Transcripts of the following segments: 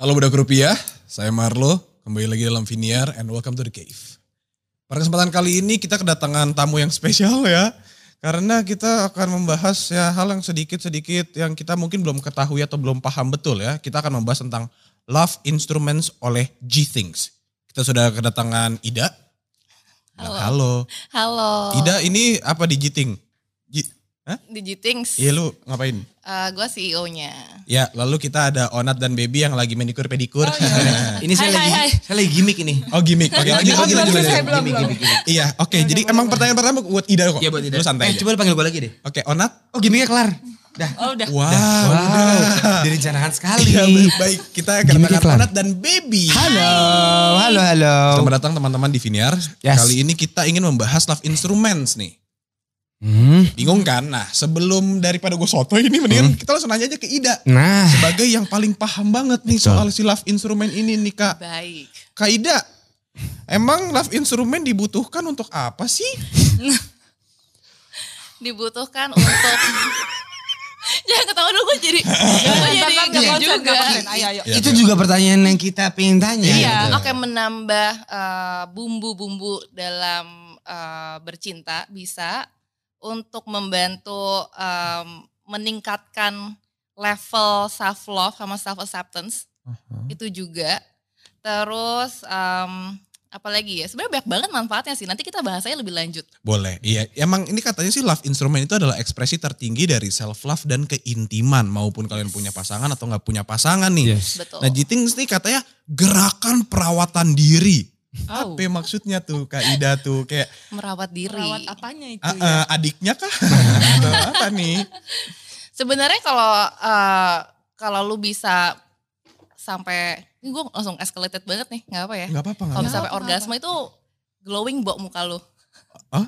Halo Budak Rupiah, saya Marlo, kembali lagi dalam Viniar and welcome to the cave. Pada kesempatan kali ini kita kedatangan tamu yang spesial ya. Karena kita akan membahas ya hal yang sedikit-sedikit yang kita mungkin belum ketahui atau belum paham betul ya. Kita akan membahas tentang Love Instruments oleh G-Things. Kita sudah kedatangan Ida. Halo. Halo. Halo. Ida ini apa di? G- Hah? Di Gitings. Iya lu ngapain? Gue CEO-nya. Ya, lalu kita ada Onat dan Baby yang lagi manikur pedikur. Ini saya Hai, lagi hai, hai. saya lagi gimmick ini. oh gimmick. Oke, Oh, lanjut. belum, belum. Gimmick, gimmick. Iya, oke. Jadi emang pertanyaan pertama buat Ida kok. Iya buat Lu santai Eh, aja. coba panggil gue lagi deh. Oke, Onat. Oh gimmicknya kelar. Dah. Oh udah. Wow, Wow. udah. Direncanakan sekali. Iya, baik, baik. Kita kedatangan. Onat dan Baby. Halo, halo, halo. Selamat datang teman-teman di Viniar. Yes. Kali ini kita ingin membahas love instruments nih. Hmm. Bingung kan? Nah, sebelum daripada gue soto ini mendingan kita langsung nanya aja ke Ida. Nah, Sebagai yang paling paham banget nih Betul. soal si love instrument ini nih Kak. Baik. Kak Ida, emang love instrument dibutuhkan untuk apa sih? Dibutuhkan untuk Jangan ketawa dulu gue jadi gue jadi Iya gini juga. Ayo, ayo. Ya, itu ya. juga pertanyaan yang kita pengen tanya. Iya, gitu. oke menambah eh, bumbu-bumbu dalam eh, bercinta bisa untuk membantu em, meningkatkan level self love sama self acceptance itu juga. Terus em, apa lagi ya? Sebenarnya banyak banget manfaatnya sih. Nanti kita bahasanya lebih lanjut. Boleh, iya. Emang ini katanya sih love instrument itu adalah ekspresi tertinggi dari self love dan keintiman maupun kalian punya pasangan atau nggak punya pasangan nih. Yes. Betul. Nah, G-Things nih katanya gerakan perawatan diri. Oh. Apa maksudnya tuh Kak Ida tuh kayak merawat diri. Perawat apanya itu ah, ya? ah, adiknya kah? Atau apa nih? Sebenarnya kalau eh, kalau lu bisa sampai ini gue langsung escalated banget nih, nggak apa ya? Enggak apa-apa Kalau sampai apa-apa. orgasme itu glowing bok muka lu.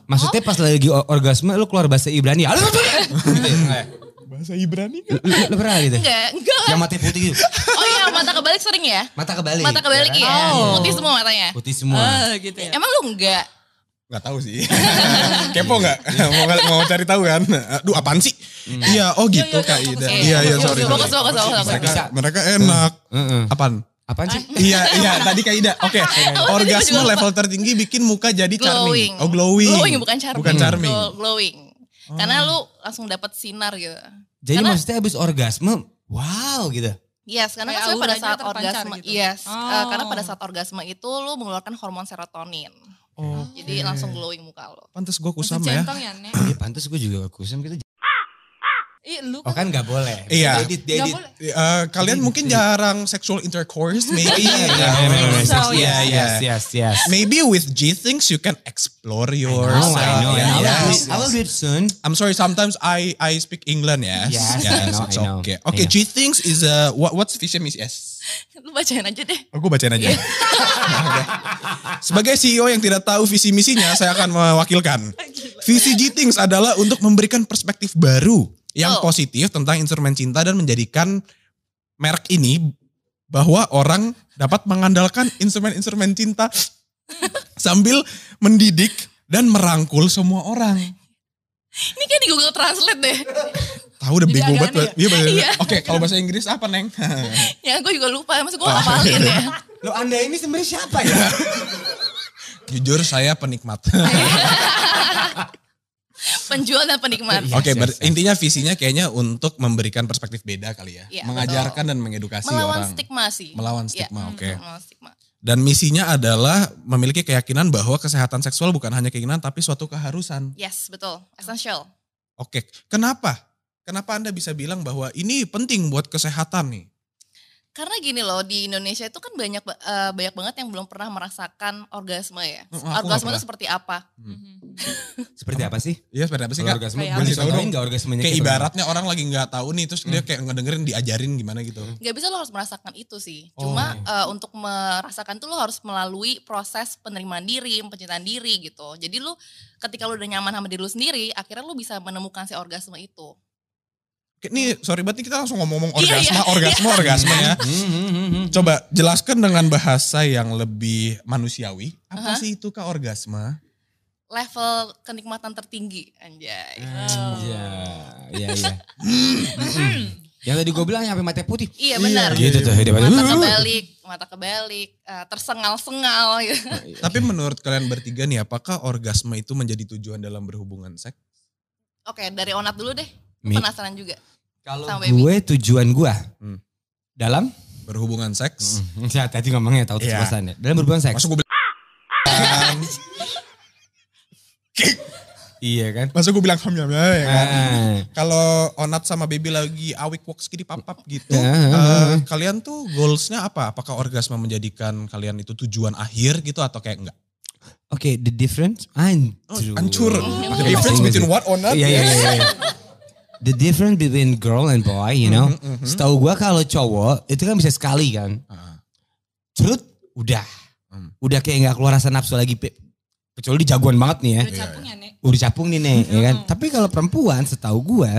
Maksudnya pas lagi orgasme lu keluar bahasa Ibrani. Halo, gitu ya? Bahasa Ibrani kan? lu, pernah gitu? Enggak, enggak. Yang mata putih gitu. Oh iya, mata kebalik sering ya? Mata kebalik. Mata kebalik ya ya. kan? Oh. Putih semua matanya. Putih semua. Ah, gitu ya. Emang lu enggak? Enggak tahu sih. Kepo enggak? mau mau cari tahu kan? Aduh, apaan sih? Iya, oh gitu Yuk, yuk, Kak Ida. Iya, iya, sorry. fokus, fokus, fokus. Mereka, Bisa. mereka enak. Heeh. Apaan? Apaan sih? iya, iya, tadi Kak Ida. Oke, gua orgasme level tertinggi bikin muka jadi charming. Glowing. Oh, glowing. Glowing bukan charming. Bukan charming. Glow- glowing. Karena lu langsung dapat sinar gitu. Jadi Karena- maksudnya habis orgasme, wow gitu. Yes, karena Kayak kan pada saat orgasme, gitu. yes, Oh. eh, karena pada saat orgasme itu lu mengeluarkan hormon serotonin, Oh, jadi langsung glowing muka lo. pantes gue kusam ya. centong ya, Nek? Iya pantas gue juga kusam gitu. Ih, lu Oh kan gak boleh. Iya. Edit, Nggak edit. boleh. Eh, kalian mungkin jarang sexual intercourse, maybe. Iya, Ya, Iya, iya. Yes, yes, yes. Maybe with G things you can explore. Oh, I know. Yeah, I, will yes. do it- I will do it soon. I'm sorry. Sometimes I I speak England. Yes. Yes, I know, it's I know, okay. I Okay. know. G things is a what what's vision is yes. Lu bacain aja deh. Aku bacain aja. Oke. Sebagai CEO yang tidak tahu visi misinya, saya akan mewakilkan. Visi G things adalah untuk memberikan perspektif baru yang Oh. positif tentang instrumen cinta dan menjadikan merek ini bahwa orang dapat mengandalkan instrumen-instrumen cinta sambil mendidik dan merangkul semua orang. Ini kayak di Google Translate deh. Tahu udah agak banget. ya? Iya bener. Iya. Oke, kalau bahasa Inggris apa, Neng? ya gue juga lupa, maksud gue ngapalin ya. Lo anda ini sebenarnya siapa ya? Jujur saya penikmat. Penjual dan penikmat. Yes, Oke, yes, ber- yes. intinya visinya kayaknya untuk memberikan perspektif beda kali ya. Iya, Mengajarkan dan mengedukasi Melawan orang. stigma sih. Melawan Iya, stigma, oke. Melawan stigma. Dan misinya adalah memiliki keyakinan bahwa kesehatan seksual bukan hanya keinginan tapi suatu keharusan. Yes, betul. Essential. Oke, kenapa? Kenapa Anda bisa bilang bahwa ini penting buat kesehatan nih? Karena gini loh, di Indonesia itu kan banyak ba- eh, banyak banget yang belum pernah merasakan orgasme ya. Mm, orgasme itu seperti apa? Seperti apa sih? Iya, seperti apa sih, Kak? orgasme, Kayak boleh apa? contohin gak orgasmenya? Kayak kayak ibaratnya orang lagi nggak tahu nih, terus dia kayak ngedengerin diajarin gimana gitu. Gak bisa lo harus merasakan itu sih. Oh. Cuma eh, untuk merasakan itu lo harus melalui proses penerimaan diri, pencintaan diri gitu. Jadi lo ketika lo udah nyaman sama diri lo sendiri, akhirnya lo bisa menemukan si orgasme itu. Nih, sorry banget nih kita langsung ngomong Iya, orgasme, iya. orgasme, orgasme ya. Hmm, hmm, hmm. Coba jelaskan dengan bahasa yang lebih manusiawi. Apa Aha. sih itu kak orgasme? Level kenikmatan tertinggi, anjay. Iya, iya, iya. Yang tadi gue bilang sampai mata putih. Iya benar. Gitu tuh. Dia Mata kebalik, mata kebalik, eh, tersengal-sengal gitu. Tapi menurut kalian bertiga nih, apakah orgasme itu menjadi tujuan dalam berhubungan seks? Oke, dari Onat dulu deh. Mi. Penasaran juga. Kalau gue tujuan gue Hmm. dalam Berhubungan seks? Hmm, ya, tadi ngomongnya tahu Iya. terus ya. Dalam berhubungan seks. Masuk gue bilang, Iya kan? masuk gue bilang hamil ya kan? Ah. Kalau Onat sama Baby lagi awik walks di papap gitu, Ya. eh, kalian tuh goalsnya apa? Apakah orgasme menjadikan kalian itu tujuan akhir gitu atau kayak enggak? Oke, the difference hancur. Oh, Hancur. Pakai The difference between Inggris. what Onat? Iya, iya, iya. The difference between girl and boy, you know. Setahu gue kalau cowok itu kan bisa sekali kan. Ah. Cerut, udah. Hmm. Udah kayak nggak keluar rasa nafsu lagi. Pe. Kecuali jagoan banget nih ya. Udah capung ya, Nek. Udah capung nih nih, ya kan. Tapi kalau perempuan setahu gue,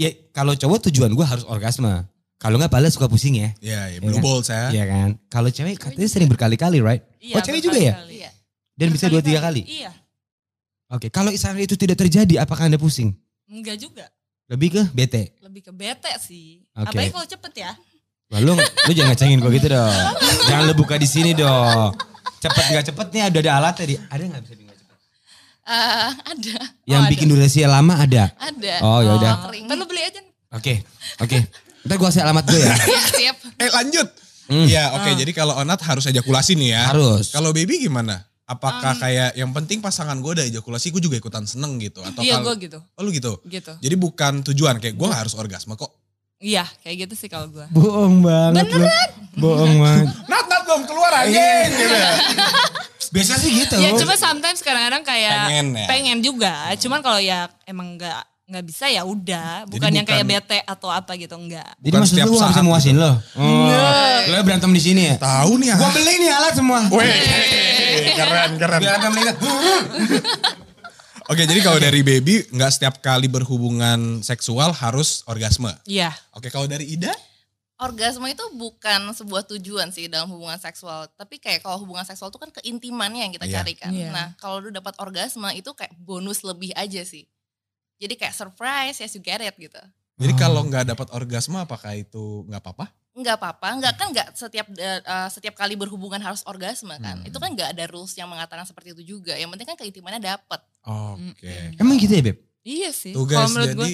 ya kalau cowok tujuan gue harus orgasme. Kalau nggak paling suka pusing ya. Iya, iya, Iya blue kan? balls ya. Iya kan. Kalau cewek katanya sering berkali-kali, right? Iya, oh cewek juga ya? berkali-kali. Iya. Dan bisa dua tiga kali. Iya. Oke, kalau misalnya itu tidak terjadi, apakah anda pusing? Enggak juga. Lebih ke bete. Lebih ke bete sih. Oke. Apalagi kalau cepet ya. Wah, lu, lu jangan ngecengin gue gitu dong. Jangan lu buka di sini dong. Cepet nggak cepet nih ada ada alat tadi. Ada nggak bisa cepet? Eh, ada, Yang Oh, ada. bikin durasi lama ada. ada. Oh ya udah. kering. Ntar lu beli aja. Oke, oke. Ntar gue kasih alamat gue ya. Iya, siap. Eh lanjut. Hmm. Iya, oke. Jadi kalau Onat harus ejakulasi nih ya. Harus. Kalau Baby gimana? Apakah kayak yang penting pasangan gue ada ejakulasi, gue juga ikutan seneng gitu? Atau Iya kalau- gue gitu. Oh lu gitu? Gitu. Jadi bukan tujuan kayak gue gak harus orgasme kok. Iya kayak gitu sih kalau gue. Bohong banget lu. Bohong banget. Nat, Nat belum keluar anjing gitu. Biasa sih gitu. Ya cuma sometimes kadang-kadang kayak Pengen ya? pengen juga. Cuman kalau ya emang nggak nggak bisa ya udah. Bukan Jadi yang kayak bukan- bete atau apa gitu enggak. Jadi Bukan maksud setiap lu gak bisa muasin lo? Oh, lo berantem di sini ya? Tahu nih ya. Gua beli nih alat semua. Weh, keren keren. Melihat. Oke, jadi kalau dari baby nggak setiap kali berhubungan seksual harus orgasme. Iya. Oke, kalau dari Ida? Orgasme itu bukan sebuah tujuan sih dalam hubungan seksual. Tapi kayak kalau hubungan seksual itu kan keintimannya yang kita Iya. cari kan. Iya. Nah kalau lu dapat orgasme itu kayak bonus lebih aja sih. Jadi kayak surprise, yes you get it gitu. Jadi Oh. kalau nggak dapat orgasme apakah itu nggak apa-apa? Enggak apa-apa, enggak kan enggak setiap eh, setiap kali berhubungan harus orgasme kan. Hmm. Itu kan enggak ada rules yang mengatakan seperti itu juga. Yang penting kan keintimannya dapat. Oke. Emang gitu ya Beb? Iya sih. Tuh guys, menurut jadi gue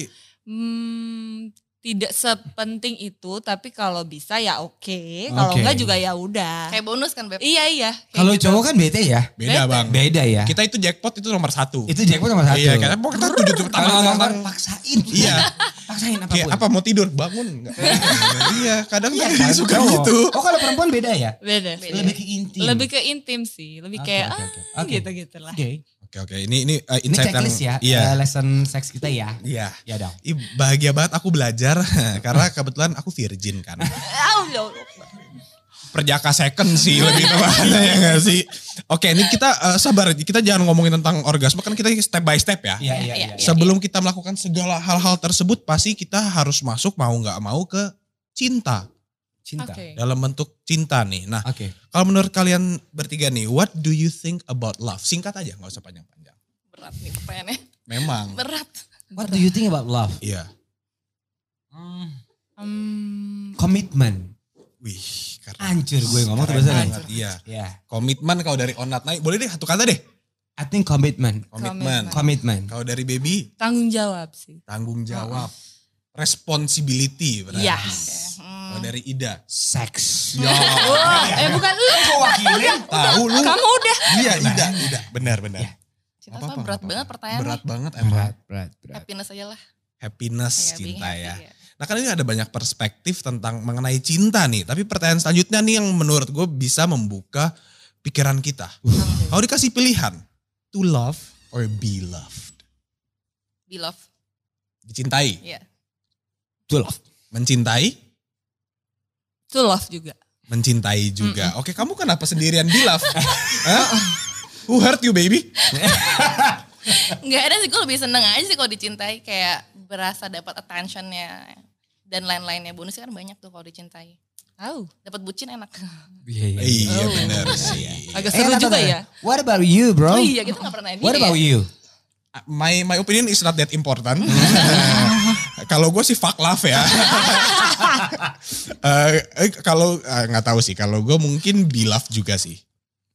hmm, tidak sepenting itu tapi kalau bisa ya oke. Kalau Oke. enggak juga ya udah. Kayak bonus kan Beb. Iya iya. Kalau gitu. cowok kan bete ya? beda Beda. bang. Beda ya? Kita itu jackpot itu nomor satu. Itu jackpot nomor satu. Iya, karena mau kita tujuh tujuh Kalau tambah nomor paksain. Iya. Paksain apa Kayak apa mau tidur bangun enggak? iya, kadang Iya, kan kan, suka cowok. gitu. Oh kalau perempuan beda ya? beda. Beda. Lebih ke intim. Lebih ke intim sih. Lebih Oke, kayak oke, oke. ah Oke. gitu-gitu lah. Oke. Oke oke, ini ini uh, Ini insight yang checklist ya, Iya. eh, lesson seks kita ya. Iya. Ya dong. Ih, bahagia banget aku belajar karena kebetulan aku virgin kan. Allah. Perjaka second sih lebih tepatnya ya gak sih. Oke ini kita eh, sabar, kita jangan ngomongin tentang orgasme kan kita step by step ya. Iya, iya, Iya, iya. iya. Sebelum kita melakukan segala hal-hal tersebut pasti kita harus masuk mau nggak mau ke cinta. Cinta. Oke. Dalam bentuk cinta nih. Nah Oke. kalau menurut kalian bertiga nih, what do you think about love? Singkat aja nggak usah panjang-panjang. Berat nih pertanyaannya. Memang. Berat. What do you think about love? Iya. Hmm, Komitmen. Wih, karena Hancur gue ngomong keren bahasa banget. Iya. Ya. Komitmen kalau dari onat naik, boleh deh satu kata deh. I think komitmen. Komitmen. Komitmen. Komitmen. Kalau dari baby, tanggung jawab sih. tanggung jawab. Responsibility berarti. Iya. Kalau dari Ida. Seks. Ya. Wah, eh bukan lu. wakilin. Tahu lu. Kamu udah. Iya, Ida, Ida. Benar, benar. Cinta Apa-apa, soal berat apa-apa. banget pertanyaannya. Berat banget emang. Berat, berat, berat. Happiness aja lah. Happiness Iya, being cinta happy, ya. iya. Nah kan ini ada banyak perspektif tentang mengenai cinta nih. Tapi pertanyaan selanjutnya nih yang menurut gue bisa membuka pikiran kita. Kalau dikasih pilihan, to love or be loved? Be love. Dicintai, Iya. To love. mencintai, To love juga. mencintai juga. Oke kamu kenapa sendirian be loved? Hah? Who hurt you baby? Enggak ada sih, gue lebih seneng aja sih kalau dicintai. Kayak berasa dapat attentionnya. Dan lain-lainnya. Bonusnya kan banyak tuh kalau dicintai. Tahu. Dapat bucin enak. Iya, iya. Iya Oh. benar sih. Agak Eh, seru ntar, juga ya. What about you bro? Oh iya, kita gak pernah What about ya. you? My my opinion is not that important. Kalau gue sih fuck love ya. Eh, eh, kalau eh, nggak tahu sih. Kalau gue mungkin be love juga sih.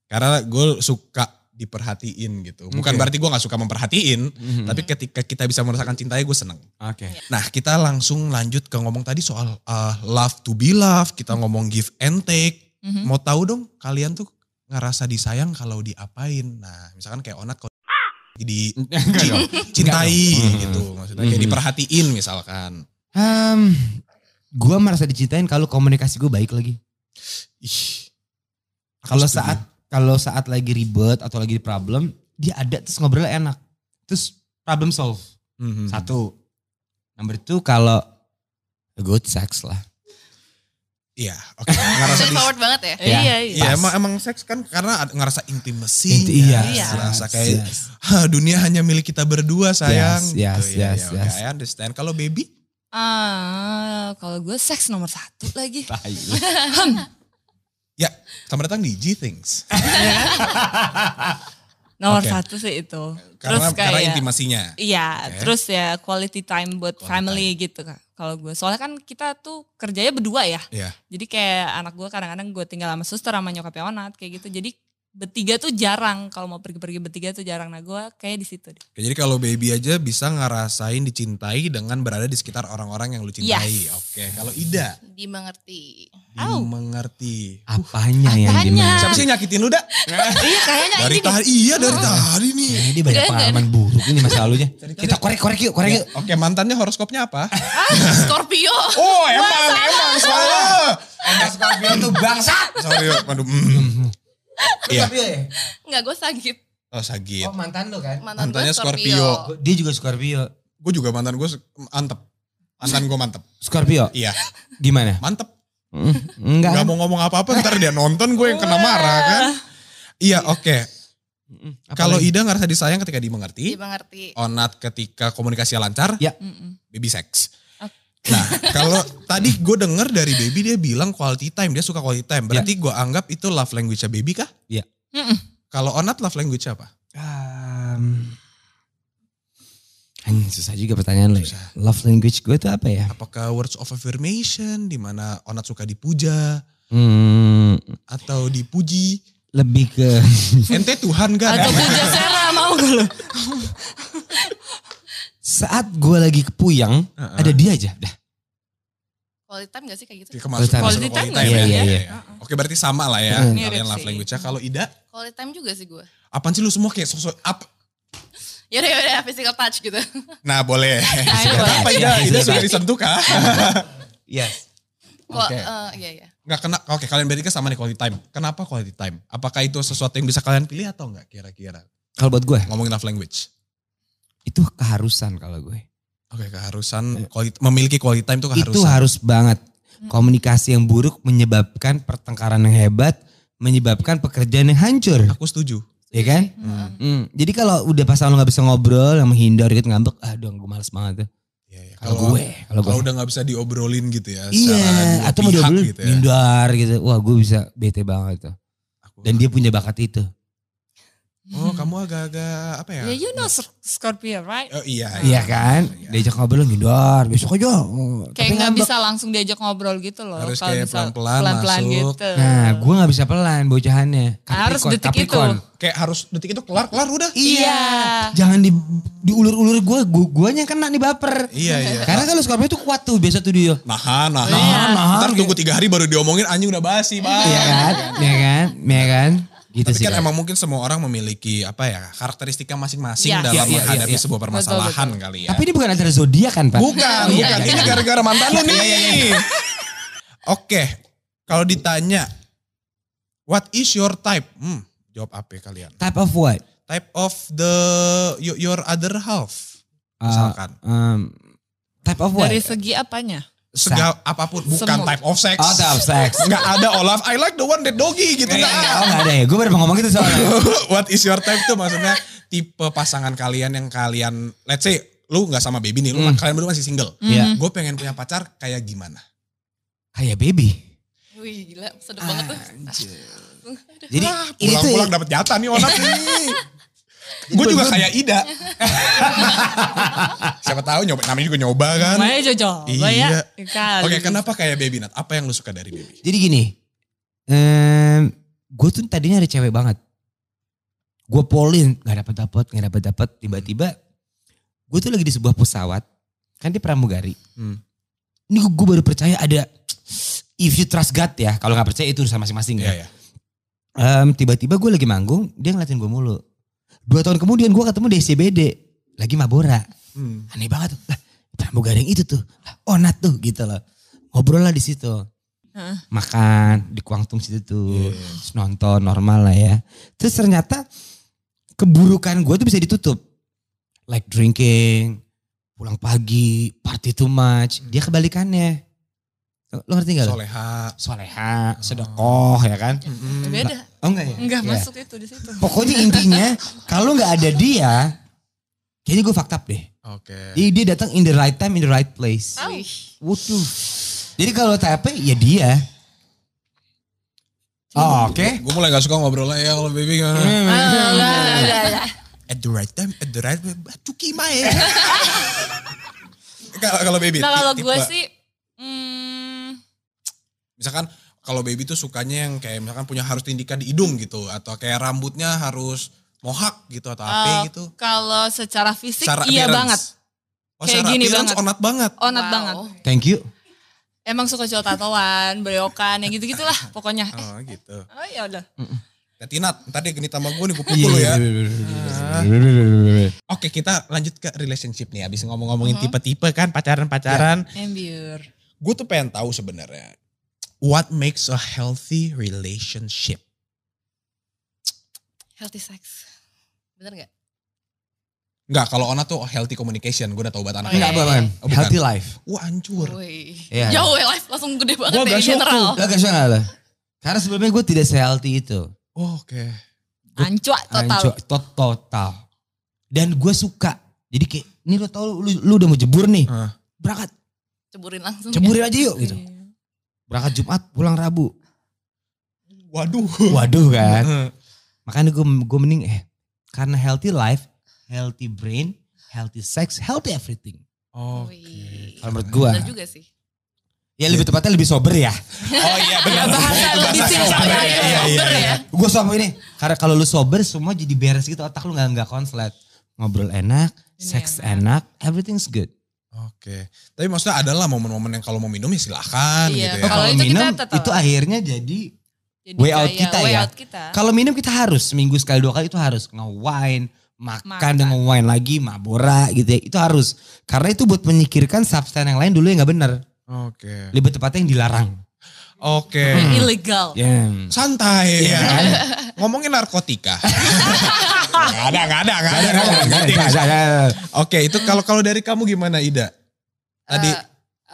Karena gue suka diperhatiin gitu. Bukan Oke. berarti gue nggak suka memperhatiin. Mhm. Tapi ketika kita bisa merasakan cintanya gue seneng. Oke. Nah kita langsung lanjut ke ngomong tadi soal uh, love to be love. Kita ngomong give and take. Mhm. Mau tahu dong kalian tuh ngerasa disayang kalau diapain. Nah misalkan kayak Onat kalau di cintai gitu. Maksudnya kayak Mhm. diperhatiin misalkan. Um, gue merasa dicintain kalau komunikasi gue baik lagi. Ih. Kalau saat kalau saat lagi ribet atau lagi problem, dia ada terus ngobrolnya enak. Terus problem solve. Mhm. Satu. Number two kalau good sex lah. Iya, oke. Ngerasa di Straightforward banget ya. Iya. Iya, Iya, emang emang seks kan karena ada- ngerasa intimasi. Inti- iya. Iya. Ngerasa kayak Yes. "Hah, dunia hanya milik kita berdua sayang. Yes, yes, Gitu, iya, yes, iya, oke, yes. I understand. Kalau baby? Ah, kalau gue seks nomor satu lagi. Ya, selamat datang di G Things. Nomor Oke. satu sih itu. Karena terus karena kayak intimasinya. Iya, Oke. terus ya quality time buat Quality family gitu kak. Kalau gue, soalnya kan kita tuh kerjanya berdua ya. Iya. Jadi kayak anak gue kadang-kadang gue tinggal sama suster sama nyokapnya Onat kayak gitu. Jadi bertiga tuh jarang kalau mau pergi-pergi bertiga tuh jarang. Nah gue kayak di situ deh. Jadi kalau baby aja bisa ngerasain dicintai dengan berada di sekitar orang-orang yang lu cintai. Yes. Oke, kalau Ida Dimengerti. Dimengerti. Apanya yang Apanya? di mana? Siapa sih yang nyakitin lu, Da? iya kayaknya Dari ini tadi, iya dari tadi nih. Dia banyak pengalaman buruk ini masa lalunya. Kita korek-korek yuk, korek yuk. Oke, mantannya horoskopnya apa? Scorpio. Oh, emang, emang, salah. Enggak Scorpio tuh bangsat. Sorry, aduh. mm. Iya. Enggak, gue sakit. Oh, sagit. Oh mantan lu kan? Mantan Mantannya Scorpio. Scorpio. Dia juga Scorpio. Gue juga mantan gue mantep. Mantan gue mantep. Scorpio, Iya, gimana? mantep. Mm, Enggak. Gak mau ngomong apa-apa, ntar dia nonton gue yang kena marah kan. Iya, oke. Mm, Kalau? Ida ngerasa disayang ketika dimengerti, Dimengerti. Onat ketika komunikasi lancar, Ya. Mm-mm. baby sex. Oke. Nah, kalau tadi gue denger dari baby dia bilang quality time, dia suka quality time. Berarti Ya. gue anggap itu love language-nya baby kah? Mm-mm. Kalau Onat love language apa? Um, anjing, susah juga pertanyaan lo ya. Love language gue tuh apa ya? Apakah words of affirmation, di mana Onat suka dipuja Hmm, atau dipuji? Lebih ke Ente Tuhan kan? Atau puja Sera mau gak lo? saat gue lagi kepuyang, Heeh. ada dia aja. Dah. Quality time gak sih kayak gitu? Oke, masuk- Quality time. Quality quality time time ya? ya. Iya, iya. Oke berarti sama lah ya Hmm. kalian love sih. language-nya. Kalau Ida, Quality time juga sih gue. apaan sih lu semua kayak sosok apa? Yaudah, yaudah, physical touch gitu. Nah boleh. Apa. Ida? Iya, Ida sudah disentuh kah? Yes. Kok, Oke. eh, iya, iya. Nggak kena. Oke kalian berarti kan sama nih quality time. Kenapa quality time? Apakah itu sesuatu yang bisa kalian pilih atau enggak kira-kira? Kalau buat gue, Ngomongin love language. itu keharusan kalau gue. Oke keharusan quality- memiliki quality time itu keharusan. Itu harus banget. Komunikasi yang buruk menyebabkan pertengkaran yang hebat, menyebabkan pekerjaan yang hancur. Aku setuju. Ya kan? Hmm, Jadi kalau udah pasangan lo gak bisa ngobrol, yang menghindar gitu ngambek, aduh gue males banget tuh. Iya. Kalau gue, kalau gue. Udah nggak bisa diobrolin gitu ya. Iya, atau mau diobrolin, gitu ya. hindar gitu. Wah gue bisa bete banget tuh. Dan dia punya bakat itu. Oh kamu agak-agak apa ya? Ya you know Sc- Scorpio right? Oh, iya. Iya kan? Iya. Diajak ngobrol ngindar, besok aja. Oh, Kayak nggak ngambek. bisa langsung diajak ngobrol gitu loh. Harus Kalau kayak pelan-pelan pelan-pelan masuk. gitu. Nah gue gak bisa pelan bocahannya. Harus Capricorn, detik itu. Capricorn. Kayak harus detik itu kelar, kelar udah. Iya. Jangan di diulur-ulur gue, gue guanya yang kena nih baper. Iya, iya. Karena kalau Scorpio tuh kuat tuh biasa tuh dia. Nahan, nahan. Iya. nahan, Ntar tunggu tiga hari baru diomongin anjing udah basi bang. Iya kan? Iya kan? Iya kan? Gitu Tapi sih. kan emang mungkin semua orang memiliki apa ya karakteristika masing-masing Iya. dalam Iya, iya, menghadapi iya, iya. sebuah permasalahan Betul, kali ya. Tapi ini bukan acara zodiak kan Pak? bukan, Iya, bukan. iya, Ini iya. gara-gara mantan lu nih. Oke, kalau ditanya, what is your type? Hmm, jawab apa kalian? Type of what? Type of the your, your other half. Uh, Misalkan. um, type of what? Dari segi apanya? Sega, apa pun, bukan Semua. type of sex. Oh, type of sex. Enggak ada Olaf, I like the one that doggy gitu. Eh, Enggak oh enggak ada ya, gue baru ngomong gitu soalnya. What is your type tuh maksudnya tipe pasangan kalian yang kalian, let's say lu nggak sama baby nih, lu Hmm. kalian berdua masih single. Iya. Gue pengen punya pacar kayak gimana? Kayak baby. Wih gila, sedep banget tuh. Jadi pulang-pulang dapat jatah nih Onat nih. Gue juga kayak Ida. Siapa tahu nyoba, namanya juga nyoba kan. Makanya cocok. Iya. Ya. Oke, kenapa kayak Baby Nat? Apa yang lu suka dari Baby? Jadi gini, em gue tuh tadinya ada cewek banget. Gue polin, gak dapet dapet, gak dapet dapet. Tiba-tiba gue tuh lagi di sebuah pesawat, kan di pramugari. Hmm. Ini gue baru percaya ada, if you trust God ya, kalau gak percaya itu urusan masing-masing ya. Iya, ya. Em, tiba-tiba gue lagi manggung, dia ngeliatin gue mulu. Dua tahun kemudian gue ketemu di SCBD, lagi Mabora. Hmm. Aneh banget tuh, lah pramugari yang itu tuh, lah onat tuh gitu loh. Ngobrol lah di situ. Heeh. Makan di Kuangtung situ tuh, Iya. Terus nonton normal lah ya. Terus ternyata keburukan gue tuh bisa ditutup. Like drinking, pulang pagi, party too much. Dia kebalikannya. Lo ngerti gak? lo? Soleha. Soleha, sedekoh ya kan? Mm-mm. Beda. Oh enggak ya? Enggak Iya. masuk itu di situ. Pokoknya intinya kalau nggak ada dia, kayaknya gue fucked up deh. Oke. Jadi dia datang in the right time, in the right place. Wih. Waduh. Jadi kalau TP ya dia. Oh, oke. Gue mulai gak suka ngobrolnya ya kalau Baby gimana? Ah, enggak, enggak, enggak. At the right time, at the right way, cuki mae. Kalau kalau Baby. Nah kalau gue sih, hmm, misalkan kalau baby tuh sukanya yang kayak misalkan punya harus tindikan di hidung gitu atau kayak rambutnya harus mohak gitu atau apa eh, gitu. kalau secara fisik Secara iya appearance. banget. Oh, kayak gini banget. onat banget. Onat Wow. banget. Thank you. Emang suka cowok tatoan, bereokan, yang gitu-gitulah pokoknya. Oh gitu. Oh ya udah. Hati Nat, ntar dia genit sama gue nih gue Iya, pukul lu ya. Oke kita lanjut ke relationship nih. Abis ngomong-ngomongin tipe-tipe kan pacaran-pacaran. Embur. Gue tuh pengen tahu sebenarnya. What makes a healthy relationship? Healthy sex. Bener gak? Enggak, kalau Ona tuh healthy communication. Gue udah tahu buat anak. Oh, iya, Enggak iya. apa-apa. Oh, bukan. Healthy life. Wah hancur. Wih. Iya. Jauh ya live langsung gede banget Gua ya shock general. Lo gak gak lo? Karena sebelumnya gue tidak se-healthy itu. Oh, Oke. Ancua total. Hancur, tot- total. Dan gue suka. Jadi kayak, ini lo tau lu, lu udah mau jebur nih. Hah. Berangkat, Ceburin langsung. ceburin aja yuk gitu. Iya. Berangkat Jumat, pulang Rabu. Waduh. Waduh kan. Makanya gue gue mending eh karena healthy life, healthy brain, healthy sex, healthy everything. Oke. Wih. Kalau menurut gue. Bener juga sih. Ya lebih tepatnya lebih sober ya. Oh iya benar. bahasa lebih sober. ya, Iya, iya, sober iya. ya. Gue sober ini. Karena kalau lu sober semua jadi beres gitu otak lu nggak nggak konslet. Ngobrol enak, Ini seks enak. enak, everything's good. Oke. Tapi maksudnya adalah momen-momen yang kalau mau minum ya silahkan Iya, gitu ya. Oh, Kalau kalau itu kita minum tetap. itu akhirnya jadi Jadi way out kita way ya. out kita. kalau minum kita harus seminggu sekali dua kali itu harus nge-wine, makan, Makan. dan nge-wine lagi, mabora gitu ya. Itu harus. Karena itu buat menyikirkan substan yang lain dulu yang nggak benar. Oke. Lebih tepatnya yang dilarang. Oke. Yang illegal. Ya. Santai ya. Ngomongin narkotika. Gak ada, gak ada, gak ada. Gak ada. Oke, itu kalau kalau dari kamu gimana Ida? Tadi Eh,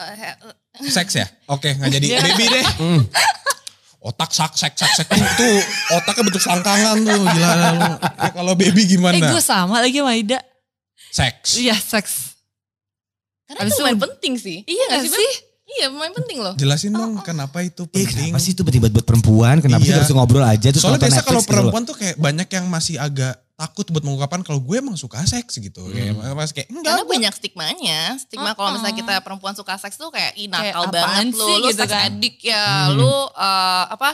eh, he- seks ya? Oke, nggak jadi Iya. baby deh. Hmm. Otak sak sek sak sek tuh, tuh otaknya bentuk sangkangan tuh gila lu. Ya, kalau baby Eh gimana? gue sama lagi sama Ida. Seks. Iya seks. Karena Abis itu itu- lumayan penting sih. Iya gak Beb? sih? Iya lumayan penting loh. Jelasin dong kenapa itu Eh, penting. kenapa sih itu penting buat perempuan? Kenapa sih Iya. harus ngobrol aja terus Soalnya biasa kalau gitu loh. perempuan tuh kayak banyak yang masih agak takut buat mengungkapkan kalau gue emang suka seks gitu. Kayak masih kayak enggak Karena gue banyak stigmanya. Stigma kalau misalnya kita perempuan suka seks tuh kayak ih nakal banget lu. sih Lu gitu kan. addict ya. Lu eh, apa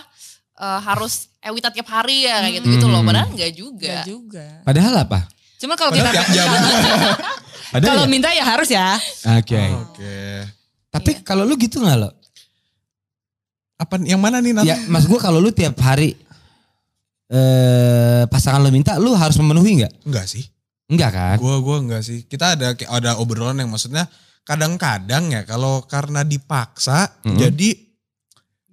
eh, harus ewita tiap hari ya kayak gitu-gitu loh. Hmm. Padahal enggak juga. Gak juga. Padahal apa? Cuma kalau kita kalau ya? minta ya harus ya. Oke. Oke. Tapi Iya. kalau lu gitu gak lo? Apa yang mana nih Nat? Ya mas gue kalau lu tiap hari eh pasangan lu minta lu harus memenuhi nggak? Enggak sih. Enggak kan? Gue gue enggak sih. Kita ada kayak ada obrolan yang maksudnya kadang-kadang ya kalau karena dipaksa Mhm. jadi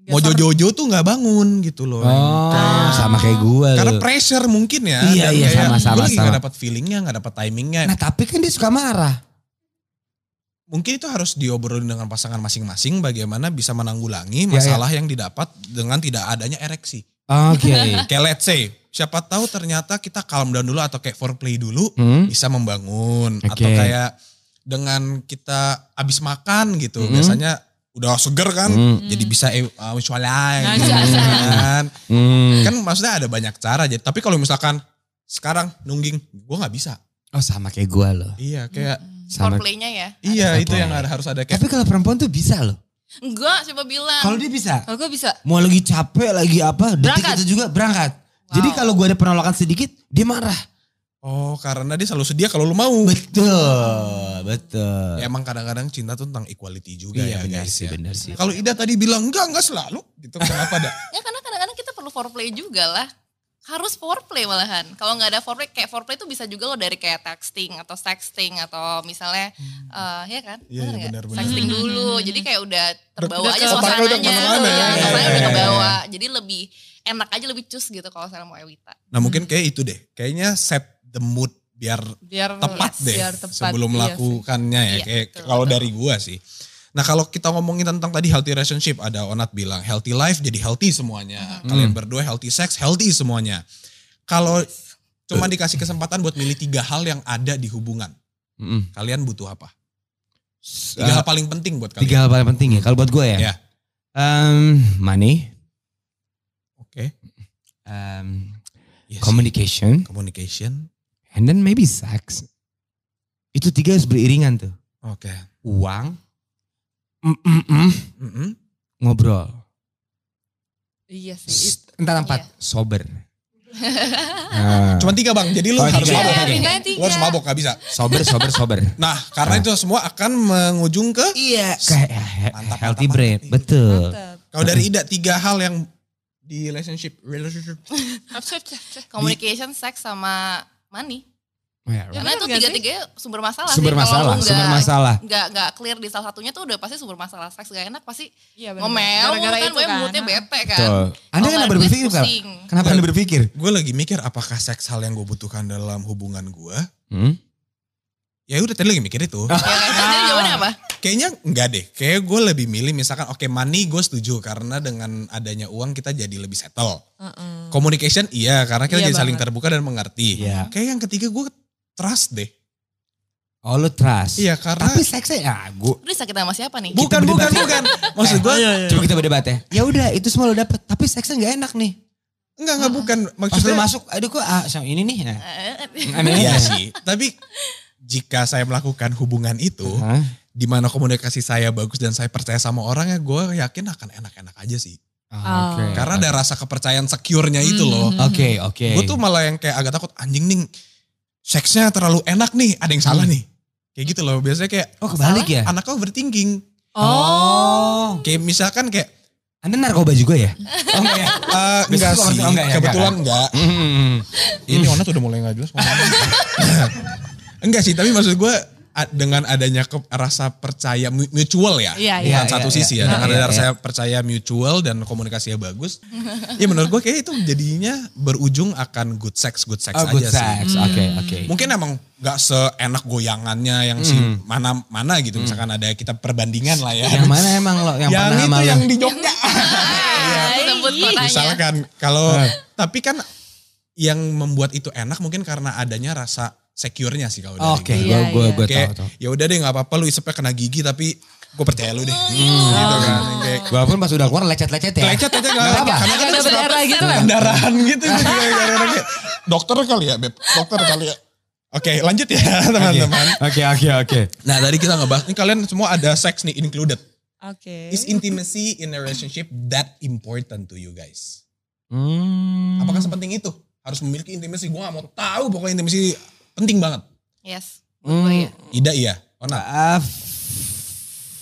mau jojo-jojo tuh nggak bangun gitu loh. Oh, Kayak- sama kayak gue. karena pressure mungkin ya. Iya, iya, kayak sama-sama, Gue lagi sama. gak dapet feelingnya, gak dapet timingnya. Nah tapi kan dia suka marah. Mungkin itu harus diobrolin dengan pasangan masing-masing bagaimana bisa menanggulangi Iya, masalah yang didapat dengan tidak adanya ereksi. Oke. Kayak let's say, siapa tahu ternyata kita calm down dulu atau kayak foreplay dulu Hmm? bisa membangun Oke. atau kayak dengan kita abis makan gitu Hmm. biasanya udah seger kan Hmm. jadi bisa eh, uh, visualize Nah, gitu kan. Hmm. kan maksudnya ada banyak cara jadi tapi kalau misalkan sekarang nungging, gue nggak bisa. Oh sama kayak gue loh. Iya kayak Sama- Foreplaynya ya. iya Ada itu yang harus ada kayak Tapi kalau perempuan tuh bisa loh. Enggak, coba bilang. Kalau dia bisa. Kalau gue bisa. Mau lagi capek lagi apa, detik Berangkat. itu juga berangkat. Wow. Jadi kalau gue ada penolakan sedikit, dia marah. oh karena dia selalu sedia kalau lu mau. Betul, betul. Ya, emang kadang-kadang cinta tuh tentang equality juga Iya ya benar guys sih, ya. benar sih. Kalau Ida tadi bilang enggak enggak selalu gitu kenapa dah? Ya karena kadang-kadang kita perlu foreplay juga lah. Harus foreplay malahan. Kalau nggak ada foreplay, kayak foreplay itu bisa juga lo dari kayak texting atau sexting atau misalnya, eh ya kan? Hmm. Iya, iya, nggak? benar-benar. Sexting dulu, jadi kayak udah terbawa Udah aja ke- otak lo udah suasananya. ke mana-mana ya. Iya, Iya, suasananya iya, udah kebawa. Jadi lebih enak aja, lebih cus gitu kalau saya mau Ewita. Nah mungkin kayak itu deh. Kayaknya set the mood biar Biar tepat yes, deh biar tepat. sebelum Iya melakukannya ya. Iya, kayak kalau dari gua sih. Nah kalau kita ngomongin tentang tadi healthy relationship, ada Onat bilang healthy life jadi healthy semuanya. Kalian berdua healthy sex, healthy semuanya. Kalau cuma dikasih kesempatan buat milih tiga hal yang ada di hubungan, Mm-mm. kalian butuh apa? Tiga Uh, hal paling penting buat kalian. tiga hal paling penting ya. Kalau buat gue ya. Ya. Um, money, Oke. um, Yes. communication, Communication. and then maybe sex. Itu tiga harus beriringan tuh. Oke. Uang, mm-mm-mm, Mm-mm. ngobrol. Iya sih. Shh, Entar empat, Iya. sober. Nah, Cuma tiga bang, jadi lu Oh, harus tiga. mabok. Iya, Lu harus mabok, gak bisa. sober, sober, sober. Nah, karena Ah. itu semua akan mengujung ke Iya, kayak he- Mantap, healthy mantap, brain. mantap. Betul. Kalau dari Ida tiga hal yang di relationship, relationship. Communication, sex sama money. Ya, Ya, Karena bener itu tiga-tiga sumber masalah Sumber sih. Kalau masalah, lu sumber nggak- masalah. Nggak nggak clear di salah satunya tuh udah pasti sumber masalah. Seks gak enak pasti Iya bener. ngomel Gara-gara kan, itu gue kan. moodnya bete kan. Betul. Anda Kalau kenapa berpikir? pusing. Kenapa Anda berpikir? Gue lagi mikir apakah seks hal yang gue butuhkan dalam hubungan gue. Hmm? Ya udah tadi lagi mikir itu. Ya kan? Jadi jawabannya apa? Kayaknya enggak deh. Kayak gue lebih milih misalkan oke money gue setuju. Karena dengan adanya uang kita jadi lebih settle. Heeh. Communication iya karena kita Iya jadi saling banget. terbuka dan mengerti. Iya. Kayak yang ketiga gue trust deh. Oh lu trust. Iya karena. Tapi seksnya ya gue. Lu sakit sama siapa nih? bukan, kita bukan, bukan. Maksud gue. Coba kita berdebat ya. Ya udah itu semua lo dapet. Tapi seksnya nggak enak nih. Enggak, enggak bukan. Pas lo Maksudnya. masuk, aduh kok ah, sama ini nih. Nah. Eh, Iya ya. sih. Tapi jika saya melakukan hubungan itu. Hah? di mana komunikasi saya bagus dan saya percaya sama orang ya gue yakin akan enak-enak aja sih. Ah, Oke. Karena ada rasa kepercayaan secure-nya itu loh. Hmm. Oke oke. Gue tuh malah yang kayak agak takut anjing nih seksnya terlalu enak nih ada yang salah nih. Kayak gitu loh biasanya kayak Oh kebalik ya? anak kau overthinking. Oh. Kayak misalkan kayak Anda narkoba juga ya? Oh enggak ya? eh, enggak sih enggak ya? kebetulan enggak. Hmm. Ini Ona tuh udah mulai gak jelas enggak sih tapi maksud gue dengan adanya ke- rasa percaya mu- mutual ya. Iya, Bukan iya. satu Iya, sisi iya. ya. Dengan ada rasa percaya mutual dan komunikasinya bagus. ya menurut gue kayak itu jadinya berujung akan good sex, good sex Oh aja good sih. sex. Oke oke. Mungkin emang gak seenak goyangannya yang si Hmm. mana-mana gitu. Misalkan ada kita perbandingan lah ya. Yang mana emang lo yang, yang itu yang di Jogja. Kotanya. Misalkan kalau Eh. tapi kan yang membuat itu enak mungkin karena adanya rasa secure-nya sih kalau dari Oke, gue. gue Iya, gue iya. gue tahu ya udah deh nggak apa-apa lu isepnya kena gigi tapi gue percaya lu deh. Gitu kan. Yang Kayak Walaupun pas udah keluar lecet-lecet ya. lecet aja Nggak nggak apa-apa. apa Karena kan Ada berdarah gitu kan? pendarahan gitu. Dokter kali ya Beb, dokter kali ya. Oke lanjut ya teman-teman. Oke oke oke. Nah tadi kita ngebahas, ini kalian semua ada seks nih included. Oke. Is intimacy in a relationship that important to you guys? Hmm. Apakah sepenting itu? Harus memiliki intimacy, gue gak mau tahu pokoknya intimacy penting banget. Yes. Hmm. Ya. Ida iya, Ona. Uh,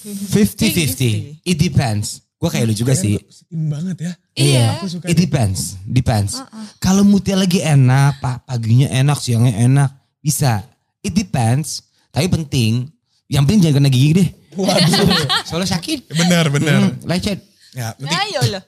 50-50. It depends. Gue kayak lu juga sih. Setim banget ya. Iya. Aku suka It depends. Depends. Kalau moodnya lagi enak, pa- paginya enak, siangnya enak, bisa. It depends. Tapi penting. Yang penting jangan kena gigi deh. Waduh. Soalnya sakit. benar, benar. Hmm, lecet. Ya, penting. Ayo loh.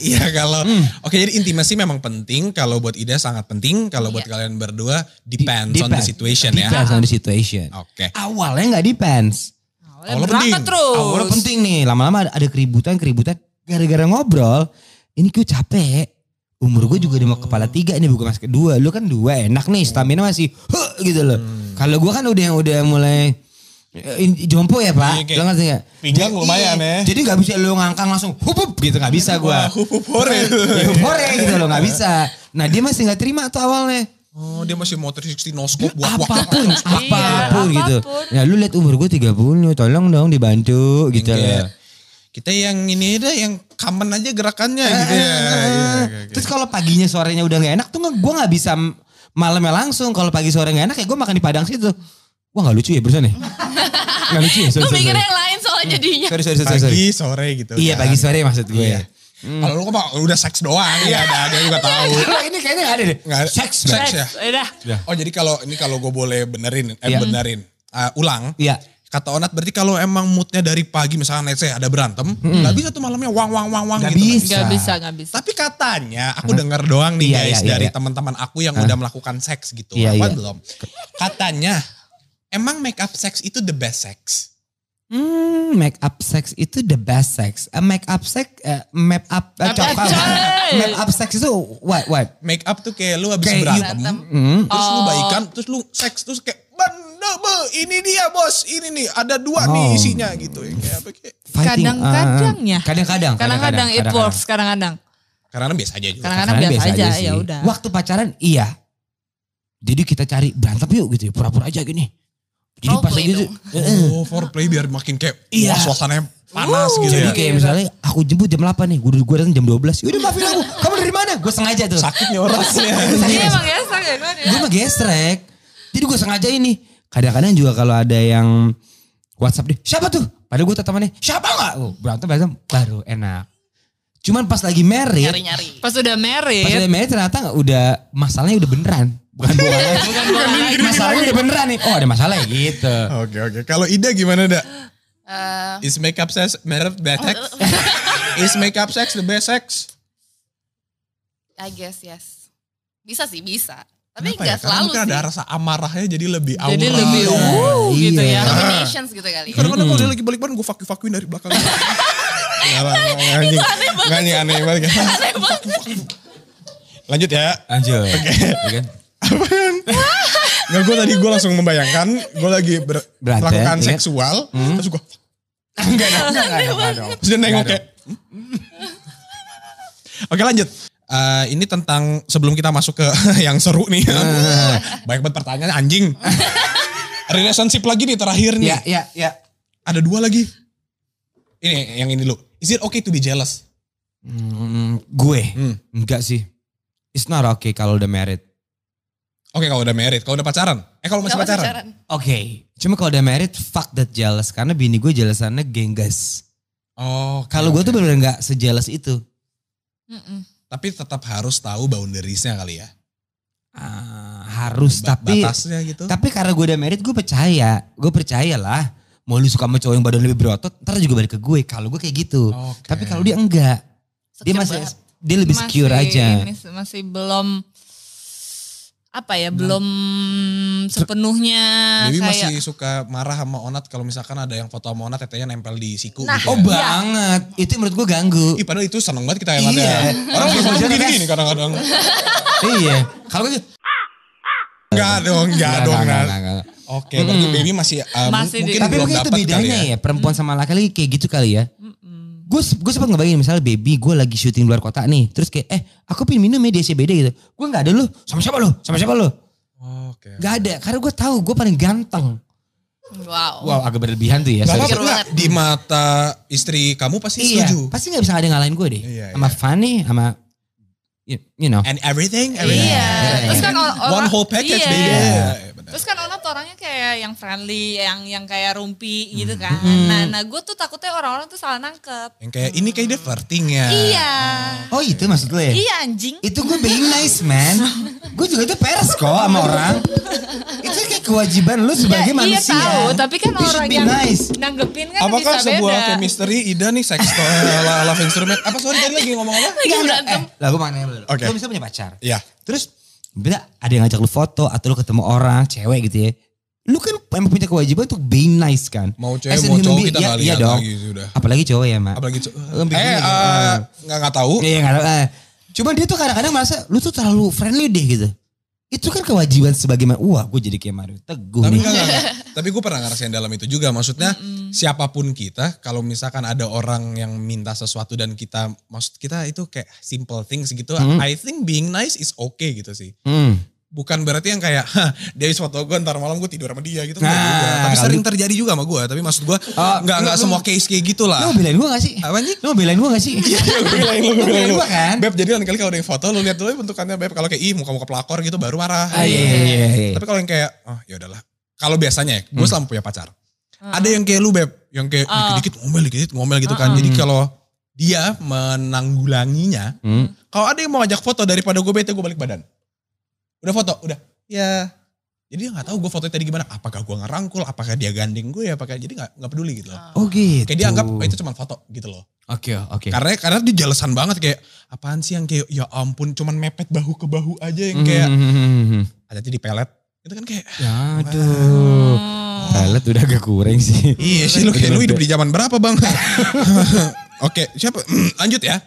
Iya kalau, Hmm. oke jadi intimasi memang penting. Kalau buat Ida sangat penting. Kalau buat Iya. kalian berdua depends on the Depends. situation ya. Depends on the situation. Oke. Awalnya nggak depends. Awalnya Berangkat penting. terus. Awalnya penting nih. Lama-lama ada, ada keributan, keributan. Gara-gara ngobrol. Ini gue capek. Umur gue juga udah mau kepala tiga ini bukan masih kedua. Lu kan dua enak nih stamina masih huh, gitu loh. Kalau gue kan udah udah mulai jompo ya pak. Iya, kayak Lo ngerti gak? pinggang Jadi- lumayan iya. ya. Jadi gak bisa lu ngangkang langsung hup hup gitu gak bisa gue. Wah, hup, hup, hore. Ya, hore gitu loh gak bisa. Nah dia masih nggak terima tuh awalnya. Oh dia masih mau 360 noskop buat apa pun, Iya, apa pun gitu. apa pun. Ya lu lihat umur gue 30, tolong dong dibantu gitu. Kayak, kita yang ini dah yang common aja gerakannya gitu ya. Iya, iya, iya. Terus kalau paginya sorenya udah nggak enak tuh nggak- gue nggak bisa malamnya langsung. Kalau pagi sore nggak enak ya gue makan di Padang situ. Wah nggak lucu ya barusan ya? Nggak lucu ya? Gue mikirnya sorry. yang lain soalnya jadinya. Sorry, sorry, sorry, sorry. Pagi sore gitu. Iya kan. pagi sore maksud gue. Iya. Kalau lu kok udah seks doang ya ada dia juga tahu. Kalau ini kayaknya nggak ada deh. Nggak ada. Seks. Seks. Bang. ya? Udah. Oh jadi kalau ini kalau gue boleh benerin, eh Iya. benerin, Uh, ulang. Iya. Kata Onat berarti kalau emang moodnya dari pagi misalnya let's say ada berantem, nggak bisa tuh malamnya wang wang wang wang Nggak gitu. bisa. Gak bisa, gak bisa. Tapi katanya aku dengar doang nih Iya, guys iya, iya, dari iya. teman-teman aku yang udah melakukan seks gitu. Iya, Apa iya. belum? Katanya emang make up sex itu the best sex. Hmm, make up sex itu the best sex. Uh, make up sex, uh, make up, uh, Make up coklat. sex. make up sex itu what what? Make up tuh kayak lu habis Kayak berantem, Berantem. Hmm. terus lu Oh. baikan, terus lu seks, terus kayak benda be, ini dia bos, ini nih ada dua Oh. nih isinya gitu. Kayak apa kayak? Fighting, Kadang-kadang uh, ya. Kadang-kadang. Kadang-kadang it works, kadang-kadang. Karena biasa aja juga. Kadang-kadang Kadang biasa, aja, sih. ya udah. Waktu pacaran iya. Jadi kita cari berantem yuk gitu ya, pura-pura aja gini. Jadi pas Roleplay gitu, dong. eh, Oh, foreplay biar makin kayak Iya. wah suasananya panas gitu jadi ya. kayak misalnya aku jemput jam 8 nih, gue gue datang jam 12. Yaudah maafin aku, kamu dari mana? Gue sengaja tuh. Sakitnya orangnya. Iya emang ya, ya gue gue mah gestrek. Jadi gue sengaja ini. Kadang-kadang juga kalau ada yang WhatsApp deh, siapa tuh? Padahal gue temannya, siapa gak? Oh, berantem berantem baru enak. Cuman pas lagi married, Nyari-nyari. Pas udah married, pas udah married ternyata nggak udah masalahnya udah beneran. Bukan bohong lagi. masalahnya udah beneran nih. Oh ada masalah ya gitu. Oke oke. Kalau Ida gimana dak? Eh, Is makeup sex better best sex? Is makeup sex the best sex? I guess yes. Bisa sih bisa. Tapi Kenapa ya? nggak Karena selalu mungkin sih. ada rasa amarahnya jadi lebih aura. jadi lebih Iya, uh gitu iya. ya. Combinations gitu kali. Kadang-kadang kalau dia lagi balik badan gue fuck fuckin dari belakang. Lah, aneh banget. Aneh banget. Lanjut ya. Lanjut. Ya kan? Nggak gue tadi gue langsung membayangkan gue lagi ber- Berantem, melakukan iya. seksual. Terus gue Enggak, enggak, enggak, enggak, enggak. Terus dia nengok kayak. Oke lanjut. Eh, ini tentang sebelum kita masuk ke yang seru nih. Banyak banget pertanyaan anjing. Relationship lagi nih terakhir nih. Ya, ya, ya. Ada dua lagi. Ini yang ini lu. Is it okay to be jealous? Hmm, gue Hmm. enggak sih. It's not okay kalau udah married. Oke kalau udah married, kalau udah pacaran. Eh kalau masih Nggak pacaran. Oke, cuma kalau udah married fuck that jealous karena bini gue jealousannya genggas. Oh. oke, Kalau gue oke. tuh bener-bener nggak sejealous itu. Mm-mm. Tapi tetap harus tahu boundariesnya kali ya. Ah, harus Ba- tapi batasnya gitu. tapi karena gue udah married gue percaya, gue percaya lah. Mau lu suka sama cowok yang badan lebih berotot, ntar juga balik ke gue. Kalau gue kayak gitu. Oke. Tapi kalau dia enggak, dia masih banget. dia lebih secure aja. ini masih belum apa ya, belum sepenuhnya Dewi kayak masih suka marah sama Onat kalau misalkan ada yang foto sama Onat tetenya nempel di siku Nah, gitu Oh ya. banget, itu menurut gue ganggu. Ih padahal itu seneng banget kita yang Iya. liatnya. Orang Iya. bisa Iya. gini-gini kadang-kadang. iya, kalau gue Enggak dong, enggak dong. Enggak, Nat. enggak, enggak, enggak. Oke, berarti baby masih, uh, Masih di- mungkin Tapi belum mungkin itu kali bedanya ya. ya, perempuan sama laki-laki kayak gitu kali ya. Gue gue sempat ngebayangin misalnya baby gue lagi syuting luar kota nih, terus kayak eh aku pengen minum ya di SCBD gitu. Gue nggak ada lu, sama siapa lu? Sama siapa lu? Oke. Gak ada, karena gue tahu gue paling ganteng. Wow. Wow agak berlebihan tuh ya. Gak apa-apa enggak? Di mata istri kamu pasti Iya, setuju. pasti gak bisa ada yang ngalahin gue deh. Iya, sama iya. Fanny, sama you, you know. And everything, everything. Iya. Iya. Terus kan or- One whole package iya. baby. Iya, benar. Terus kan orangnya kayak yang friendly, yang yang kayak rumpi gitu Hmm. kan. Nah, nah gue tuh takutnya orang-orang tuh salah nangkep. Yang kayak ini kayak dia flirting ya. Iya. Oh itu maksud lo ya? Iya anjing. Itu gue being nice man. gue juga itu pers kok sama orang. itu kayak kewajiban lu sebagai Ya, iya manusia. tahu, tapi kan You orang yang nice. nanggepin kan Apakah bisa sebuah beda. chemistry Ida nih sex toy la- love instrument? Apa sorry tadi lagi ngomong apa? Lagi berantem. Eh, lah gue mau nanya dulu. Oke. Lu bisa punya pacar. Iya. Terus beda ada yang ngajak lu foto atau lu ketemu orang cewek gitu ya. Lu kan emang punya kewajiban untuk being nice kan. Mau cewek mau cowok kita iya- iya lihat dong. lagi sudah. Apalagi cowok ya mak. Apalagi co- Lu bikin eh eh, nggak nggak tahu. Iya nggak tahu. Eh. Cuman dia tuh kadang-kadang merasa lu tuh terlalu friendly deh gitu. Itu kan kewajiban sebagai wah gue jadi kayak Mario Teguh Tapi nih. enggak, enggak, enggak. Tapi gue pernah ngerasain dalam itu juga. Maksudnya siapa pun kita, kalau misalkan ada orang yang minta sesuatu dan kita, maksud kita itu kayak simple things gitu. Hmm. I think being nice is okay gitu sih. Hmm. Bukan berarti yang kayak, "Hah, dia habis foto gue ntar malam gue tidur sama dia gitu. Nah, Enggak juga. Tapi kalau sering lu- terjadi juga sama gue. Tapi maksud gue, Oh, enggak, lu- enggak lu- semua case kayak gitu lah. Lu mau belain gue gak sih? Apa nih? Lu mau belain gue gak sih? Iya, gue belain lu, gue Lu belain lu. gua kan? Beb, jadi lain kali kalau ada yang foto, lu lihat dulu bentukannya Beb. Kalau kayak, ih muka-muka pelakor gitu baru marah. Ah, iya, iya, iya, iya. Tapi kalau yang kayak, oh ya udahlah. Kalau biasanya ya, gue Hmm. selama punya pacar. Ada yang kayak lu Beb, yang kayak Oh. dikit-dikit ngomel, dikit-dikit ngomel gitu kan. Uh-uh. Jadi kalau dia menanggulanginya, Hmm. kalau ada yang mau ngajak foto daripada gue bete, gue balik badan. Udah foto, udah. Ya. Jadi dia gak tahu gue fotonya tadi gimana. Apakah gue ngerangkul, apakah dia gandeng gue, apakah jadi gak, nggak peduli gitu loh. Oh gitu. Kayak dia anggap oh, itu cuma foto gitu loh. Oke oke. Karena karena dia jelasan banget kayak apaan sih yang kayak ya ampun cuman mepet bahu ke bahu aja yang kayak Hmm. hati-hati di pelet. Itu kan kayak Ya aduh. Pelet udah agak kurang sih. iya sih lu kayak lu hidup di zaman berapa bang? Oke siapa? Lanjut ya.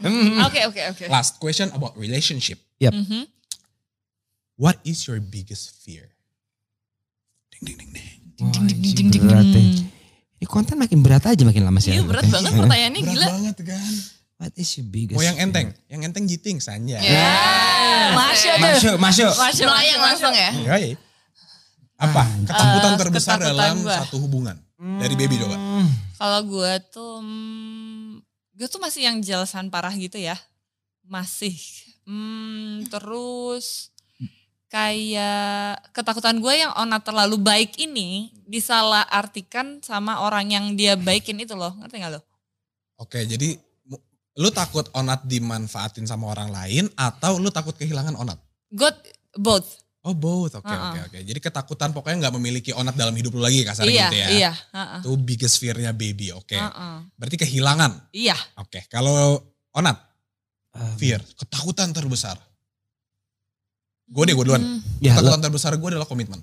Oke oke oke. Last question about relationship. Mhm. What is your biggest fear? Ding ding ding ding. Ding, ding, ding, ding, berat ya. ding. Ini konten makin berat aja makin lama sih. Iya berat banget pertanyaannya Berat gila. banget kan. What is your biggest? Mau yang enteng, yang enteng jiting sanja. Ya. Masya Allah. Masuk masuk. Masya Melayang langsung ya. Ya, ya. Apa? Ketakutan Eh, terbesar ketakutan dalam gua. satu hubungan. Dari baby coba. Hmm. Kalau gue tuh, hmm, gue tuh masih yang jelasan parah gitu ya. Masih. Hmm, terus kayak ketakutan gue yang Ona terlalu baik ini disalah artikan sama orang yang dia baikin itu loh. Ngerti gak lo? Oke, jadi lu takut onat dimanfaatin sama orang lain atau lu takut kehilangan onat? Gue both. Oh both, oke oke Uh-uh. oke. Jadi ketakutan pokoknya nggak memiliki onat dalam hidup lu lagi kasarnya iya, gitu ya. iya. uh-uh, Itu biggest fear-nya baby, oke. uh-uh. Berarti kehilangan, Iya. oke. Kalau onat, Um, fear, ketakutan terbesar. Gue deh, gue duluan. Hmm. Ya, lo, Ketakutan terbesar gue adalah komitmen.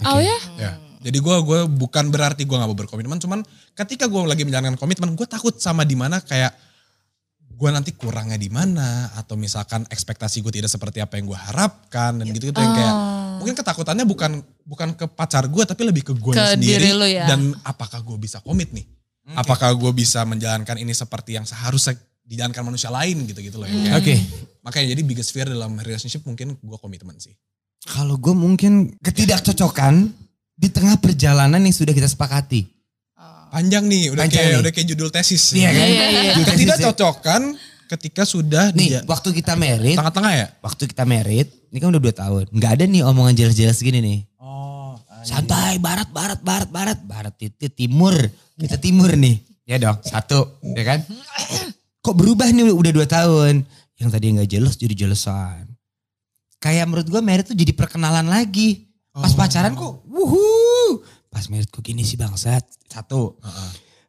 Oh oke. ya? Ya. Jadi gue gue bukan berarti gue nggak mau berkomitmen, cuman ketika gue lagi menjalankan komitmen, gue takut sama di mana kayak gue nanti kurangnya di mana atau misalkan ekspektasi gue tidak seperti apa yang gue harapkan dan gitu gitu yang kayak Oh. mungkin ketakutannya bukan bukan ke pacar gue tapi lebih ke gue sendiri diri lu ya. dan apakah gue bisa komit nih apakah gue bisa menjalankan ini seperti yang seharusnya dijalankan manusia lain gitu gitu loh kayak- Oke. Makanya jadi biggest fear dalam relationship mungkin gue komitmen sih Kalau gue mungkin ketidakcocokan di tengah perjalanan yang sudah kita sepakati. Oh. panjang nih udah Panjang kayak nih. udah kayak judul tesis Iya kan? Iya, iya, iya. tidak cocokan ketika sudah Nih, di waktu kita merit, tengah-tengah ya waktu kita merit, ini kan udah dua tahun. Nggak ada nih omongan jelas-jelas gini nih. oh Santai, barat, barat, barat, barat. Barat itu timur. Kita timur nih. Ya dong, satu. Ya kan? Kok berubah nih udah dua tahun. Yang tadi nggak jelas jadi jelasan. Kayak menurut gue merit tuh jadi perkenalan lagi. Pas Oh. pacaran kok, wuhu. Pas merit kok gini sih bangsat. Satu.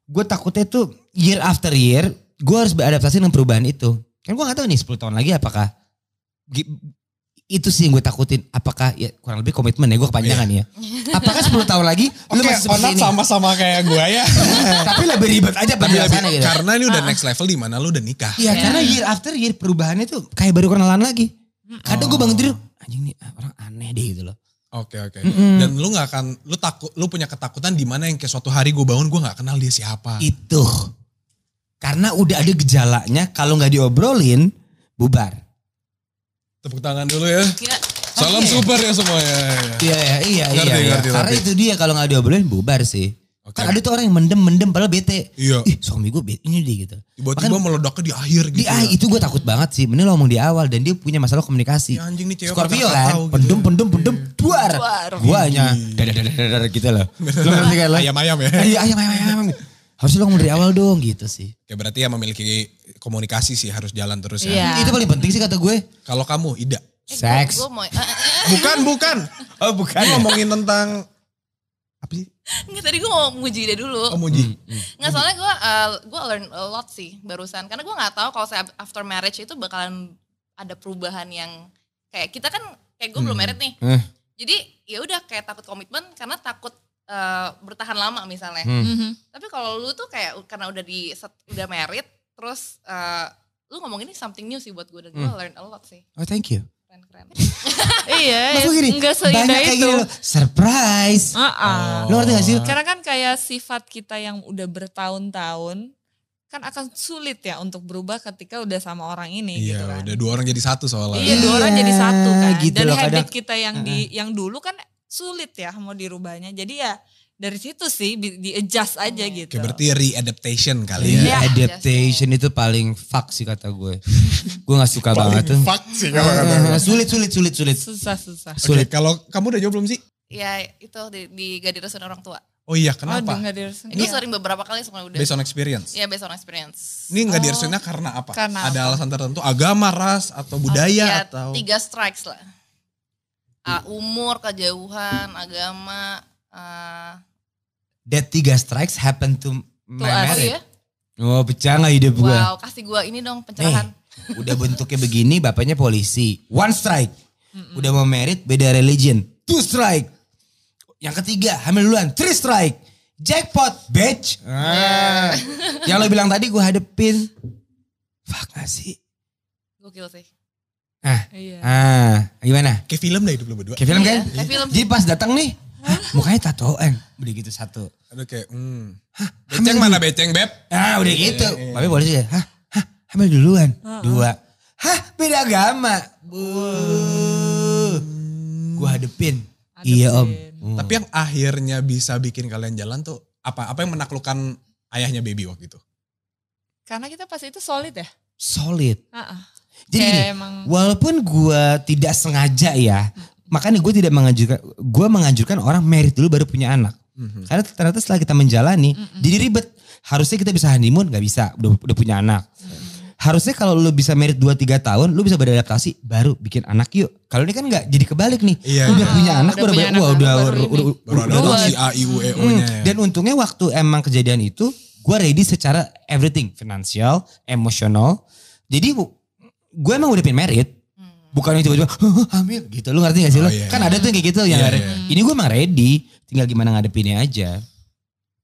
Gue takutnya tuh year after year, gue harus beradaptasi dengan perubahan itu. Kan gue gak tahu nih 10 tahun lagi apakah itu sih yang gue takutin. Apakah ya kurang lebih komitmen ya gue kepanjangan ya. Apakah 10 tahun lagi lu Oke, masih seperti ini? sama-sama kayak gue ya. Tapi lebih ribet aja Tapi lebih, penjelasannya gitu. karena ini udah next level di mana lu udah nikah. Iya karena year after year perubahannya tuh kayak baru kenalan lagi. Kadang gue bangun tidur, anjing nih orang aneh deh gitu loh. Oke oke. Mm-mm. Dan lu nggak akan, lu takut, lu punya ketakutan di mana yang kayak suatu hari gue bangun gue nggak kenal dia siapa. Itu. Karena udah ada gejalanya kalau nggak diobrolin bubar. Tepuk tangan dulu ya. Gila. Salam super ya semuanya. Iya iya iya Ngerti, iya. iya. ngerti, Karena ngerti. itu dia kalau nggak diobrolin bubar sih. Oke. Kan ada tuh orang yang mendem-mendem padahal bete. Iya. Ih suami gue bete ini deh gitu. Tiba-tiba meledaknya di akhir gitu. Di ah, itu gue takut banget sih. Mending lo ngomong di awal dan dia punya masalah komunikasi. Ya anjing nih cewek Scorpio kan, tahu gitu pendem, ya. pendem, pendem, duar. Duar. Gue hanya dadar, dadar, dadar gitu loh. Lo ngerti kan lo? Ayam-ayam ya. Iya, Harusnya lo ngomong dari awal dong gitu sih. Oke berarti ya memiliki komunikasi sih harus jalan terus ya. Iya. Itu paling penting sih kata gue. Kalau kamu Ida. Eh, Seks. Gue mau, Bukan bukan. Oh bukan. Gue ngomongin tentang apa sih? Nggak, tadi gue mau muji dia dulu. Oh Muji. Nggak soalnya gue uh, gue learn a lot sih barusan karena gue nggak tahu kalau saya after marriage itu bakalan ada perubahan yang kayak kita kan kayak gue belum Hmm. married nih. Eh. Jadi ya udah kayak takut komitmen karena takut uh, bertahan lama misalnya. Hmm. Mhm. Tapi kalau lu tuh kayak karena udah di set- udah married terus uh, lu ngomong ini something new sih buat gue dan gue Hmm. learn a lot sih. Oh thank you. Keren-keren. iya, Maksud gini, enggak seindah banyak kayak itu. gini loh, surprise. Ah-ah. Lo ngerti gak sih? Karena kan kayak sifat kita yang udah bertahun-tahun kan akan sulit ya untuk berubah ketika udah sama orang ini gitu Iya, kan. udah dua orang jadi satu soalnya. Iya, dua orang Iya, jadi satu kan. gitu Dan loh, habit kadang- kita yang di yang dulu kan sulit ya mau dirubahnya. Jadi ya dari situ sih di adjust aja gitu. Oke, berarti re-adaptation kali Iya, ya. adaptation itu paling fuck sih kata gue. gue gak suka banget tuh. fuck sih kalau kata gue. sulit, sulit, sulit, sulit. susah susah. Sulit. kalau kamu udah jawab belum sih? Ya itu di, di gak direstuin orang tua. Oh iya, kenapa? direstuin. Itu Iya. sering beberapa kali semuanya udah. Based on experience. Ya based on experience. Ini nggak Oh. direstuinnya karena apa? Karena Ada apa? alasan tertentu, agama, ras, atau budaya Ya, atau tiga strikes lah. Ah, umur, kejauhan, agama. ah, That tiga strikes happen to my us. oh marriage. iya? Oh pecah gak hidup gue? Wow, kasih gua ini dong pencerahan. Udah bentuknya begini, bapaknya polisi. One strike. Udah mau merit, beda religion. Two strike. Yang ketiga, hamil duluan. Three strike. Jackpot, bitch. Ah. Yang lo bilang tadi gue hadepin. Fuck gak sih? Gokil sih. Iya. Ah, gimana? kayak film deh hidup lo berdua. Kayak film kan? Iya, kayak film. Jadi pas datang nih, hah, mukanya tatoan. Udah gitu satu. Aduh kayak, hmm. Beceng mana beceng, Beb? Ah udah gitu. iya, iya. Bapak polisi ya, hah, hah, hamil duluan. Dua. Hah, beda agama. Bu. Gue hadepin. Iya om. Hmm. Tapi yang akhirnya bisa bikin kalian jalan tuh apa? Apa yang menaklukkan ayahnya baby waktu itu? Karena kita pas itu solid ya. solid. Ah, ah. Jadi gini, emang walaupun gue tidak sengaja ya, makanya gue tidak menganjurkan, gue menganjurkan orang merit dulu baru punya anak. Mhm. Karena ternyata setelah kita menjalani, jadi ribet. Harusnya kita bisa honeymoon, nggak bisa, udah, udah punya anak. Harusnya kalau lu bisa merit 2-3 tahun, lu bisa beradaptasi, baru bikin anak yuk. Kalau ini kan nggak, jadi kebalik nih. Iya, udah iya. punya anak, Udah baru, punya wah, anak, udah, baru udah, ini. udah, Baru ada udah- tuh si A, I, U, E, O Hmm, nya ya. Dan untungnya waktu emang kejadian itu, gue ready secara everything, finansial, emosional. Jadi gue emang udah pengen merit. Hmm. Bukan yang tiba-tiba "Hah, hamil gitu. Lu ngerti gak sih Oh, lo? iya, kan iya. ada tuh yang kayak gitu. yang Iya, ada- iya. Ini gue emang ready. Tinggal gimana ngadepinnya aja.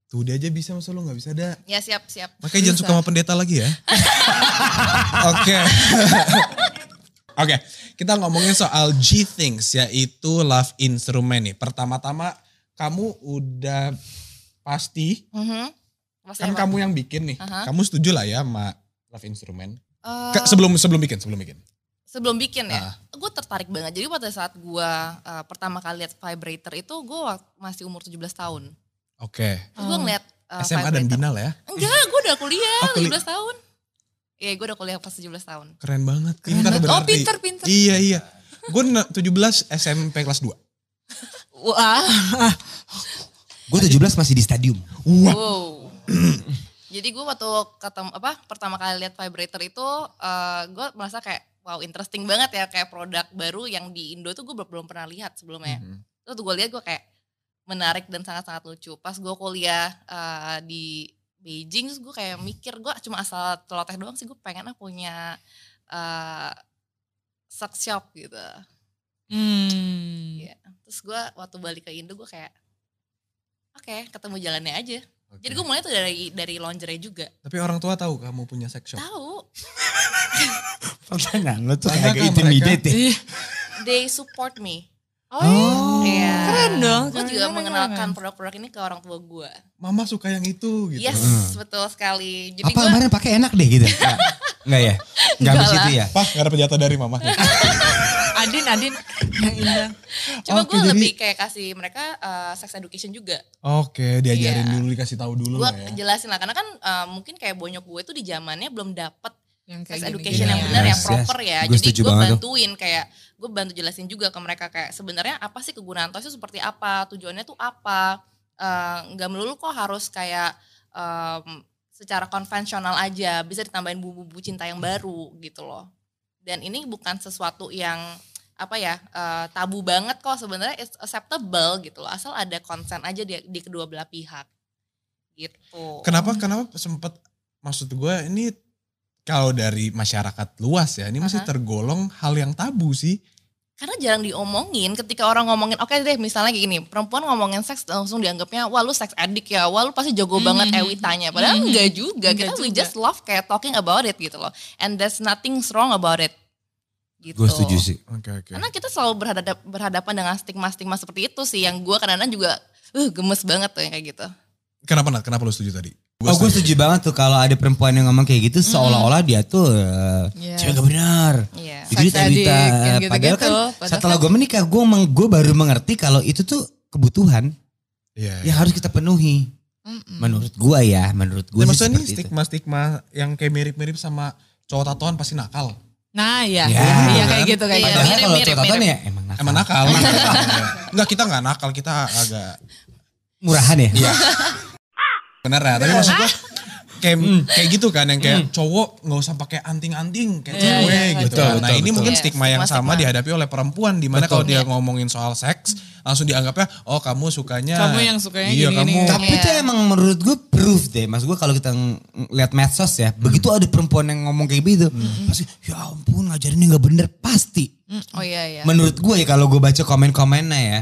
Tuh dia aja bisa masa lu gak bisa ada. Ya siap siap. Makanya jangan suka sama pendeta lagi ya. Oke. Oke, kita ngomongin soal G things yaitu love instrument nih. Pertama-tama kamu udah pasti Mhm. Pasti kan emang. kamu yang bikin nih. Aha. Kamu setuju lah ya sama love instrument. Eh, Ke- sebelum sebelum bikin, sebelum bikin. sebelum bikin ya, Ah. gue tertarik banget. Jadi pada saat gue uh, pertama kali lihat vibrator itu gue masih umur 17 tahun. Oke. Terus gue ngeliat uh, SMA dan vibrator. Binal ya. Enggak, gue udah kuliah Oh, kuli- 17 tahun. Iya, gue udah kuliah pas 17 tahun. Keren banget. Keren Pintar banget. Oh berarti. pinter pinter. Iya, iya. Gue 17 SMP kelas 2. Wah. Gue 17 masih di stadium. Wow. Jadi gue waktu ketemu apa pertama kali lihat vibrator itu gue merasa kayak wow interesting banget ya kayak produk baru yang di Indo tuh gue belum pernah lihat sebelumnya. Mhm. Terus gue lihat gue kayak menarik dan sangat-sangat lucu. Pas gue kuliah eh, di Beijing terus gue kayak mikir gue cuma asal celoteh doang sih gue pengen punya eh sex shop gitu. Hmm. Iya. Terus gue waktu balik ke Indo gue kayak oke ketemu jalannya aja. Oke. Jadi gue mulai tuh dari dari lingerie juga. Tapi orang tua tahu kamu punya sex shop. Tahu, Pertanyaan lo tuh Banyak agak kan intimidate ya. They support me. Oh, iya. Iya. Keren dong. Gue juga keren, mengenalkan produk-produk ini ke orang tua gue. Mama suka yang itu gitu. Yes, Hmm. betul sekali. Jadi Apa gue kemarin pakai enak deh gitu. Enggak, Enggak ya? Enggak habis itu ya? Pak, gak dapet jatah dari mama. Adin, Adin. Yang indah. cuma Oke, gue jadi- lebih kayak kasih mereka uh, sex education juga. Oke, diajarin Iya. dulu, dikasih tahu dulu Gue lah ya. jelasin lah karena kan uh, mungkin kayak bonyok gue tuh di zamannya belum dapet Yang sex education gini-gini yang ya. benar, yang Yes, proper yes. ya. Gue Jadi gue banget tuh. bantuin kayak gue bantu jelasin juga ke mereka kayak sebenarnya apa sih kegunaan toys itu seperti apa, tujuannya tuh apa. Eh, Nggak melulu kok harus kayak em, secara konvensional aja, bisa ditambahin bumbu-bumbu cinta yang baru gitu loh. Dan ini bukan sesuatu yang apa ya eh, tabu banget kok sebenarnya it's acceptable gitu loh asal ada konsen aja di, di kedua belah pihak gitu. Kenapa kenapa sempat maksud gue ini kalau dari masyarakat luas ya, ini masih Aha. tergolong hal yang tabu sih. Karena jarang diomongin ketika orang ngomongin, oke deh misalnya kayak gini, perempuan ngomongin seks langsung dianggapnya, wah lu seks addict ya, wah lu pasti jago Mhm. banget ewitanya. Padahal Mhm. enggak juga, Enggak kita we juga. just love kayak talking about it gitu loh. And there's nothing wrong about it. gitu. Gue setuju sih. Oke oke. Karena kita selalu berhadap, berhadapan dengan stigma-stigma seperti itu sih yang gue kadang-kadang juga uh, gemes banget tuh yang kayak gitu. Kenapa Nat? Kenapa lu setuju tadi? Gua Oh gue setuju banget tuh kalau ada perempuan yang ngomong kayak gitu seolah-olah dia tuh eh, Yes. cewek gak benar. Iya. Jadi addict, yang Padahal gitu-gitu. kan Padahal setelah kan- gue menikah gue gue baru mengerti kalau itu tuh kebutuhan Iya. yang harus kita penuhi. Mm-mm. Menurut gue ya, menurut gue Ya, maksudnya nih stigma-stigma yang kayak mirip-mirip sama cowok tatoan pasti nakal. Nah ya, Ya. iya kayak gitu kayak Iya, gitu. Padahal mirip, kalau mirip, cowok mirip. ya emang nakal. Emang nakal. Enggak kita nggak nakal, kita agak Murahan ya? Iya. Bener ya, tapi maksud gue kayak kayak gitu kan yang kayak cowok nggak usah pakai anting-anting kayak Iya, cewek iya, gitu. betul, kan. nah betul, ini betul. mungkin Iya, stigma yang sama stigma-stigma. dihadapi oleh perempuan di mana kalau dia Iya. ngomongin soal seks langsung dianggapnya oh kamu sukanya Kamu yang sukanya iya gini-gini. kamu Tapi Iya. itu emang menurut gue proof deh. Mas gue kalau kita lihat medsos ya, begitu ada perempuan yang ngomong kayak gitu, pasti ya ampun ngajarinnya nggak bener pasti. Oh iya iya. Menurut gue ya kalau gue baca komen-komennya ya,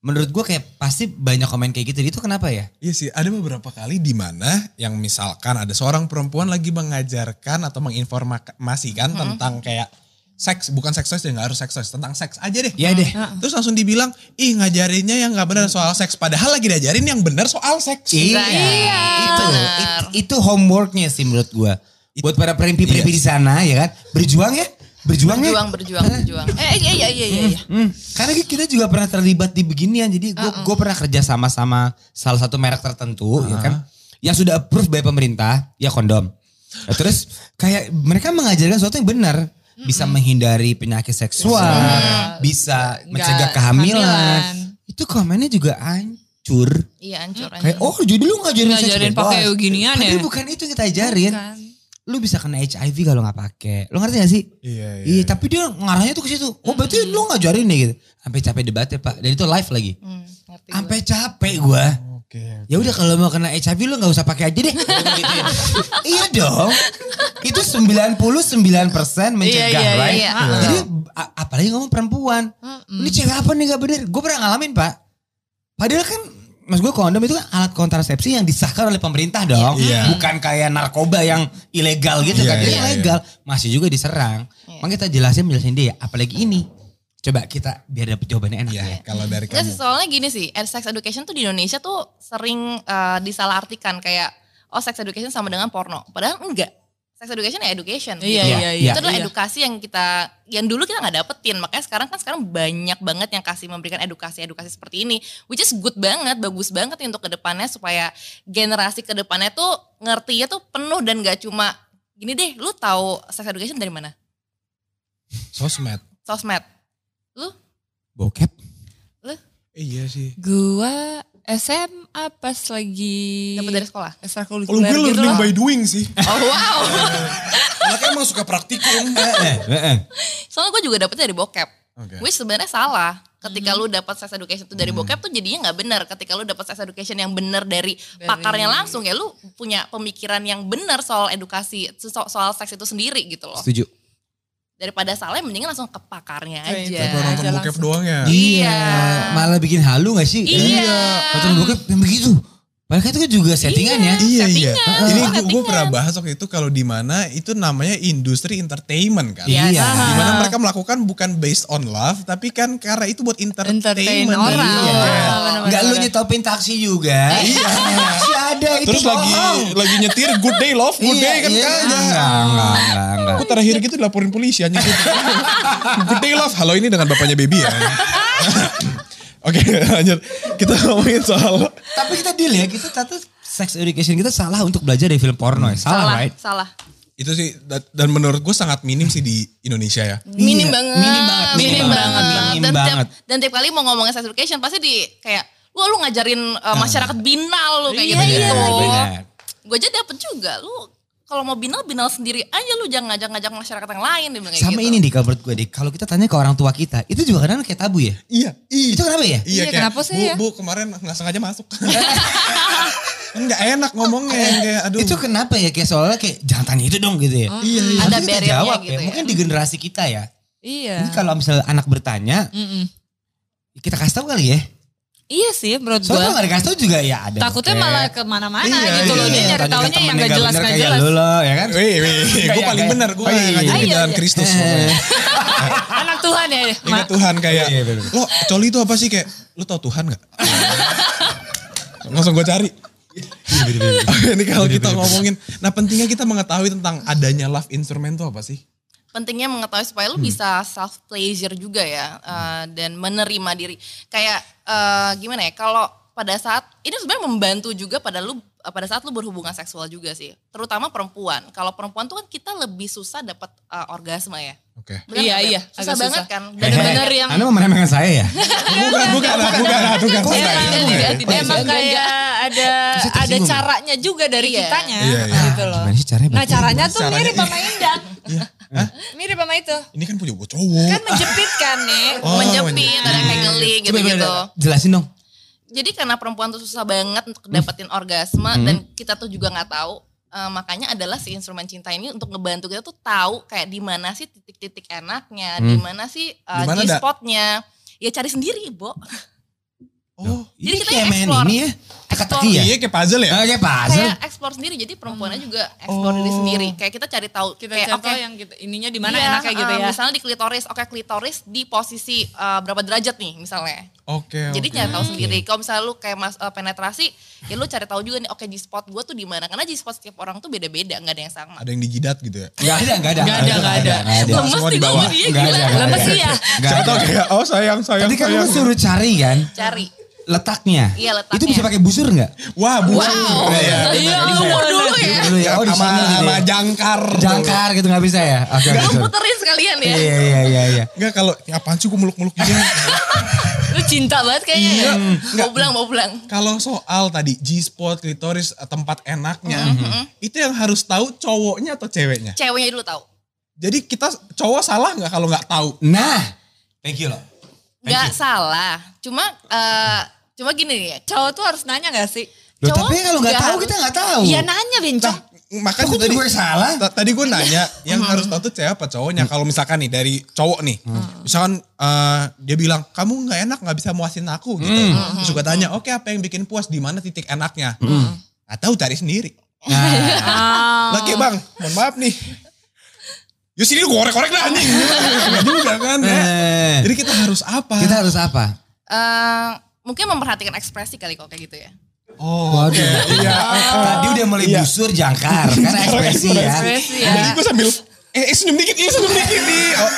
menurut gue kayak pasti banyak komen kayak gitu. Itu kenapa ya? Iya sih, ada beberapa kali di mana yang misalkan ada seorang perempuan lagi mengajarkan atau menginformasikan tentang kayak seks, bukan seks toys ya nggak harus seks toys, tentang seks aja deh. Ya deh. Terus langsung dibilang, ih ngajarinnya yang nggak benar soal seks, padahal lagi diajarin yang benar soal seks. Iya, Iya, itu, it- itu homeworknya sih menurut gue. Buat para perimpi-perimpi Iya. di sana ya kan, berjuang ya, berjuang, ya. Berjuang, berjuang, berjuang. Eh iya iya iya iya. iya. Hmm, karena kita juga pernah terlibat di beginian. Jadi gue gue pernah kerja sama sama salah satu merek tertentu, ya kan, yang sudah approve by pemerintah, ya kondom. Nah, terus kayak mereka mengajarkan sesuatu yang benar, bisa menghindari penyakit seksual, bisa Nggak mencegah kehamilan. kehamilan. Itu komennya juga hancur. Iya hancur Kayak oh jadi lu ngajarin, seks Ngajarin bebas. pakai ginian ya? Tapi bukan itu yang kita ajarin. Bukan. Lu bisa kena HIV kalau nggak pakai. Lu ngerti gak sih? Iya, Iya, tapi dia ngarahnya tuh ke situ. Oh, berarti lu ngajarin nih gitu. Sampai capek debatnya, Pak. Dan itu live lagi. Hmm, ngerti gue. Sampai capek gua. Oke. Ya udah kalau mau kena HIV lu nggak usah pakai aja deh. Iya dong. Itu 99% mencegah, Iya, iya, right? iya. Jadi a- apalagi ngomong perempuan. Ini cewek apa nih gak bener? Gue pernah ngalamin, Pak. Padahal kan Mas gue kondom itu kan alat kontrasepsi yang disahkan oleh pemerintah dong. Iya. Bukan kayak narkoba yang ilegal gitu Iya, kan. Dia iya, ilegal. Masih juga diserang. Iya. Makanya kita jelasin jelasin dia. Apalagi ini. Coba kita biar dapet jawabannya enak Iya, ya. kalau dari kamu. soalnya gini sih, sex education tuh di Indonesia tuh sering eh, disalahartikan kayak oh sex education sama dengan porno. Padahal enggak. Sex education ya education. Iya, gitu. Iya, iya, iya. iya. Itu adalah iya. edukasi yang kita, yang dulu kita nggak dapetin. Makanya sekarang kan sekarang banyak banget yang kasih memberikan edukasi-edukasi seperti ini. Which is good banget, bagus banget nih untuk ke depannya supaya generasi ke depannya tuh ngertinya tuh penuh dan gak cuma gini deh, lu tahu sex education dari mana? Sosmed. Sosmed. Lu? Bokep. Iya sih. Gua SMA pas lagi Dapat dari sekolah? Kalau ekstrakurikuler gue gitu learning loh. by doing sih. Oh wow. Anaknya emang suka praktikum. Eh, eh, eh. Soalnya gue juga dapetnya dari bokep. Oke. Which sebenarnya salah. Ketika lu dapat sex education itu dari bokep tuh jadinya nggak benar. Ketika lu dapat sex education yang benar dari, Dari- pakarnya langsung ya lu punya pemikiran yang benar soal edukasi so- soal seks itu sendiri gitu loh. Setuju. Daripada salah mendingan langsung ke pakarnya Kayak aja. Daripada nonton aja bokep langsung. doang ya. Iya. Malah bikin halu gak sih? Iya. Nonton bokep yang begitu. Padahal kan itu kan juga settingan ya. Iya iya. Settingan, Ini gue settingan. pernah bahas waktu itu kalau di mana itu namanya industri entertainment kan. Iya. Di mana mereka melakukan bukan based on love tapi kan karena itu buat Entertain entertainment. orang. Iya. bener-bener. Enggak lu nyetopin taksi juga. Iya. Si ada itu Terus lagi bohong. lagi nyetir good day love, good Iya, day kan iya. kagak. Enggak, enggak, enggak, enggak. Aku terakhir gitu dilaporin polisi anjing good day love. Halo ini dengan bapaknya baby ya. Oke lanjut. Kita ngomongin soal Tapi kita deal ya, kita tata sex education kita salah untuk belajar dari film porno ya. Salah, salah, right? salah. itu sih da- dan menurut gue sangat minim sih di Indonesia ya. Minim Iya, banget. minim banget, Minim, minim banget. banget, minim dan, banget. Tiap, dan tiap kali mau ngomongin sex education pasti di kayak Wah lu ngajarin uh, masyarakat binal lu kayak Iya, gitu-gitu. iya, benar. Gue aja dapet juga. Lu kalau mau binal, binal sendiri aja lu jangan ngajak-ngajak masyarakat yang lain. Dia bilang kayak Sama gitu. ini nih kalau menurut gue deh, kalau kita tanya ke orang tua kita, itu juga kadang kayak tabu ya. Iya, iya. Itu kenapa ya? Iya, kayak, kenapa sih bu, ya? Bu, kemarin nggak sengaja masuk. Enggak enak ngomongnya yang kayak aduh. Itu kenapa ya? Kayak soalnya kayak jangan tanya itu dong gitu ya. iya, iya. Ada kita barriernya jawab gitu ya. ya. Mungkin di generasi kita ya. Iya. Ini kalau misalnya anak bertanya, Mm-mm. kita kasih tahu kali ya. Iya sih menurut Soalnya kalau gue. nggak dikasih tahu juga ya ada. Takutnya bokep. malah ke mana-mana Iya, gitu loh. iya, Dia iya. nyari taunya yang gak jelas bener gak kayak jelas. Lu loh, ya kan? Wih, wih, gue paling benar, gue Oh, iya. Iya, jalan iya. Kristus. Eh. pokoknya. Anak Tuhan ya. Ingat Ma. Tuhan kayak, Iya, bener. lo coli itu apa sih kayak, lo tau Tuhan gak? Langsung gue cari. Ini kalau kita ngomongin, nah pentingnya kita mengetahui tentang adanya love instrument itu apa sih? pentingnya mengetahui supaya lu bisa self pleasure juga ya eh, dan menerima diri kayak eh, gimana ya kalau pada saat ini sebenarnya membantu juga pada lu pada saat lu berhubungan seksual juga sih terutama perempuan kalau perempuan tuh kan kita lebih susah dapat eh, orgasme ya Oke. Benar Iya, iya, susah agak banget susah. kan Eh, Bener-bener yang Anda mau meremehkan saya ya? Bukan, bukan, bukan, bukan, bukan. Bukan. emang kayak ada Saya ada tersinggung. caranya juga dari Iya. kitanya Iya, iya. gitu loh. Gimana sih caranya? Nah caranya tuh mirip sama Indak. Mirip sama itu. Ini kan punya gue cowok. Kan menjepit kan nih. Oh, menjepit ada kayak geli Coba, gitu-gitu coba, jelasin dong. jadi karena perempuan tuh susah banget untuk dapetin orgasme dan kita tuh juga nggak tahu eh, makanya adalah si instrumen cinta ini untuk ngebantu kita tuh tahu kayak di mana sih titik-titik enaknya, di mana sih uh, Da? G-spotnya. Ya cari sendiri, Bo. Oh, Jadi Ini kita kayak main explore. ini ya. Teka-teki ya? iya kayak puzzle ya? Ah, kayak puzzle. Kayak explore sendiri. Jadi perempuannya juga explore diri Oh. sendiri. Kayak kita cari tahu Kita kayak contoh oke, yang kita, ininya di mana iya, enaknya gitu eh, ya. Misalnya di klitoris, oke klitoris di posisi eh, berapa derajat nih misalnya. Oke, Jadi oke. cari tahu sendiri. Kalau misalnya lu kayak mas, eh, penetrasi, ya lu cari tahu juga nih, oke di spot gue tuh di mana. Karena di spot setiap orang tuh beda-beda, nggak ada yang sama. Ada yang dijidat gitu ya? Enggak ada, enggak ada. Nggak ada, nggak ada. nggak ada. Lemes di bawah. gila. ada, Lemes ada. ya. Siapa ada. tahu kayak, oh sayang, sayang, Tadi kan lu suruh cari kan Cari. Letaknya. Iya, letaknya. Itu bisa pakai busur enggak? Wah, busur. Wow. Iya, Iya, Umur dulu ya. Dulu ya. Oh di sama, sini gitu sama ya. jangkar. Jangkar gitu nggak bisa ya? Oke, sorry. puterin sekalian ya. Iya, iya, iya, iya. Enggak kalau, ya apaan sih gue meluk-meluk gini? Lu cinta banget kayaknya ya. Mau pulang, mau pulang. kalau soal tadi G-spot, klitoris, tempat enaknya, itu yang harus tahu cowoknya atau ceweknya. Ceweknya dulu tahu. Jadi kita cowok salah nggak kalau nggak tahu? Nah, thank you loh. Gak salah. Cuma eh cuma gini nih ya. Cowok tuh harus nanya gak sih? Loh, Cowok tapi kalau nggak tahu kita nggak tahu. Iya nanya bencong. Makanya Kok tadi gue salah? ta- tadi gue nanya yang harus tahu tuh cewek apa cowoknya. Kalau misalkan nih dari cowok nih, misalkan eh, dia bilang kamu nggak enak nggak bisa muasin aku gitu. Terus gue tanya, oke apa yang bikin puas? Di mana titik enaknya? Tahu cari sendiri. Nah, Lagi bang, mohon maaf nih. Yuk sini lu korek-korek dah anjing. Juga kan ya. eh, Jadi kita harus apa? kita harus apa? Eh mungkin memperhatikan ekspresi kali kalau kayak gitu ya. Oh, Waduh. oke. Iya. Tadi udah mulai Iya. busur jangkar, kan ekspresi ya. Ekspresi ya. Jadi gue sambil, eh, eh, senyum dikit, eh, senyum dikit nih. Oh,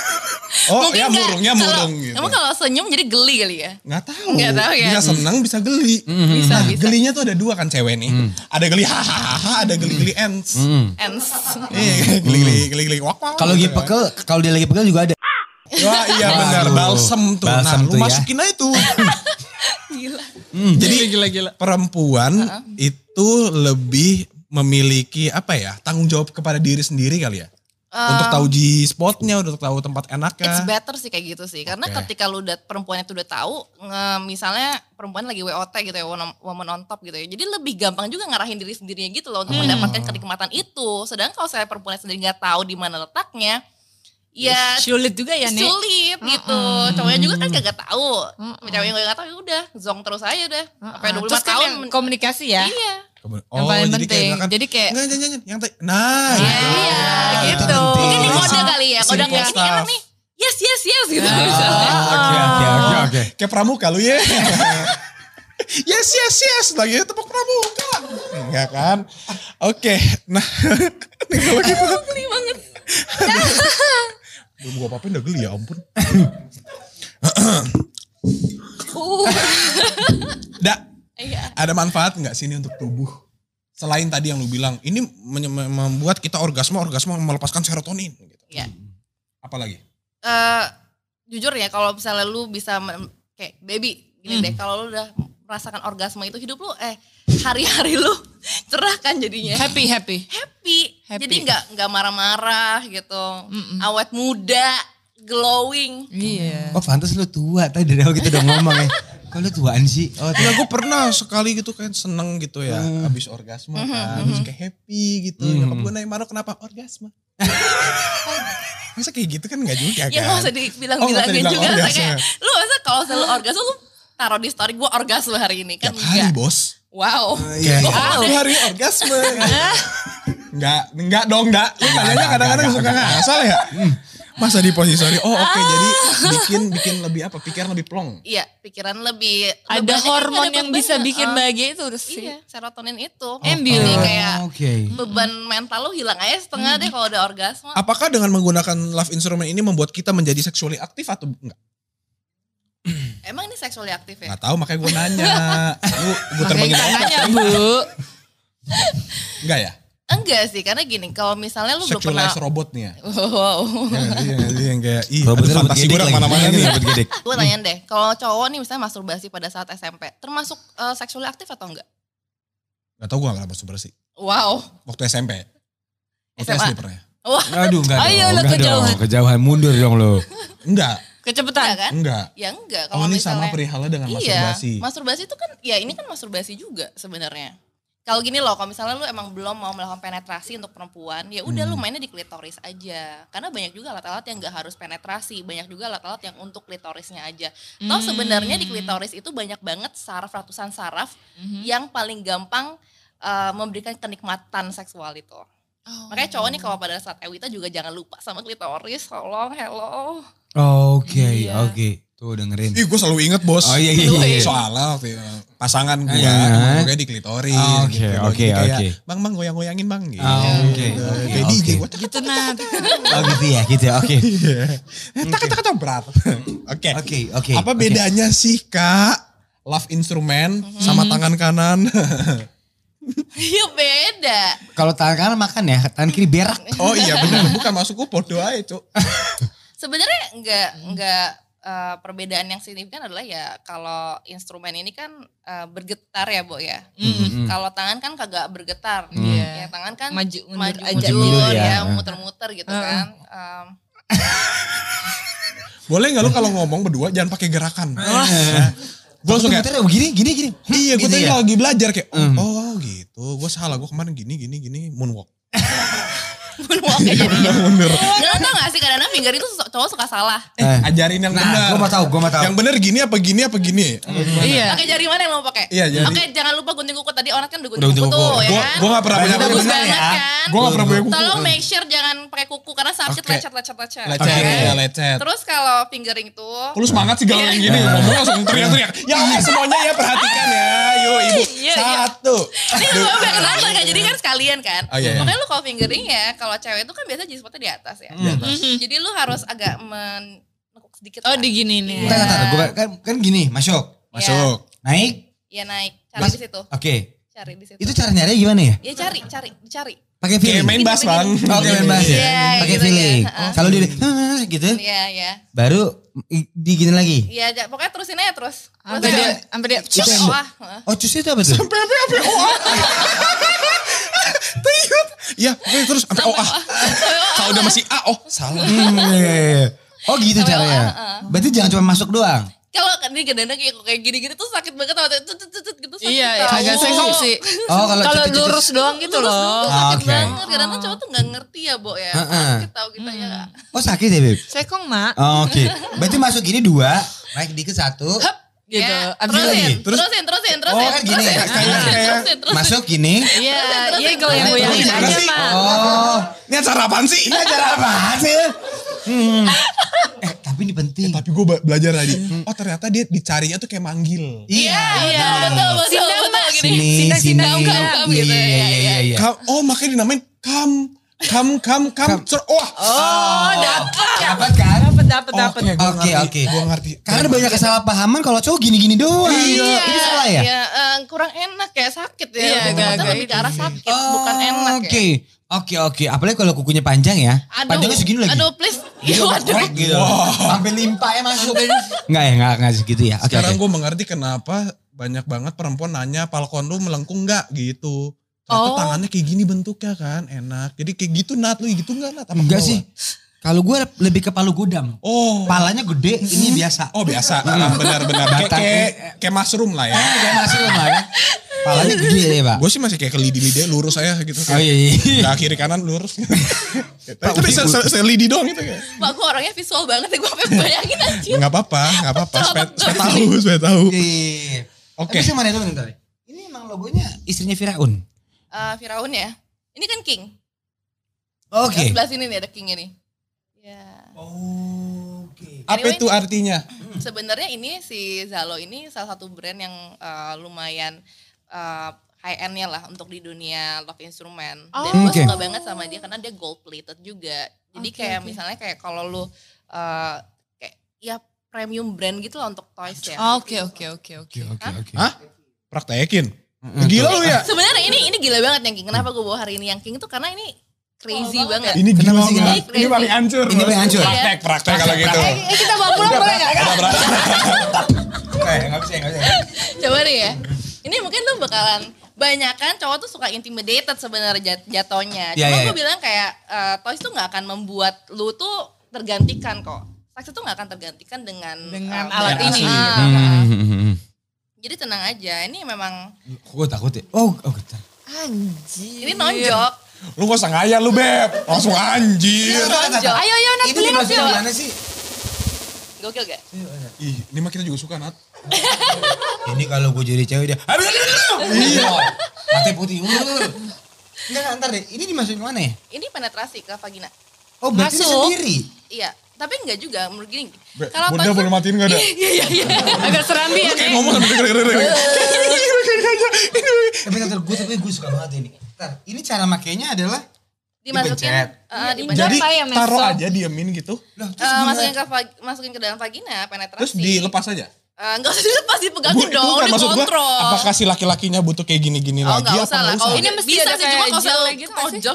oh ya nggak- murungnya kalau- murung gitu. Emang kalau senyum jadi geli kali ya? Nggak tahu. Nggak tahu ya. Bisa senang, bisa geli. Bisa, Nah, bisa. gelinya tuh ada dua kan cewek nih. Ada geli hahaha, ada geli-geli ends. Ends. Iya, geli-geli, geli-geli wak wak. Kalau lagi gitu kan. pekel, kalau dia lagi pekel juga ada. Wah iya benar, balsem tuh. Balsem nah, lu tuh ya. masukin aja tuh. Gila. Jadi perempuan itu lebih memiliki apa ya tanggung jawab kepada diri sendiri kali ya. Untuk tahu G spotnya, untuk tahu tempat It's enaknya. better sih kayak gitu sih. Karena ketika lu udah perempuan itu udah tahu, nge- misalnya perempuan lagi WOT gitu ya, woman on top gitu ya. Jadi lebih gampang juga ngarahin diri sendirinya gitu loh untuk mendapatkan kenikmatan itu. Sedangkan kalau saya perempuan sendiri nggak tahu di mana letaknya, ya Sulit juga ya nih. sulit gitu. Cowoknya juga kan kagak tahu. Cewek yang gak tahu ya udah, zong terus aja udah. Sampai 25 Terus kan tahun. yang komunikasi ya. Iya. Kemudian- Yang paling jadi penting. misalkan, Jadi kayak- Enggak, jangan, jangan. Yang. Nah, Iya, gitu. gitu. itu penting. Mungkin di kode kali ya. Kode kayak ini enak nih. Yes, yes, yes gitu. Ah. Oke, oke, oke, oke. Kayak pramuka lu ya. yes, yes, yes. Lagi tepuk pramuka. Enggak kan? Oke. Nah, ini kalau gitu. Geli banget. Belum gua apa-apain udah geli ya ampun. Uh. Da, Iya. ada manfaat nggak sih ini untuk tubuh? Selain tadi yang lu bilang, ini membuat kita orgasme, orgasme melepaskan serotonin. Gitu. Iya. Apalagi? Eh, jujur ya kalau misalnya lu bisa kayak baby gini Hmm. deh kalau lu udah merasakan orgasme itu hidup lu eh hari-hari lu cerah kan jadinya Happy, happy. happy, Happy. jadi nggak nggak marah-marah gitu awet muda glowing Iya. Oh pantas lu tua, tadi dari awal kita udah ngomong ya. Kok lu tuaan sih? Oh, Ya gue pernah sekali gitu kan seneng gitu ya. Habis orgasme kan. Terus kayak happy gitu. Nyokap gue nanya Maro kenapa orgasme? Masa kayak gitu kan gak juga kan? ya nggak usah Oh, dibilang-bilangin dibilang juga orgasme. kayak lu masa kalau selalu orgasme lu taruh di story gue orgasme hari ini kan Tiap hari bos. wow iya, Gua iya. deh. hari orgasme. Enggak, enggak dong enggak. Lu kadang-kadang enggak, suka enggak. ngasal ya. Masa di posisi sorry. Oh oke jadi bikin bikin lebih apa? Pikiran lebih plong. Iya, pikiran lebih Ada kan hormon yang bisa beban. bikin Ah, bahagia itu udah sih. Iya, serotonin itu. Embio. Jadi kayak Oke. beban mental lu hilang aja setengah deh kalau udah orgasme. Apakah dengan menggunakan love instrument ini membuat kita menjadi seksually aktif atau enggak? Emang ini seksually aktif ya? Nggak tahu makanya gue nanya. Lu gue otak. tanya bu. Enggak ya? Enggak sih, karena gini, kalau misalnya lu belum pernah robot nih ya. Wow. Yang, yang, yang kayak ih robot fantasi gedek gue ke mana-mana nih. Robot gedek. Gue tanya deh, kalau cowok nih misalnya masturbasi pada saat SMP, termasuk eh, seksually aktif atau enggak? Gak tau gue gak pernah bersih. Wow. Waktu SMP. Waktu SMA. SD pernah? Wah, Aduh enggak Ayo, dong. lo enggak kejauhan. dong. Kejauhan mundur dong lo. Enggak, enggak Kecepatan. kan? enggak. Ya enggak. Oh Kalau ini misalnya sama perihalnya dengan Iya, masturbasi. masturbasi itu kan ya ini kan masturbasi juga sebenarnya. Kalau gini loh, kalau misalnya lu emang belum mau melakukan penetrasi untuk perempuan, ya udah lu Hmm. mainnya di klitoris aja. Karena banyak juga alat-alat yang gak harus penetrasi, banyak juga alat-alat yang untuk klitorisnya aja. Toh Hmm. sebenarnya di klitoris itu banyak banget saraf ratusan saraf Mhm. yang paling gampang uh, memberikan kenikmatan seksual itu. Oh. Makanya cowok nih kalau pada saat Ewita juga jangan lupa sama klitoris, tolong, hello. Oke, Iya. oke. Tuh dengerin. Ih gue selalu inget bos. Oh iya iya iya. Soalnya waktu itu, pasangan gue Iya. ngomongnya di klitoris. Oke, gitu. oke, Jadi oke. Bang bang goyang-goyangin bang. Gitu. Oh, oke. Gitu. DJ oke. gue. Gitu Nat. Oh gitu ya, gitu ya. Oke. Tak tak tak berat. Oke. Oke, oke. Apa bedanya sih kak? Love instrument sama tangan kanan. Iya beda. Kalau tangan kanan makan ya, tangan kiri berak. oh iya benar. Bukan masuk gue podo aja cuk. Sebenarnya enggak enggak eh, perbedaan yang signifikan adalah ya kalau instrumen ini kan eh, bergetar ya, Bo ya. Mm-mm. Kalau tangan kan kagak bergetar. Iya. Ya tangan kan Maju mundur maju aja. mundur, Mundur ya, ya. muter-muter gitu Heeh. kan. Em, Boleh nggak lu kalau ngomong berdua jangan pakai gerakan. Gue langsung kayak, muter begini, gini, gini. iya gue Gitu tadi ya? lagi belajar kayak, Hmm. oh gitu. Gue salah, gue kemarin gini, gini, gini, moonwalk. moonwalk ya jadinya. Lo tau gak sih kadang-kadang finger itu cowok suka salah. Eh, Ajarin yang benar. Nah, gue mau tahu, gue mau tahu. Yang bener gini apa gini apa gini? Iya. Pakai jari mana yang lo pakai? Iya, jari. Oke, jangan lupa gunting kuku tadi Onat kan udah gunting gunting kuku tuh, kuku. ya Gue kan? gue gak pernah punya udah Bagus benar banget kan? Gue gak pernah punya kuku. Tolong make sure jangan pakai kuku karena sakit lecet lecet lecet. Lecet, Oke. ya lecet. Terus kalau fingering tuh Lu semangat sih galau yang gini. Ngomong langsung teriak-teriak. Ya oke semuanya ya perhatikan ya. Yuk ibu. Iya, iya. Satu. Ini gue udah kenapa kan? Jadi kan sekalian kan. Oh, iya, iya. Makanya lu kalau fingering ya, kalau cewek itu kan biasa G-spotnya di atas ya. Di atas. Jadi lu harus agak menekuk sedikit Oh digini nih. Bentar, bentar, gua kan, kan gini, masuk. Masuk. Naik, Iya naik, cari Mas- di situ. oke. Cari di situ. Itu cara nyari gimana ya? Ya cari, cari, dicari. Pakai Kayak feeling. main bass bang. Oke, main bass ya. Iya, Pakai gitu feeling. ya. Heeh. Kalau dia gitu, Iya, iya. baru digini lagi. Iya, pokoknya terusin aja terus. Sampai dia, ya. sampai dia. Yang- wah, heeh. Oh, cus itu apa tuh? Tiut. Ya oke terus sampai oh ah. Kalau udah masih A oh salah. Hmm, iya, iya, iya. Oh gitu Sampai caranya. Berarti jangan cuma masuk doang. Kalau kan ini kadang-kadang kayak kayak gini-gini tuh sakit banget tau tut tut tut tut gitu sakit. Iya, agak seksi sih. Oh kalau Kalau lurus doang gitu Lurus loh. tuh Ah, sakit banget. Kadang-kadang cowok tuh gak ngerti ya, Bo ya. Sakit tau kita ya. Oh sakit ya Beb? Sekong mak. Oh, Oke. Berarti masuk gini dua, naik dikit satu, Gitu. Ya, Abis itu terusin, lagi. Terus- terusin, terusin, terusin. Oh, kan gini ya, terusin, kayak- terusin, terusin, terusin. masuk gini. Iya, terusin, iya terusin, goyang-goyangin terusin. aja Terusin. mak. Oh, Ini acara apaan sih? ini acara apa sih? Hmm. Eh, tapi ini penting. Tapi gue belajar tadi. Oh ternyata dia dicarinya tuh kayak manggil. Iya, Iya. iya, betul, betul, betul. Mak. Gini. Sini, Sindang, sini. sindang, kam, kam, Iya, gitu, iya, iya, iya, iya. iya. Kam, oh makanya kam, kam, kam, kam. Ter- Wah. Oh, dapat. Dapat kan? Dapat, dapat, dapat. Oke, gua Oke, ngerti, oke. Gue ngerti. Karena banyak kesalahpahaman kalau cowok gini-gini doang. Iya, Ini salah ya? Iya, eh, kurang enak ya, sakit ya. Iya, Betul-betul agak-agak lebih ke arah sakit, Oh, bukan enak Oke. ya. Oke, oke. Apalagi kalau kukunya panjang ya. Aduh, Panjangnya segini lagi. Aduh, please. Gitu, Iya, waduh. wek gitu. Sampai limpahnya masuk. Enggak ya, enggak, enggak segitu ya. Oke, Sekarang oke. gue mengerti kenapa banyak banget perempuan nanya palkon lu melengkung nggak gitu. Ternyata Oh. tangannya kayak gini bentuknya kan, enak. Jadi kayak gitu Nat, lu gitu nggak Nat? Enggak sih. Kalau gue lebih ke palu godam. Oh. Palanya gede, ini biasa. Oh biasa, Ah, benar-benar. Kayak, Batang. kayak, kayak mushroom lah ya. Kayak masuk lah ya. Palanya gede ya, Pak. Gue sih masih kayak ke lidi-lidi lurus aja gitu. Oh iya iya. Nah, kiri kanan lurus. Tapi itu se, se, lidi doang itu kayak. Pak, gue orangnya visual banget ya, gue sampai bayangin aja. Nggak apa-apa, nggak apa-apa. Supaya, supaya tahu, supaya tahu. Iya. Oke. Tapi sama itu bentar. Ini emang logonya istrinya Firaun. Eh, Firaun ya. Ini kan king. Oke. Yang sebelah sini nih ada king ini. Ya. Oke. Apa Anyway, itu artinya? Sebenarnya ini si Zalo ini salah satu brand yang eh, lumayan eh, high end-nya lah untuk di dunia lock instrument. Dan Oh. gue Oke. suka banget sama dia karena dia gold plated juga. Jadi Oke, kayak oke. misalnya kayak kalau lu eh, kayak ya premium brand gitu lah untuk toys ya. Oke oke oke oke. Oke oke. Hah? Praktekin? Gila lu ya? Sebenarnya ini ini gila banget yang King. Kenapa gue bawa hari ini yang King itu karena ini crazy banget. Ini gila banget. Kenapa? Ini paling hancur. Ini paling hancur. Praktek, praktek kalau gitu. Eh kita bawa pulang boleh nggak? Eh, nggak bisa, nggak bisa. Coba nih ya. Ini mungkin lu bakalan banyak kan cowok tuh suka intimidated sebenarnya jat- jatohnya. Iya, Cuma iya, gue iya. bilang kayak eh, toys tuh nggak akan membuat lu tuh tergantikan kok. Seks itu nggak akan tergantikan dengan Dengan eh, alat ini. Ah. Ah, ah. Hmm. Jadi tenang aja. Ini memang Gue takut ya. Oh, oh getar. Anjir. ini nonjok. Lu gak usah ngayal lu Beb. Langsung anjir. Nonjok. Ayo ayo Nat Ini beli Nat dimasukin yuk. mana sih? Gokil gak? Ih, ini mah kita juga suka Nat. Ini kalau gue jadi cewek dia. Habis Iya. Mata putih. Uh. Enggak, ntar deh. Ini dimasukin mana ya? Ini penetrasi ke vagina. Oh, berarti Masuk. sendiri. Iya. Tapi enggak juga. Menurut gini. Kalau Bunda boleh matiin gak ada? Iya iya iya. Agak serambi ya Kayak nih. ngomong sambil denger-denger. Tapi ntar gue tapi gue suka banget ini. Ntar, ini cara makainya adalah Dimasukin. Eh, Ini dipencet. Jadi ya, taruh aja diemin gitu. Loh, terus Eh, gimana? masukin ke masukin ke dalam vagina penetrasi. Terus dilepas aja. Eh, Enggak usah dilepas dipegangin Gua- itu dong, kan maksud gua, dikontrol. apakah si laki-lakinya butuh kayak gini-gini Oh lagi enggak apa usah lah. Kalau? Ini mesti bisa ada sih cuma kayak gel gitu sih? aja.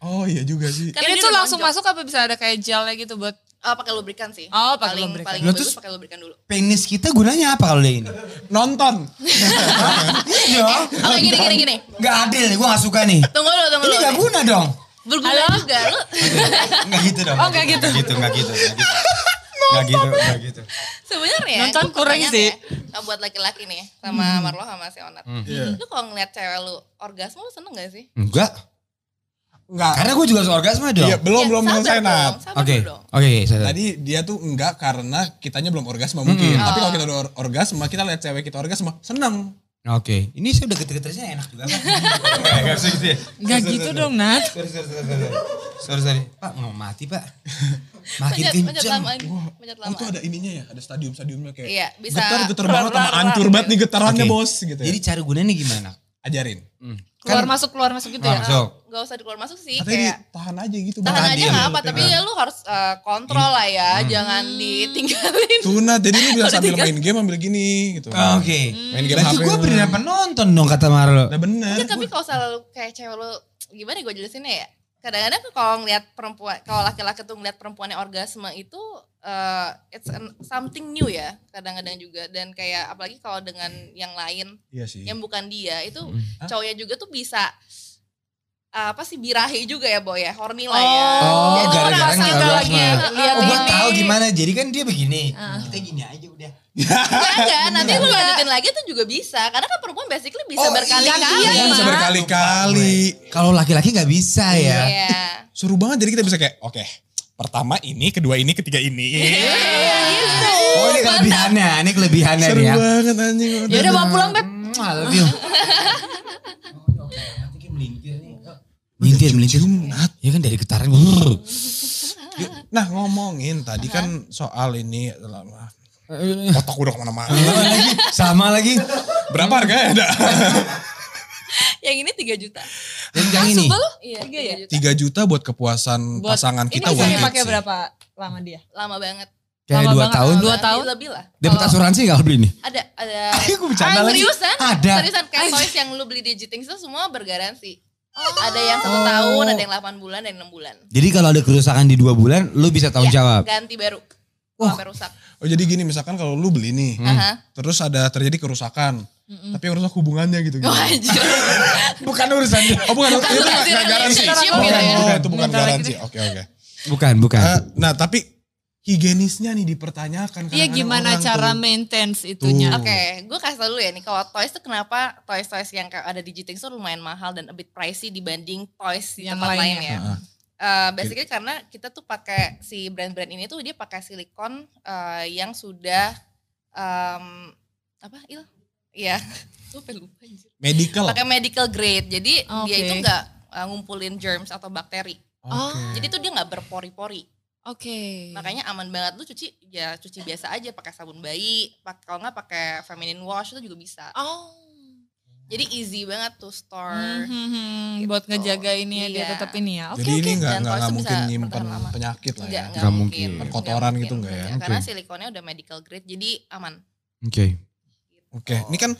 Oh iya juga sih. Karena Ini tuh langsung masuk apa bisa ada kayak gelnya gitu buat Eh, pakai lubrikan sih. Oh, pakai paling, lubrikan. Paling Lah, bagus terus- pakai lubrikan dulu. Penis kita gunanya apa kalau dia ini? Nonton. Iya dong. Oke gini gini gini. Gak adil nih, gue gak suka nih. Tunggu dulu, tunggu Ini dulu. gak nih. guna dong. Berguna juga lu. Gak gitu dong. Oh, nggak gitu. Gak gitu, gak gitu. Gak gitu. Gak gitu, gak gitu. Sebenarnya Nonton kurang sih. ya, buat laki-laki nih sama Marlo sama si Onat. Iya. Lu kalau ngeliat cewek lu orgasme lu seneng gak sih? Enggak. Enggak. Karena gue juga suka orgasme dong. Iya, belum Ya, belum selesai Nat. Oke, oke, saya. Tadi dia tuh enggak karena kitanya belum orgasme mungkin. Hmm. Tapi Oh. kalau kita udah or- orgasme, kita lihat cewek kita orgasme, seneng. Oke, ini saya udah geter-geternya enak juga kan? Gak gitu ya? Gak gitu dong Nat. Sorry, sorry, sorry, sorry. Sorry, sorry. Pak, mau mati pak. Makin kenceng. Pencet Oh, itu ada ininya ya, ada stadium-stadiumnya kayak. Iya, bisa Getar, getar banget sama hancur banget nih getarannya bos gitu. Jadi ya. cara gunanya gimana? Ajarin. Hmm. Keluar Kan- masuk keluar masuk gitu Oh, ya. masuk. Gak usah keluar masuk sih Katanya kayak ditahan aja gitu. tahan aja nggak lu apa tapi pegang. ya lu harus eh, kontrol lah ya Hmm. jangan ditinggalin Tuh Nat, jadi lu bisa sambil main game ambil gini gitu. Oh, Oke. Main game Berarti HP. gue beneran penonton dong kata Marlo. Nah bener. Enggak, tapi kalau selalu kayak cewek lu gimana gue jelasinnya ya kadang-kadang tuh kalau ngeliat perempuan kalau laki-laki tuh ngeliat perempuannya orgasme itu eh, it's an- something new ya kadang-kadang juga dan kayak apalagi kalau dengan yang lain Iya sih. yang bukan dia itu Hah? cowoknya juga tuh bisa apa sih birahi juga ya boy ya horny lah ya Oh, Jadi gara-gara nggak lagi lihat Oh, gue tahu gimana. Jadi kan dia begini. Ah. Kita gini aja udah. Enggak, enggak, nanti lu lanjutin lagi tuh juga bisa karena kan perempuan basically bisa Oh, berkali-kali gantian, Iya, bisa Mak. berkali-kali. Kalau laki-laki nggak bisa ya. Iya. Seru banget jadi kita bisa kayak, oke. Pertama ini, kedua ini, ketiga ini. gitu. Oh ini kelebihannya, ini kelebihannya Seru nih ya. banget anjing. Ya udah bawa pulang Beb. I love you. Melintir, melintir. Nat. Ya kan dari getaran. Nah ngomongin tadi kan soal ini. Otak udah ke mana-mana. Sama lagi, sama lagi. Berapa harganya ada? Yang ini 3 juta. Dan yang ini. Sumpah lu? Iya, Tiga 3 ya? juta. 3 juta buat kepuasan Buat- pasangan kita Ini bisa sih. berapa lama dia? Lama banget. Kayak Lama dua tahun. Dua tahun? Lebih lah. Dapat Kalau- asuransi gak beli ini? Ada, ada. Aku bercanda Ah, lagi. Seriusan? Ada. Seriusan kayak toys yang lu beli di Jitings itu semua bergaransi. Ada yang satu Oh. tahun, ada yang 8 bulan, dan 6 bulan. Jadi kalau ada kerusakan di dua bulan, lu bisa tanggung Iya, jawab. Ganti baru. Wah. Sampai rusak. Oh jadi gini misalkan kalau lu beli nih. Aha. Terus ada terjadi kerusakan. Tapi yang rusak hubungannya gitu. Oh, anjir. Bukan urusan dia. Oh bukan, itu nggak asuransi nggak garansi. Oh, gitu ya. oh, itu bukan garansi. Oke oke. Bukan, bukan. Eh, nah tapi higienisnya nih dipertanyakan. Iya gimana cara tuh. maintain itunya? Oke, gue kasih tau dulu ya nih kalau toys tuh kenapa toys-toys yang kayak ada di Jitings tuh lumayan mahal dan a bit pricey dibanding toys di Yang tempat lain lainnya. ya. Heeh. Eh, basically karena kita tuh pakai si brand-brand ini tuh dia pakai silikon eh, yang sudah em, apa il? Iya, lupa lupa anjir. Medical. Pakai medical grade, jadi dia Oke. itu nggak eh, ngumpulin germs atau bakteri. Oke. Jadi tuh dia nggak berpori-pori. Oke. Makanya aman banget lu cuci ya cuci biasa aja pakai sabun bayi, pak kalau nggak pakai feminine wash itu juga bisa. Oh. Jadi easy banget tuh store. Hmm, hmm, hmm. Gitu. Buat ngejaga ini ya dia Iya. tetap ini ya. Oke Jadi oke. ini nggak Dan nggak nggak mungkin lama. penyakit lah Enggak, ya. enggak Nggak mungkin. Kotoran Nggak gitu enggak ya? Enggak, Karena Oke. silikonnya udah medical grade jadi aman. Oke. Oke, ini kan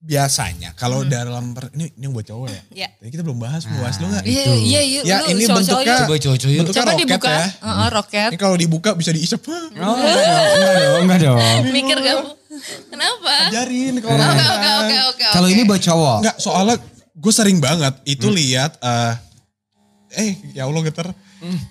biasanya kalau Hmm. dalam per, ini ini buat cowok ya. Ya. Tadi kita belum bahas Nah, puas lu nggak? Iya Itu. iya iya. Ya, Lu ini cowok-cowok bentuknya- yuk. Coba cowok-cowok yuk. Bentuknya Coba roket dibuka. ya. Heeh, roket. Ini kalau dibuka bisa diisep. Oh, enggak dong, enggak dong, enggak dong. Mikir gak? Kenapa? Ajarin kalau Oke nggak. oke oke oke. Kalau oke. ini buat cowok. Enggak, soalnya gue sering banget itu lihat eh eh ya Allah geter.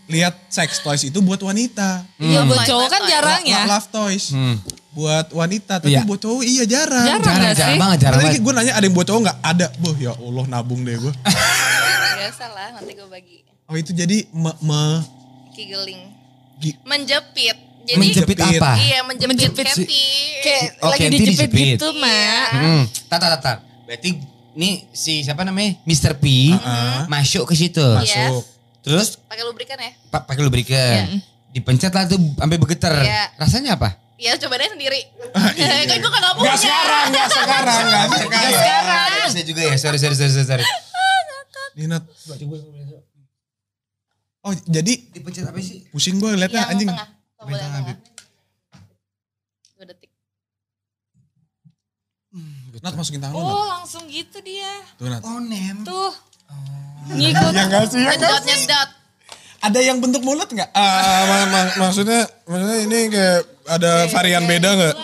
Lihat sex toys itu buat wanita. Iya buat Hmm. cowok kan jarang ya. Love toys. Hmm. Buat wanita, tapi Iya. buat cowok iya jarang. Jarang. Jarang, jarang sih? banget, jarang Tadi banget. gue nanya ada yang buat cowok nggak? Ada. Boh ya Allah nabung deh gue. Biasa lah nanti gue bagi. Oh itu jadi me, me- Kigeling. Gi- Menjepit. Jadi Menjepit apa? Iya menjepit, Menjepit sih. Kathy. Kayak Oh, lagi Candy dijepit dijepit. gitu, Mak. Hmm. Tata tata. Berarti ini si siapa namanya? Mr. P Uh-uh. masuk ke situ. masuk. Terus Pakai lubrikan ya? pa- pakai lubrikan. Dipencet lah tuh sampai bergetar. Iya. Rasanya apa? Ya coba deh sendiri. iya. kan gue gak punya. Gak sekarang, gak sekarang, gak sekarang. Bisa juga ya. Sorry sorry sorry sorry. Ninat. Oh jadi Dipencet apa sih? pusing gue liatnya Yang anjing. tengah. Tengah, tengah. Dua detik. Nat masukin tangan lu Nat. Oh langsung gitu dia. Tuh Nat. Oh nem. Tuh. Ngikut. Ya gak sih? Nyedot nyedot. Ada yang bentuk mulut gak? Ah, ma- ma- maksudnya, maksudnya ini kayak ada varian beda gak?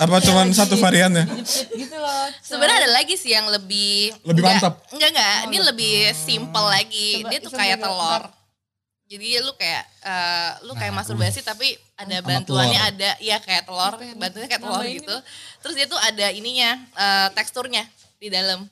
Apa cuman satu variannya? Gitu loh. Sebenarnya ada lagi sih yang lebih Lebih enggak- mantap. Enggak enggak, ini lebih simple lagi. Coba Dia tuh kayak telur. Jadi lu kayak eh, lu kayak Nah, masturbasi tapi ada bantuannya telur. ada ya kayak telur, Apa bantuannya kayak telur nambahin gitu. Terus dia tuh ada ininya eh, teksturnya di dalam.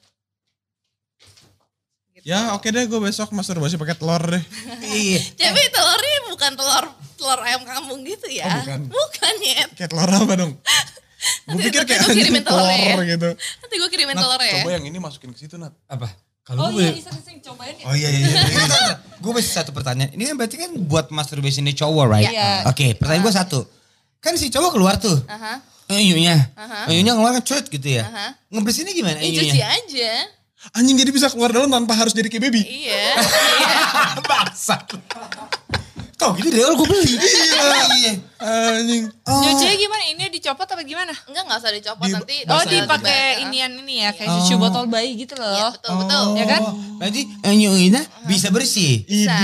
Gitu. Ya oke deh gue besok masturbasi pakai telur deh. Iya. Tapi telurnya bukan telur telur ayam kampung gitu ya. Oh, bukan. Bukan Nyet. Kayak telur apa dong? Gue Nanti- pikir kayak anjing kirimin telur telurnya ya. gitu. Nanti gue kirimin Nat, telurnya ya. coba yang ini masukin ke situ Nat. Apa? Oh Kalau gue iya, iseng-iseng cobain ya. Oh iya iya. iya. gue masih satu pertanyaan. Ini kan berarti kan buat masturbation cowok, right? Iya. Oke, pertanyaan gue satu. Kan si cowok keluar tuh. Aha, Enyunya. aha. Enyunya keluar kan cut gitu ya. Aha. Ngebersihinnya gimana Ya, cuci aja. Anjing jadi bisa keluar dalam tanpa harus jadi kayak baby. Iya. Bangsat. Kau gitu deh, gue beli. Iya. Anjing. Oh. Nyucinya gimana? Ini dicopot apa gimana? Enggak, enggak usah dicopot Di- nanti. Oh dipakai inian ini ya, kayak Oh. cuci botol bayi gitu Iya, loh. betul, betul. Ya kan? Berarti enyunya bisa bersih. Bisa.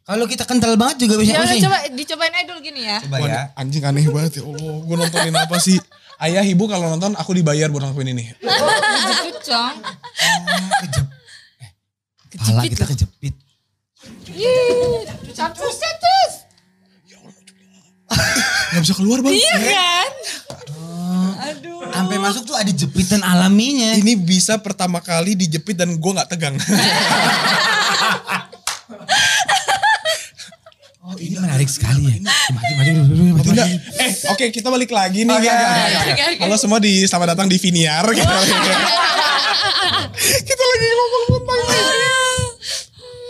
Kalau kita kental banget juga bisa Ya udah bersih. coba dicobain aja dulu gini ya. Coba Wah, ya. anjing aneh banget ya Allah. Gue nontonin apa sih? Ayah ibu kalau nonton aku dibayar buat ngelakuin ini. Dijepit, Cong. Kejep. Eh, Pala kita kejepit. Capcus, capcus. Gak bisa keluar bang. Iya kan? Aduh. Sampai masuk tuh ada jepitan alaminya. Ini bisa pertama kali dijepit dan gue gak tegang. Oh ini menarik sekali ya. Mati, mati, mati, mati. Eh oke kita balik lagi nih. Oke, guys. oke, oke. Halo semua di selamat datang di Viniar. Kita, kita lagi ngomong.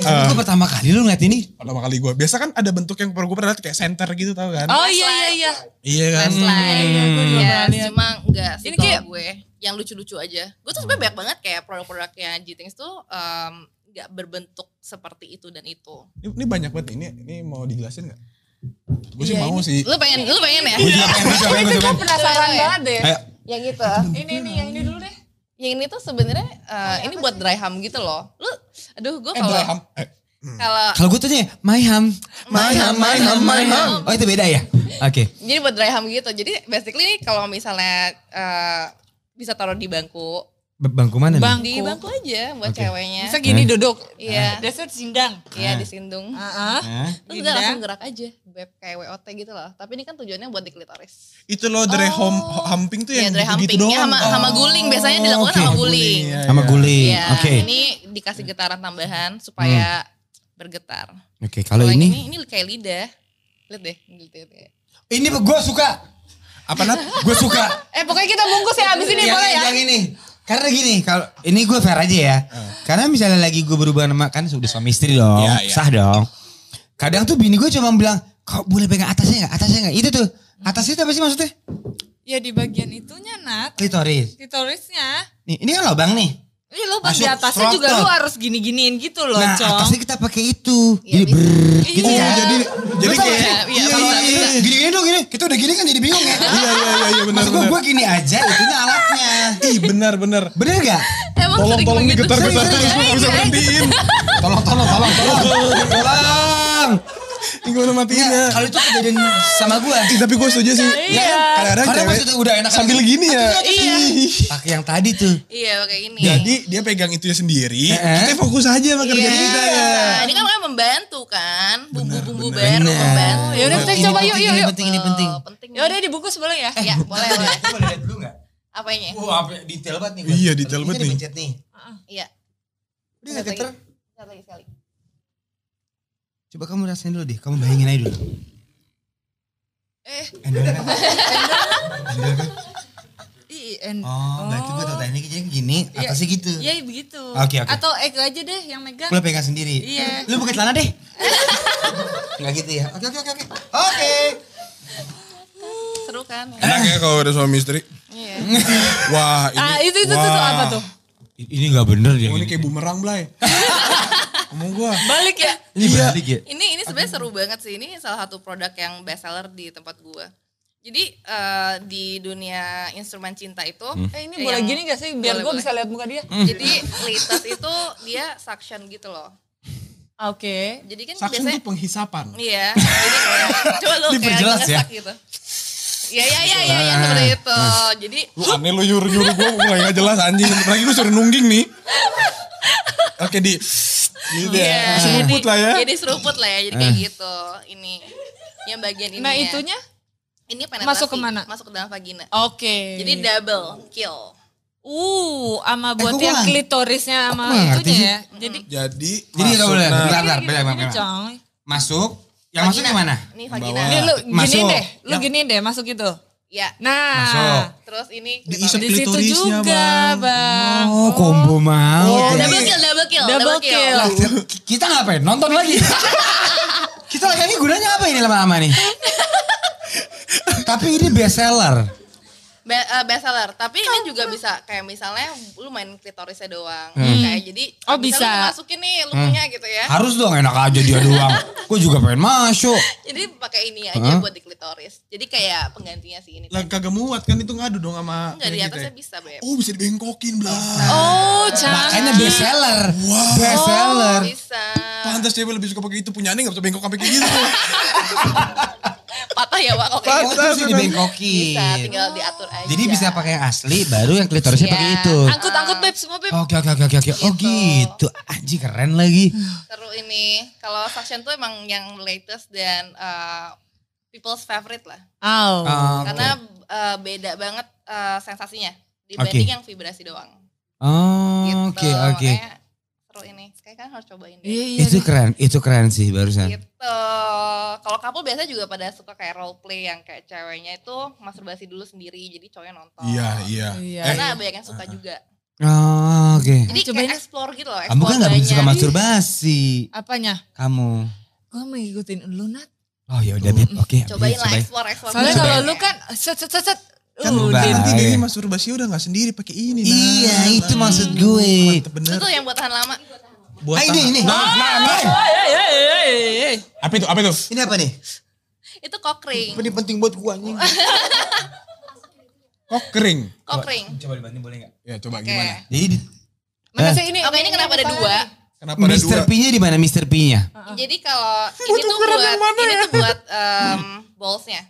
Tapi gue pertama kali lu ngeliat ini. Pertama kali gue. Biasa kan ada bentuk yang pernah gue pernah lihat kayak center gitu tau kan. Oh iya iya iya. Iya kan. Flashlight. Hmm. Iya, Lihat. cuma enggak sih Ini kayak- gue. Yang lucu-lucu aja. Gue tuh sebenarnya banyak banget kayak produk-produknya G-Things tuh em, nggak berbentuk seperti itu dan itu. Ini, ini banyak banget ini. Ini mau dijelasin gak? Gue sih Iya, mau sih. Lu pengen, lu pengen ya? Gue juga pengen, gue. Penasaran Iya. banget deh. Yang gitu. Ini nih yang ini dulu deh. Yang ini tuh sebenarnya eh, ini buat dry hum gitu loh. Lu, aduh gue Eh, kalau. Eh, kalau Kalau gue tuh nih, my ham, my ham, my ham, my ham. Oh itu beda ya? Oke. jadi buat dry hum gitu. Jadi basically nih kalau misalnya eh, bisa taruh di bangku, Bangku mana nih? Bang. di bangku aja buat Oke. ceweknya. Bisa gini duduk. Iya. Dasar sindang. Iya Ah. disindung. Heeh. Hah? Terus Lidah. udah langsung gerak aja, web kayak WOT gitu loh. Tapi ini kan tujuannya buat di klitoris. itu loh dry hum, humping tuh Iya, yang dry gitu, humping. doang. Sama, sama guling. Biasanya dilakukan oke. sama guling. Iya, Sama iya. guling. Iya, Oke. ini dikasih getaran tambahan supaya bergetar. Oke, kalau yang ini, ini kayak lidah. Lihat deh, lihat deh. ini gue suka. Apa Nat? Gue suka. Eh pokoknya kita bungkus ya abis ini yang, boleh ya? yang ini. Karena gini, kalau ini gue fair aja ya. Karena misalnya lagi gue berhubungan sama kan sudah suami istri dong, Iya, iya. sah dong. Kadang tuh bini gue cuma bilang, kau boleh pegang atasnya nggak? Atasnya nggak? Itu tuh. Atasnya itu apa sih maksudnya? Ya di bagian itunya Nat. Klitoris. Klitorisnya. Nih, ini kan lobang nih. Ih lo pas di atasnya juga lu harus gini-giniin gitu loh, Nah, Cong. atasnya kita pakai itu. Iya, Jadi ber gitu Iya. kan. jadi jadi kayak sih? Iya, Iya, iya, iya. Gini gini dong gini. Kita udah gini kan jadi bingung ya. iya iya iya iya benar Maksud gue, benar. gue gini aja, itunya alatnya. Ih benar benar. Bener gak? Emang Tolong tolong digetar getar Sering, terus gue gak bisa berhentiin. Tolong, tolong, tolong, tolong. Tolong. Ini gimana matiinnya? Kalau itu kejadian sama gue. Ih, tapi gue setuju sih. Iya. Kadang-kadang Karena cewek maksudnya udah enak sambil gini ya. Iya. Pakai yang tadi tuh. Iya kayak ini. Jadi dia pegang itunya sendiri, Eh. kita fokus aja sama kerjaan Iya. kita ya. Ini kan makanya membantu kan, bumbu-bumbu baru membantu. Ya udah, kita Ini coba yuk, yuk, ini yuk. penting, ini penting. Oh, penting. Ya udah dibungkus boleh ya? Ya, boleh boleh. Boleh lihat dulu gak? Apanya? Wah, apa detail banget nih. Iya, detail banget nih. Dipencet nih. Iya. Udah geter? Sekali lagi sekali. Coba kamu rasain dulu deh, kamu bayangin aja dulu. Eh, Endol kan? Endol kan? Ih, en- Oh, berarti gue tau tekniknya jadi gini, Iya. atasnya gitu. Iya begitu. Oke, oke. Atau Eko aja deh yang megang. Gue pegang sendiri. Iya. Lu buka celana deh. Enggak gitu ya. Oke, oke, oke, oke. Oke. seru kan? Enak ya kalau ada suami istri. Iya. Wah, ini. Ah itu itu tuh, tuh wah. apa tuh? Ini gak bener dia. Oh, ini kayak bumerang, Blay. Ngomong gua. Balik ya? Ini Iya. balik ya? Ini ini sebenarnya seru banget sih. Ini salah satu produk yang best seller di tempat gua. Jadi eh, di dunia instrumen cinta itu, Eh ini eh, boleh yang- gini gak sih biar gue bisa lihat muka dia? Jadi litas itu dia suction gitu loh. Oke. Jadi kan Suction biasanya tuh penghisapan. Iya, jadi kayak coba lu kayak Diperjelas ya. ngesak gitu. Iya iya iya iya ya, seperti itu. Jadi Lu aneh lu nyuruh nyuruh gue mulai gak jelas anjing. Lagi gue suruh nungging nih. Oke di. Gitu ya. Iya, Seruput jadi- lah ya. Jadi seruput lah ya, jadi kayak gitu. Ini yang bagian ini. Nah itunya? ini penetrasi. masuk ke mana? Masuk ke dalam vagina. Oke. Jadi double kill. Uh, sama buat kok yang klitorisnya sama itunya sih? ya. Jadi Jadi. Jadi masuk, gak boleh. nah, Bentar, bentar, gini, bentar, gini, bentar. Masuk. Yang masuk Vagina. yang mana? Ini vagina. Ini lu Masuk. gini deh, lu gini deh masuk gitu. Ya. Nah, Masuk. Terus ini Diisep di situ juga, Bang. bang. Oh, combo mau. Oh, double kill, double kill, Double kill. Lah, kita ngapain? Nonton lagi. kita lagi ini gunanya apa ini lama-lama nih? Tapi ini best seller. Be eh, best seller. Tapi ini juga bisa kayak misalnya lu main klitorisnya doang. Hmm. Kayak jadi Oh, bisa. lu masukin nih lukunya gitu ya. Harus dong enak aja dia doang. Gue juga pengen masuk. Jadi pakai ini aja buat di klitoris. Jadi kayak penggantinya sih ini. Lah kagak muat kan itu ngadu dong sama. Enggak di kayak atasnya kita bisa, Beb. ya. Oh bisa dibengkokin belah. Oh, canggih. Makanya best seller. Wow. Best seller. Bisa. Pantas cewek lebih suka pakai itu punya aneh gak bisa bengkok sampai kayak gitu. Patah ya, Pak, kalau kayak Oh, gitu. itu bisa dibengkokin. Bisa, tinggal diatur aja. Jadi bisa pakai yang asli, baru yang klitorisnya Iya. pakai itu. Angkut-angkut beb semua beb. Oke oke oke oke oke. Oh gitu. Anjing keren lagi. Seru ini. Kalau suction tuh emang yang latest dan uh, people's favorite lah. Oh. Oh, Oke. Karena uh, beda banget uh, sensasinya dibanding Oke. yang vibrasi doang. Oh, Gitu. Oke oke. Makanya Seru ini. Kayak kan harus cobain deh. Iya iya. Itu keren, itu keren sih barusan. Gitu. Kalau couple biasanya juga pada suka kayak role play yang kayak ceweknya itu masturbasi dulu sendiri jadi cowoknya nonton. Iya iya. Iya. Eh, Karena banyak yang suka juga. Oh, oke. Jadi cobain kayak explore gitu loh. Kamu kan gak begitu suka masturbasi. Apanya? Kamu. Gue mau ngikutin lu Nat. Oh ya udah Beb, oke. Cobain lah explore explore. Soalnya kalau lu kan set set set set. Kan Uh, bang. Din. Nanti Iya. Dewi masturbasi udah gak sendiri pakai ini. Nah. Iya, itu Nah. maksud gue. Mantep bener. Itu yang buat tahan lama. Buat Ah, ini tahan- ini. Nah, nah, nah. Apa itu? Apa itu? Ini apa nih? Itu cock ring. Ini penting buat gua anjing. Kok kering? Cock ring. Coba dibanting boleh gak? Ya coba Oke. gimana? Jadi di- Eh. sih ini? Oke ini kenapa ada dua? Kenapa ada dua? Mr. P-nya di mana Mr. P-nya? Jadi kalau ini tuh buat ini tuh buat um, ballsnya.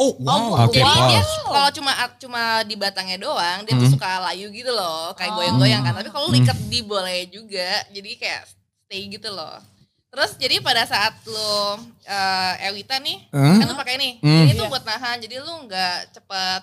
Oh wow. Oke, Jadi dia balls. kalau cuma cuma di batangnya doang, dia tuh suka layu gitu loh, kayak goyang-goyang kan. Tapi kalau lu ikat di boleh juga, jadi kayak stay gitu loh. Terus jadi pada saat lu uh, Ewita nih, Hmm? kan lu pakai ini, Hmm. ini tuh buat nahan, jadi lu nggak cepet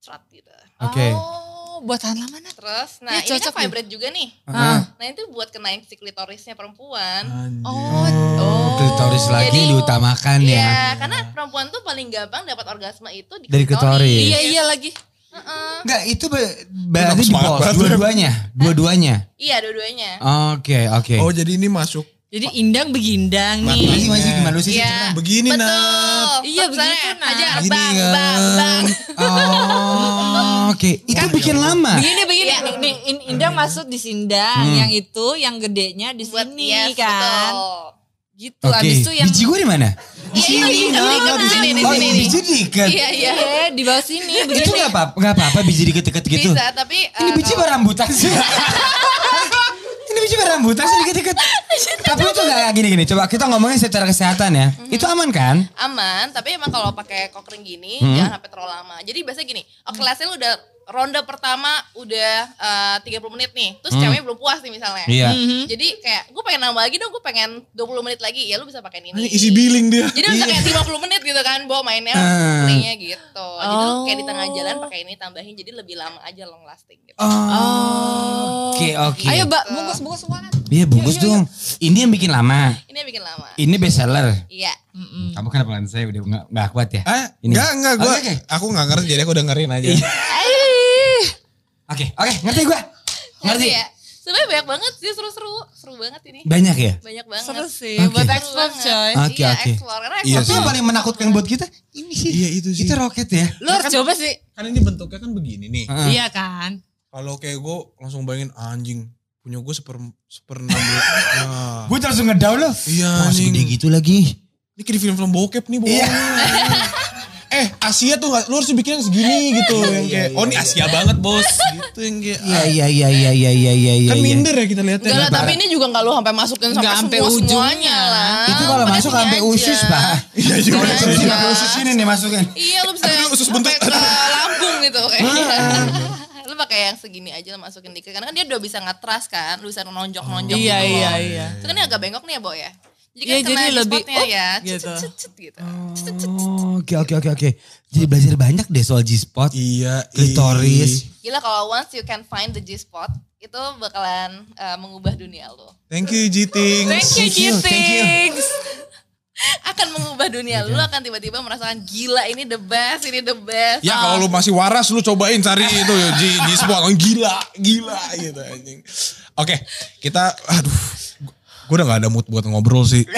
cerat gitu. Oke. Oh, buat tahan lama Nat. Terus, nah Iya, ini kan cocok nih. vibrate juga nih. Ah. Nah itu buat kenain si klitorisnya perempuan. Anjir. Oh, Oh, klitoris lagi Jadi- diutamakan ya. Iya, karena perempuan tuh paling gampang dapat orgasme itu di Dari klitoris. Iya iya lagi. Heeh. Enggak, itu be- berarti di banget, Dua-duanya. Dua-duanya. Iya, dua-duanya. Oke, oke. Oh jadi ini masuk Jadi indang begindang Masih nih. masih gimana lu sih? Iya. Begini Betul. Nat. Iya, begitu, Nat. Aja bang, bang, bang. Oh, oke. Itu bikin lama. Begini begini Iya. nih, nih, in- indang masuk di sindang, Hmm. yang itu yang gedenya di Buat sini yes, kan. betul. Gitu. Oke. Abis itu yang Biji gue di mana? Iya, ini di Nah, sini, di sini, di Oh, sini. biji diikat. Iya, iya. Iya, di bawah sini Itu begini. nggak apa nggak apa-apa biji dikit-dikit gitu. Bisa, tapi Ini eh, biji kalau- rambutan sih. Ini biji rambutan sih dikit-dikit. Tapi itu nggak gini-gini. Coba kita ngomongin secara kesehatan ya. Itu aman kan? aman, tapi emang kalau pakai kokring gini Hmm. jangan sampai terlalu lama. Jadi biasanya gini, oke let's say lu udah ronde pertama udah eh, 30 menit nih, terus Hmm. ceweknya belum puas nih misalnya. Iya. Mhm. Jadi kayak gue pengen nambah lagi dong, gue pengen 20 menit lagi. Ya lu bisa pakai ini. Ini isi billing dia. Jadi bisa kayak 50 menit gitu kan, bawa mainnya, Ah. playnya gitu. Jadi lu Oh. kayak di tengah jalan pakai ini tambahin, jadi lebih lama aja long lasting gitu. Oh. Oke, oke. Ayo, Mbak, bungkus-bungkus semua kan. Iya bungkus Yuk, yuk, dong. Ini yang bikin lama. Ini yang bikin lama. Ini best seller. Iya. Mm-mm. Kamu kenapa kan saya udah nggak nggak kuat ya? Ah, Ini. enggak, enggak. Gua, oke. Aku enggak ngerti, jadi aku dengerin aja. Oke, oke, ngerti gue. Ngerti. ya? Sebenarnya banyak banget sih seru-seru. Seru banget ini. Banyak ya? Banyak banget. Seru sih, Oke. buat explore banget. coy. Oke, iya, oke. explore. Karena Iya explore Itu sih. yang paling menakutkan buat kita. Ini sih. Iya, itu sih. Itu roket ya. Lu harus coba sih. Kan ini bentuknya kan begini nih. Heeh. Iya kan. Kalau kayak gue langsung bayangin anjing. Punya gue seper, seper enam. Nah. Gue langsung ngedown loh. Iya anjing. segede gitu lagi. Ini kayak di film-film bokep nih bohong. Iya. eh Asia tuh gak, lu harus bikin yang segini gitu. yang kayak, oh ini Asia banget bos. Gitu yang kayak. Iya, iya, iya, iya, iya, iya, iya, iya. Kan iya. minder ya kita lihatnya. Enggak lah, tapi ini juga enggak lu sampai masukin sampai sampai semua ujungnya. semuanya lah. Itu kalau masuk sampai usus, Pak. Iya juga Iya, iya. Sampai usus ini nih masukin. Iya lu bisa Aduh, usus bentuk. lambung gitu kayaknya. lu pakai yang segini aja lu masukin dikit. Karena kan dia udah bisa ngetras kan. Lu bisa nonjok-nonjok Iya, gitu iya, loh. iya. Itu kan ini agak bengkok nih ya, Bo ya. Jadi kan Iya, kena jadi di lebih, spotnya up, ya. gitu. Cet, cet, cet, gitu. Oh, Oke, oke, oke, oke. Jadi belajar banyak deh soal G-spot. Iya. Klitoris. ih. Gila kalau once you can find the G-spot, itu bakalan uh, mengubah dunia lu. Thank you G-Tings. Thank you. Gitings. Akan mengubah dunia lu akan tiba-tiba merasakan gila ini the best, ini the best. Ya kalau lu masih waras lu cobain cari itu ya G, G spot Oh, gila, gila gitu anjing. Oke, kita aduh gue udah gak ada mood buat ngobrol sih.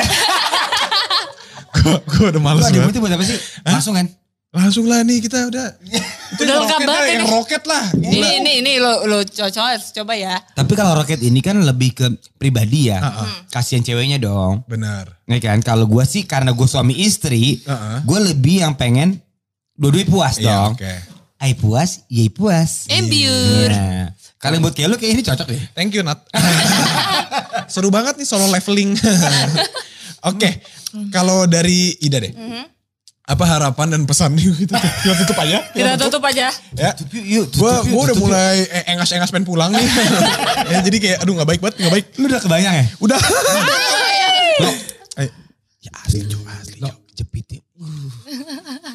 gue gue udah Lu males ada banget. butuh buat apa sih? Langsung kan? Langsung lah nih kita udah. Itu Udah lengkap banget lah, ini. roket lah. Ini, Gila. ini, ini lo, lo cocok harus coba ya. Tapi kalau roket ini kan lebih ke pribadi ya. Kasihan ceweknya dong. Benar. Ya kan? Kalau gue sih karena gue suami istri, Heeh. gue lebih yang pengen dua-duanya puas Iya, dong. oke. Ai puas, yai puas. Embur. Nah, kalau yang buat kayak lu kayak ini cocok deh. Thank you Nat. Seru banget nih solo leveling. Oke, kalau dari Ida deh. Apa harapan dan pesan nih kita, kita tutup aja? Kita tutup aja. Ya. Tutup yuk, yuk. tutup Gue yuk, gua udah tutup yuk. mulai eh, engas-engas pengen pulang nih. ya, jadi kayak aduh gak baik banget, gak baik. Lu udah kebayang ya? Udah. Lo, Ayo. Ya asli cok, asli lo cok. jepit ya.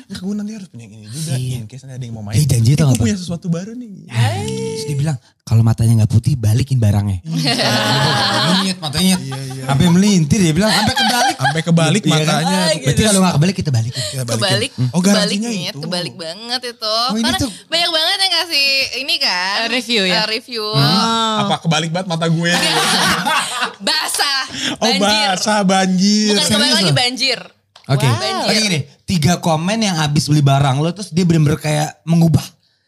Ya, gue nanti harus punya ini juga. Iya. In case nanti ada yang mau main. Eh janji tau gak apa? punya sesuatu baru nih. Terus dia bilang, kalau matanya gak putih balikin barangnya. Nyet matanya. Sampai melintir dia bilang, sampai kebalik. Sampai kebalik Iya kan? matanya. Ah, Berarti kalau gak kebalik kita balikin. Kita balikin. kebalik, Oh kebalik nih, itu. kebalik banget itu. Oh, Karena tuh- banyak banget yang kasih ini kan. Eh, review ya? eh, review. Apa kebalik banget mata gue. Basah, oh banjir. basah banjir. Bukan kebalik lagi banjir. Oke, Wow. oke gini. Tiga komen yang habis beli barang lo terus dia bener-bener kayak mengubah.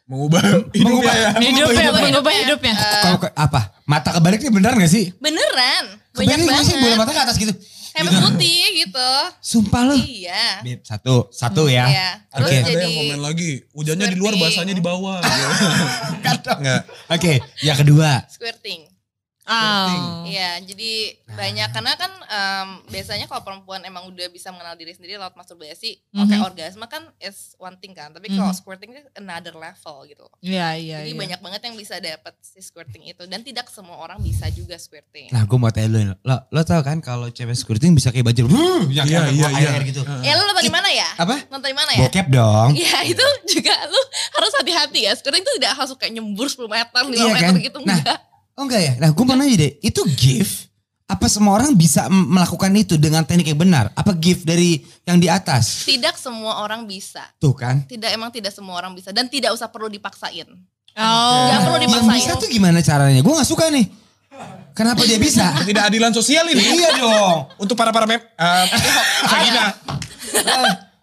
Mengubah hidupnya ya. Hidupnya, hidupnya. mengubah hidupnya. Kalau apa? Mata kebalik ini beneran gak sih? Beneran, banyak gak sih? Bola banget. mata ke atas gitu. Kayak putih gitu. Sumpah lo. Iya. Beb, satu, satu ya. Iya. Terus Oke. Ada jadi yang komen lagi, hujannya di luar basahnya di bawah. Enggak. Oke, yang kedua. squirting. Oh. Iya, jadi Nah. banyak karena kan em, biasanya kalau perempuan emang udah bisa mengenal diri sendiri lewat masturbasi, Mhm. oke orgasme kan is one thing kan, tapi kalau Mhm. squirting itu another level gitu. Iya, iya, jadi iya. banyak banget yang bisa dapat si squirting itu dan tidak semua orang bisa juga squirting. Nah gue mau tanya lu, lo, lo tau kan kalau cewek squirting bisa kayak baju, yang Iya, kayak iya, air, iya. air gitu. Ya lu nonton di mana ya? Apa? Nonton di mana ya? Bokep dong. Iya itu juga lu harus hati-hati ya. Squirting itu tidak harus kayak nyembur 10 meter, 5 Iya meter kan? gitu Nah, enggak. Oh enggak ya? Nah gue mau nanya deh, itu gift? Apa semua orang bisa melakukan itu dengan teknik yang benar? Apa gift dari yang di atas? Tidak semua orang bisa. Tuh kan? Tidak emang tidak semua orang bisa dan tidak usah perlu dipaksain. Oh. Gak perlu Yang dipaksain. bisa tuh gimana caranya? Gue gak suka nih. Kenapa dia bisa? Ketidakadilan sosial ini. iya dong. Untuk para-para mem... eh, vagina.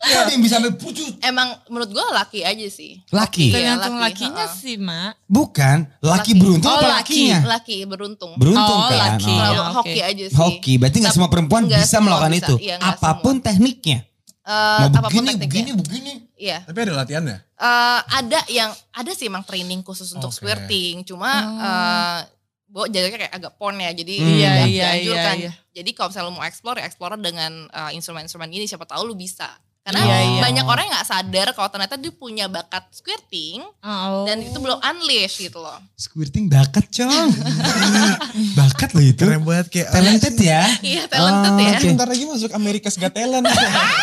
Kok dia bisa sampai pucuk? Emang menurut gue laki aja sih. Laki? Iya, Tergantung laki, lakinya ha-ha. sih, Mak. Bukan, laki Laki. beruntung Oh, apa laki. lakinya? Laki beruntung. Beruntung Oh, kan? laki. Oh. Terlalu oke. hoki aja sih. Hoki, berarti nggak Tapi semua perempuan nggak bisa semua melakukan bisa. itu. Nggak Apa pun tekniknya. Eh, Mau apa pun begini, tekniknya. begini, begini. Iya. Tapi ada latihannya. Eh, ada yang ada sih emang training khusus untuk Oke. squirting. Cuma Oh. eh Bo jaraknya kayak agak porn ya, jadi Hmm. Iya, nggak iya, dianjurkan. iya, iya. Jadi kalau misalnya lu mau explore, ya explore dengan eh, instrumen-instrumen gini, siapa tahu lu bisa. Karena Iya, iya. banyak orang yang nggak sadar kalau ternyata dia punya bakat squirting Oh. dan itu belum unleash gitu loh. Squirting bakat, Cong. bakat loh itu. Keren banget kayak. Talented ya. Iya, talented Oh, ya. oke. Bentar lagi masuk America's Got Talent.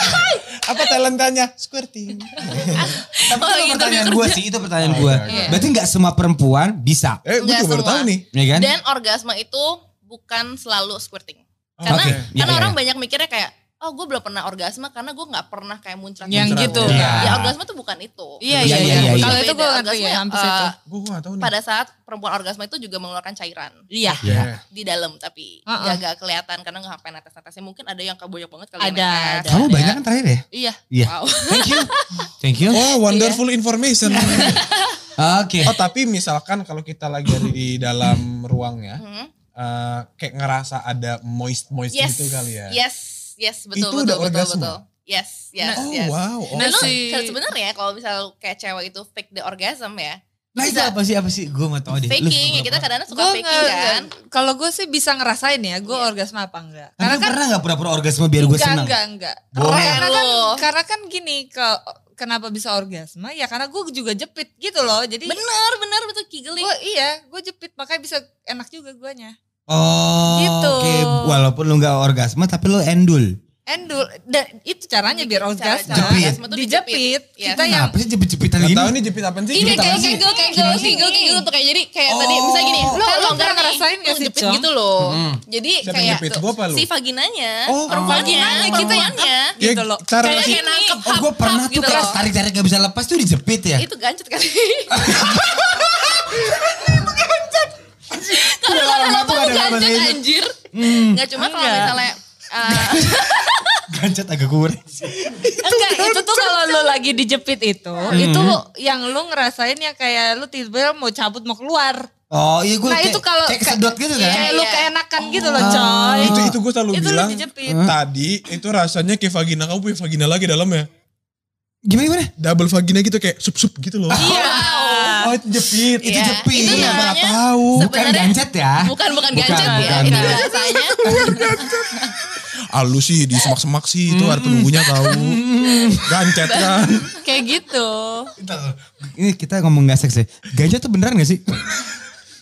Apa talentanya? Squirting. Tapi Oh, itu gitu, pertanyaan gue sih, itu pertanyaan Oh, gue. oke, oke. Berarti nggak semua perempuan bisa, Eh, gue baru tahu nih. ya kan? Dan orgasme itu bukan selalu squirting. Karena Oke, iya, karena iya, orang iya. banyak mikirnya kayak oh gue belum pernah orgasme karena gue nggak pernah kayak muncrat Yang Muncrat. gitu. Iya. Ya orgasme tuh bukan itu. Iya, iya, iya, iya, iya. iya. Kalau itu gue ngerti ya, Orgasme, hampir eh, situ. Gue gak tahu nih. Pada saat perempuan orgasme itu juga mengeluarkan cairan Iya. Iya. di dalam tapi Uh-uh. nggak nggak kelihatan karena nggak sampai netes-netesnya. Mungkin ada yang kebanyak banget kali yang Ada, netes. ada. Kamu banyak kan terakhir ya? Iya. Iya. Wow. Thank you. Thank you. Oh, wonderful information. Oke. oh, tapi misalkan kalau kita lagi ada di dalam ruangnya, Hmm. eh, kayak ngerasa ada moist-moist Yes. gitu kali ya. Yes. Yes, betul Itu betul udah betul orgasme? betul. Yes, yes, Oh, yes. wow. Oh, Dan lo Masih- kalau sebenarnya kalau misal kayak cewek itu fake the orgasm ya. Nah itu bisa. apa sih apa sih? Gue mau tahu deh. Faking ya kita kadang-kadang suka Gue faking kan. kalau gue sih bisa ngerasain ya, gue Iya. orgasme apa enggak. Karena kan pernah gak pura-pura orgasme biar gue enggak, senang? enggak, enggak. Karena kan, karena kan gini, ke, kenapa bisa orgasme? Ya karena gue juga jepit gitu loh. Jadi Bener, bener betul giggling. gue iya, gue jepit makanya bisa enak juga guanya. Oh, Gitu. oke. Walaupun lu gak orgasme tapi lu endul. Endul, dan itu caranya biar orgasme. cara Jepit. orgasme tuh Dijepit. Yes. Kita yang Kenapa sih jepit-jepitan Gak gini? tahu nih jepit apaan sih? Ini kayak kegel, kegel, kegel, kegel tuh kayak jadi kayak tadi Oh. misalnya gini, longgar pernah nih, ngerasain gak lu sih, jepit gitu loh. Hmm. Jadi Siapa yang kayak jepit? Gua apa lu? si vaginanya, Oh, perempuannya, vaginanya kita yang perempuannya, Ya, gitu loh. cara kayak kayak nangkep Oh gue pernah tuh gitu kayak loh. tarik-tarik gak bisa lepas tuh dijepit ya. Itu gancet kali. Udah lama Kalau tuh ada gancet anjir. Hmm. Nggak cuma kalau Enggak. misalnya eh, Gancet agak kurang sih. Enggak, itu tuh kalau lu lagi dijepit itu, itu yang lu ngerasain yang kayak lu tiba-tiba mau cabut mau keluar. Oh iya gue Nah, kayak, itu kalau- kayak kesedot gitu kan. Iya, Kayak lu iya. keenakan gitu loh, Oh. coy. Itu itu gue selalu Itu bilang dijepit. tadi itu rasanya kayak vagina kamu punya vagina lagi dalamnya. Gimana gimana? Double vagina gitu kayak sup-sup gitu loh. Iya. Oh itu jepit. Itu Iya, jepit. Itu Iya, Gak namanya tahu. Bukan sebenarnya- gancet ya. bukan bukan Bukan, gancet ya. bukan. Itu bahasanya Ah lu sih di semak-semak sih itu arti penunggunya tahu. Gancet kan. Kayak gitu. Ini kita ngomong gak seks ya. Gancet tuh beneran gak sih?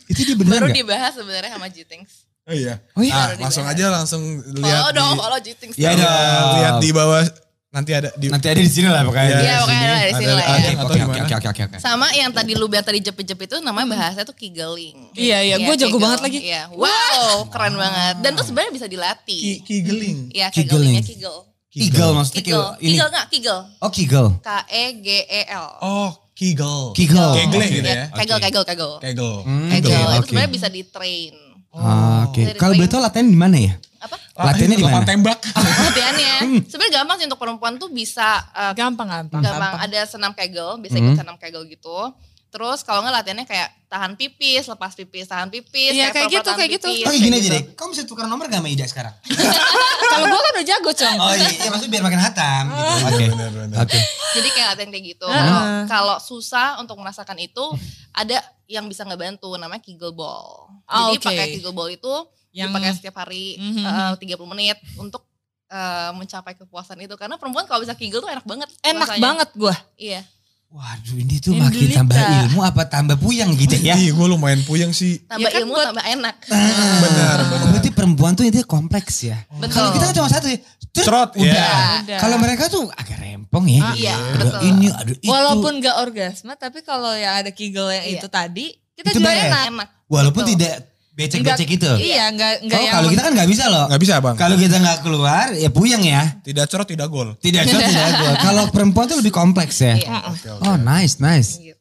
itu dia beneran baru gak? dibahas sebenarnya sama Jitings. Oh iya. Oh iya? Ah, Baru langsung aja langsung lihat Follow dong, follow Jitings. Ya dong. dong. Ya, lihat di bawah nanti ada di Nanti ada di sini lah pokoknya. Iya, Iya, pokoknya ada di sini lah ya. Oke, oke, oke, oke, oke, oke. Sama yang tadi lu biar tadi jepit-jepit itu namanya bahasanya tuh giggling. Iya, iya, gua jago kegel. banget lagi. Iya. Wow, keren banget. Dan tuh sebenarnya bisa dilatih. ki, kigeling. Iya, Giggling. kegelingnya kigel. Kegel maksudnya Kigel. kayak ini. Kigel enggak? Kigel. Oh kegel. K E G E L. Oh, kegel. Kegel. Gitu ya. Kegel, Oke. kegel, kegel. Kegel. Hmm, Kegel. Itu sebenarnya bisa di-train. Ah, Oke. Dari Kalau boleh tahu latihan di mana ya? Apa? Latihannya di lapangan mana? tembak. Latihannya. Sebenarnya gampang sih untuk perempuan tuh bisa eh, Gampang, gampang. gampang. Ada senam kegel, bisa Hmm. ikut senam kegel gitu. Terus kalau nggak latihannya kayak tahan pipis, lepas pipis, tahan pipis. Iya, kayak pura-pura gitu, kayak gitu. pipis, Oke kayak gini aja gitu. deh. Kamu bisa tukar nomor gak sama Ida sekarang? Kalau gua kan udah jago, Cong. Oh iya, iya maksudnya biar makin hatam gitu. Oke. Bener, bener. Oke. Jadi kayak latihan kayak gitu. Heeh. Kalau kalau susah untuk merasakan itu, ada yang bisa ngebantu namanya Kegel Ball. Ah, Jadi oke. pakai Kegel Ball itu Yang- dipakai setiap hari Mhm. eh, 30 menit untuk eh, mencapai kepuasan itu. Karena perempuan kalau bisa Kegel tuh enak banget. Enak rasanya. banget gua. Iya. Waduh ini tuh Indulita. makin tambah ilmu apa tambah puyang gitu ya? Iya, gue lumayan puyeng sih. Tambah Ya kan ilmu, buat- tambah enak. Benar, Oh, benar. Perempuan tuh intinya kompleks ya. Betul. Kalau kita kan cuma satu ya. Trut, Cerot, udah. ya. Udah. Kalau mereka tuh agak rempong ya. Ah, iya, ada betul. ini, ada itu. Walaupun gak orgasme, tapi kalau yang ada kegel yang Iya. itu tadi, kita Itu juga enak. Enak. Walaupun Betul. tidak becek-becek gitu. Iya, enggak enggak Oh, yang kalau kita kan nggak bisa loh. Gak bisa bang. Kalau kita nggak keluar ya puyeng ya. Tidak cerot, tidak gol. Tidak cerot, tidak gol. Kalau perempuan tuh lebih kompleks ya. Iya. Oke, oke. Oh nice, nice. Gitu.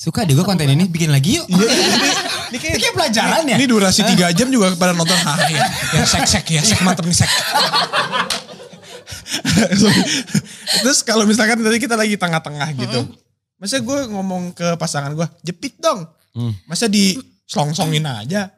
Suka deh gue konten ini bikin lagi yuk. Iya, ini, ini Ini kayak kayak pelajaran ya. Ini durasi 3 jam juga pada nonton. Ah, ya, ya sek sek ya sek mantep nih sek. Terus kalau misalkan tadi kita lagi tengah-tengah gitu. Masa gue ngomong ke pasangan gue, jepit dong. Hmm. Masa di selongsongin aja.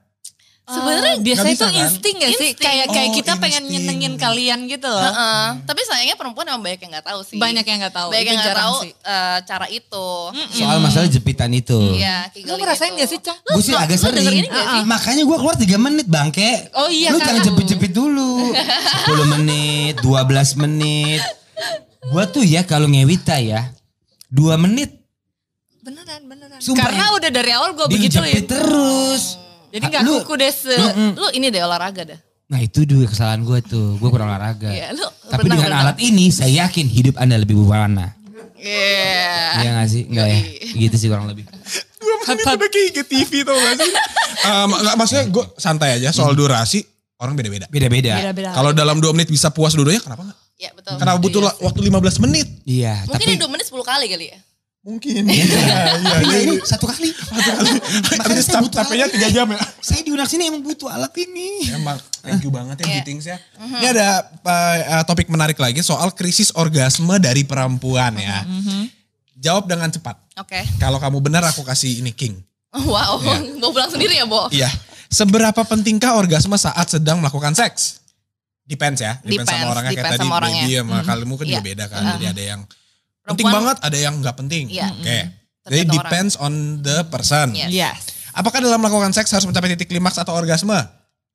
Sebenarnya Ah, biasanya itu kan? insting gak sih? Insting. Kayak kayak Oh, kita pengen insting. nyenengin kalian gitu loh. Heeh. Tapi sayangnya perempuan emang banyak yang nggak tahu sih. Banyak yang nggak tahu. Banyak yang nggak tahu sih. eh, cara itu. Soal masalah jepitan itu. Iya, Lu ngerasain gak sih? Lu, Gue sih agak sering. ini gak sih? Makanya gue keluar 3 menit bangke. Oh iya, Lu kan? jangan jepit-jepit dulu. 10 menit, 12 menit. Gue tuh ya kalau ngewita ya. 2 menit. Beneran, beneran. Sumpah Karena ya. udah dari awal gue Dijepit begituin. terus. Jadi gak lu- kuku deh se... Lu ini deh olahraga dah. Nah itu dua kesalahan gue tuh. Gue kurang olahraga. Iya, lu Tapi berenang, dengan berenang. alat ini saya yakin hidup anda lebih berwarna. Iya. Iya gak sih? Enggak ya? Gitu sih kurang lebih. Dua menit udah kayak ke TV tau gak sih? Eh, nggak, maksudnya gue santai aja soal durasi. Orang beda-beda. Beda-beda. Kalau dalam 2 menit bisa puas dua-duanya kenapa enggak? Iya betul. Kenapa butuh Iya waktu 15 menit? Iya. Mungkin tapi ini 2 menit 10 kali kali ya. Mungkin. Iya, iya. tapi nggak, iya. ini satu kali. Nanti saya cap- butuh capeknya alat. 3 jam ya. Saya diundang sini emang butuh alat ini. Emang thank you banget ya Iya. Gittings ya. Ini ada uh, topik menarik lagi soal krisis orgasme dari perempuan ya. Jawab dengan cepat. Oke. Kalau kamu benar aku kasih ini king. Wow, Iya. mau pulang sendiri ya, Bo? Iya. Seberapa pentingkah orgasme saat sedang melakukan seks? Depends ya. Depends, Depends, sama orangnya. Kayak depends tadi sama orangnya. baby sama kalimu kan juga Iya. beda kan. Jadi ada yang penting banget, ada yang nggak penting. Iya. Oke. Jadi Tergantung depends on the person. Yes. Yes. Apakah dalam melakukan seks harus mencapai titik klimaks atau orgasme?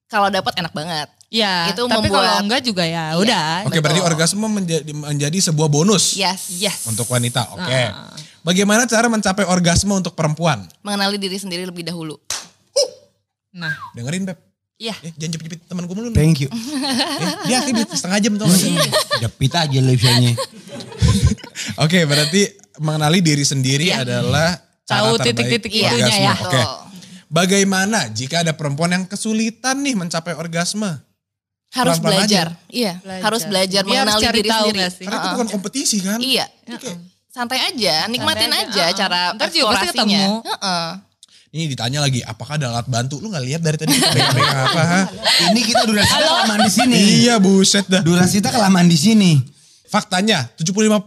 Kalau dapat enak banget. Ya, Itu tapi membuat- kalau enggak juga ya udah. Oke, Betul. berarti orgasme menjadi, menjadi sebuah bonus Yes. Yes. untuk wanita. Oke. Ah. Bagaimana cara mencapai orgasme untuk perempuan? Mengenali diri sendiri lebih dahulu. Nah, Dengerin, Beb. Iya. Eh, jangan jepit-jepit temen gue mulu. Thank you. Eh, dia akhirnya setengah jam tau gak sih? Jepit aja live-nya. Oke, berarti mengenali diri sendiri Iya. adalah cara Tahu terbaik titik-titik Iya, itunya ya. Oke. Betul. Bagaimana jika ada perempuan yang kesulitan nih mencapai orgasme? Harus Pelan-pelan belajar. aja. Iya, Belajar. harus belajar Dia harus mengenali cari diri tahu sendiri. sih? Karena itu bukan kompetisi kan? Iya. Santai aja, nikmatin Santai aja, aja, heeh. cara Ntar juga pasti ketemu. Heeh. Ini ditanya lagi, apakah ada alat bantu? Lu gak lihat dari tadi kita pegang apa? ha? Ini kita durasi kita kelamaan di sini. Iya buset dah. Durasi kita kelamaan di sini. Faktanya 75%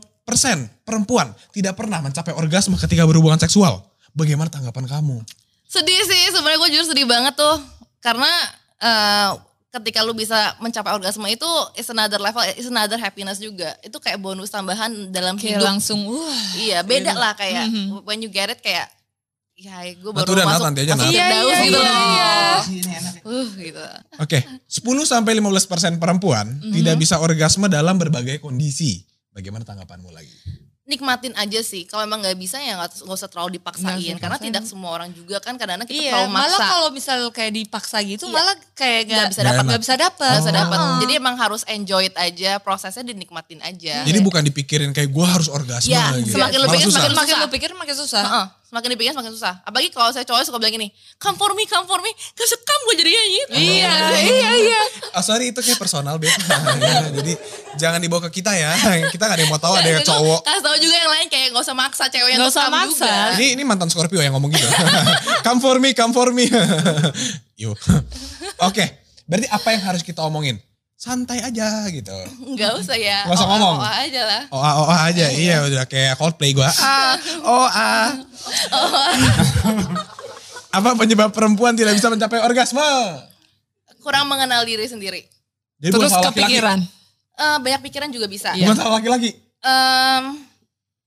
perempuan tidak pernah mencapai orgasme ketika berhubungan seksual. Bagaimana tanggapan kamu? Sedih sih, sebenarnya gue jujur sedih banget tuh. Karena eh, ketika lu bisa mencapai orgasme itu is another level, is another happiness juga. Itu kayak bonus tambahan dalam Kayak hidup. langsung wah. Iya, beda lah kayak Mhm. when you get it kayak ya gue Nah, baru udah, masuk, nanti aja, masuk ke Iya, iya, gitu iya, iya. Uh, gitu. Oke, 10 sampai 15% perempuan tidak bisa orgasme dalam berbagai kondisi. Bagaimana tanggapanmu lagi? Nikmatin aja sih. Kalau emang nggak bisa ya nggak usah terlalu dipaksain. Usah Karena dipaksain. tidak semua orang juga kan kadang-kadang kita Iya, terlalu malah maksa. kalau misal kayak dipaksa gitu, Iya. malah kayak Nggak gak, bisa dapat. Nggak bisa dapat. Nggak usah dapat. Heeh. Jadi emang harus enjoy it aja, prosesnya dinikmatin aja. Jadi bukan dipikirin kayak gue harus orgasme Iya, gitu. semakin lu Malah pikir, semakin makin lu pikir makin susah. Heeh, semakin dipikir semakin susah. Apalagi kalau saya cowok suka bilang gini, come for me, come for me. Gak sekam gue jadinya gitu. Iya, iya, iya. Oh sorry itu kayak personal beb. Ya, Jadi jangan dibawa ke kita ya. Kita gak ada yang mau tahu ada yang cowok. Kasih tau juga yang lain kayak gak usah maksa cewek yang Nggak usah maksa. juga. Ini ini mantan Scorpio yang ngomong gitu. come for me, come for me. Yuk. Oke, berarti apa yang harus kita omongin? Santai aja gitu. Gak usah ya. Nggak usah Oh, ngomong. oh, oh aja lah. Oh, oh ah aja, iya udah kayak Coldplay gua. Ah, oh ah. Apa penyebab perempuan tidak bisa mencapai orgasme? Kurang mengenal diri sendiri. Jadi Terus salah laki-laki. kepikiran. Eh, banyak pikiran juga bisa. Bukan salah laki-laki. Em,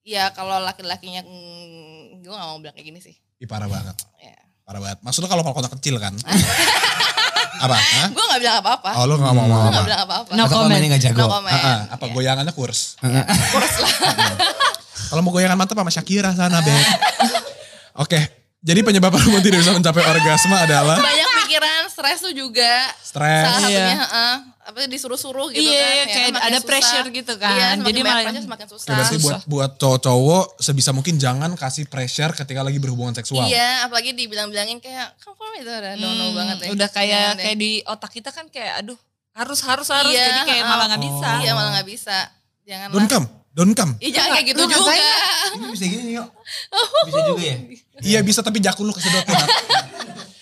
ya kalau laki-lakinya, mm, gue gak mau bilang kayak gini sih. Ih, parah banget. Ya. Parah banget. Maksudnya kalau kota kecil kan? apa? Hah? Gue gak bilang apa-apa. Oh lu gak mau Gue ngomong gak apa? bilang apa-apa. No Atau comment. gak jago. No comment. Ah, apa Ya. goyangannya kurs? Kurus lah. Kalau mau goyangan mantap sama Shakira sana, Beb. Oke, jadi penyebab perempuan tidak bisa mencapai orgasme adalah Banyak pikiran, stres tuh juga. stres. Salah satunya, Iya. heeh, apa disuruh-suruh gitu Iya, kan. iya, ya kayak ada susah. pressure gitu kan. Iya, semakin Jadi banyak malah- pressure semakin susah. Oke, berarti buat buat cowok-cowok sebisa mungkin jangan kasih pressure ketika lagi berhubungan seksual. Iya, apalagi dibilang-bilangin kayak come for me itu udah no no Hmm, banget ya. Udah kayak Jangan deh. kayak di otak kita kan kayak aduh harus harus harus Iya, jadi kayak uh, malah nggak bisa. Iya malah nggak bisa. Janganlah. Don't come. Don't come. Iya jangan kayak gitu Lu juga. Ini bisa gini yuk. Bisa juga ya? Iya bisa tapi jakun lu kesedot.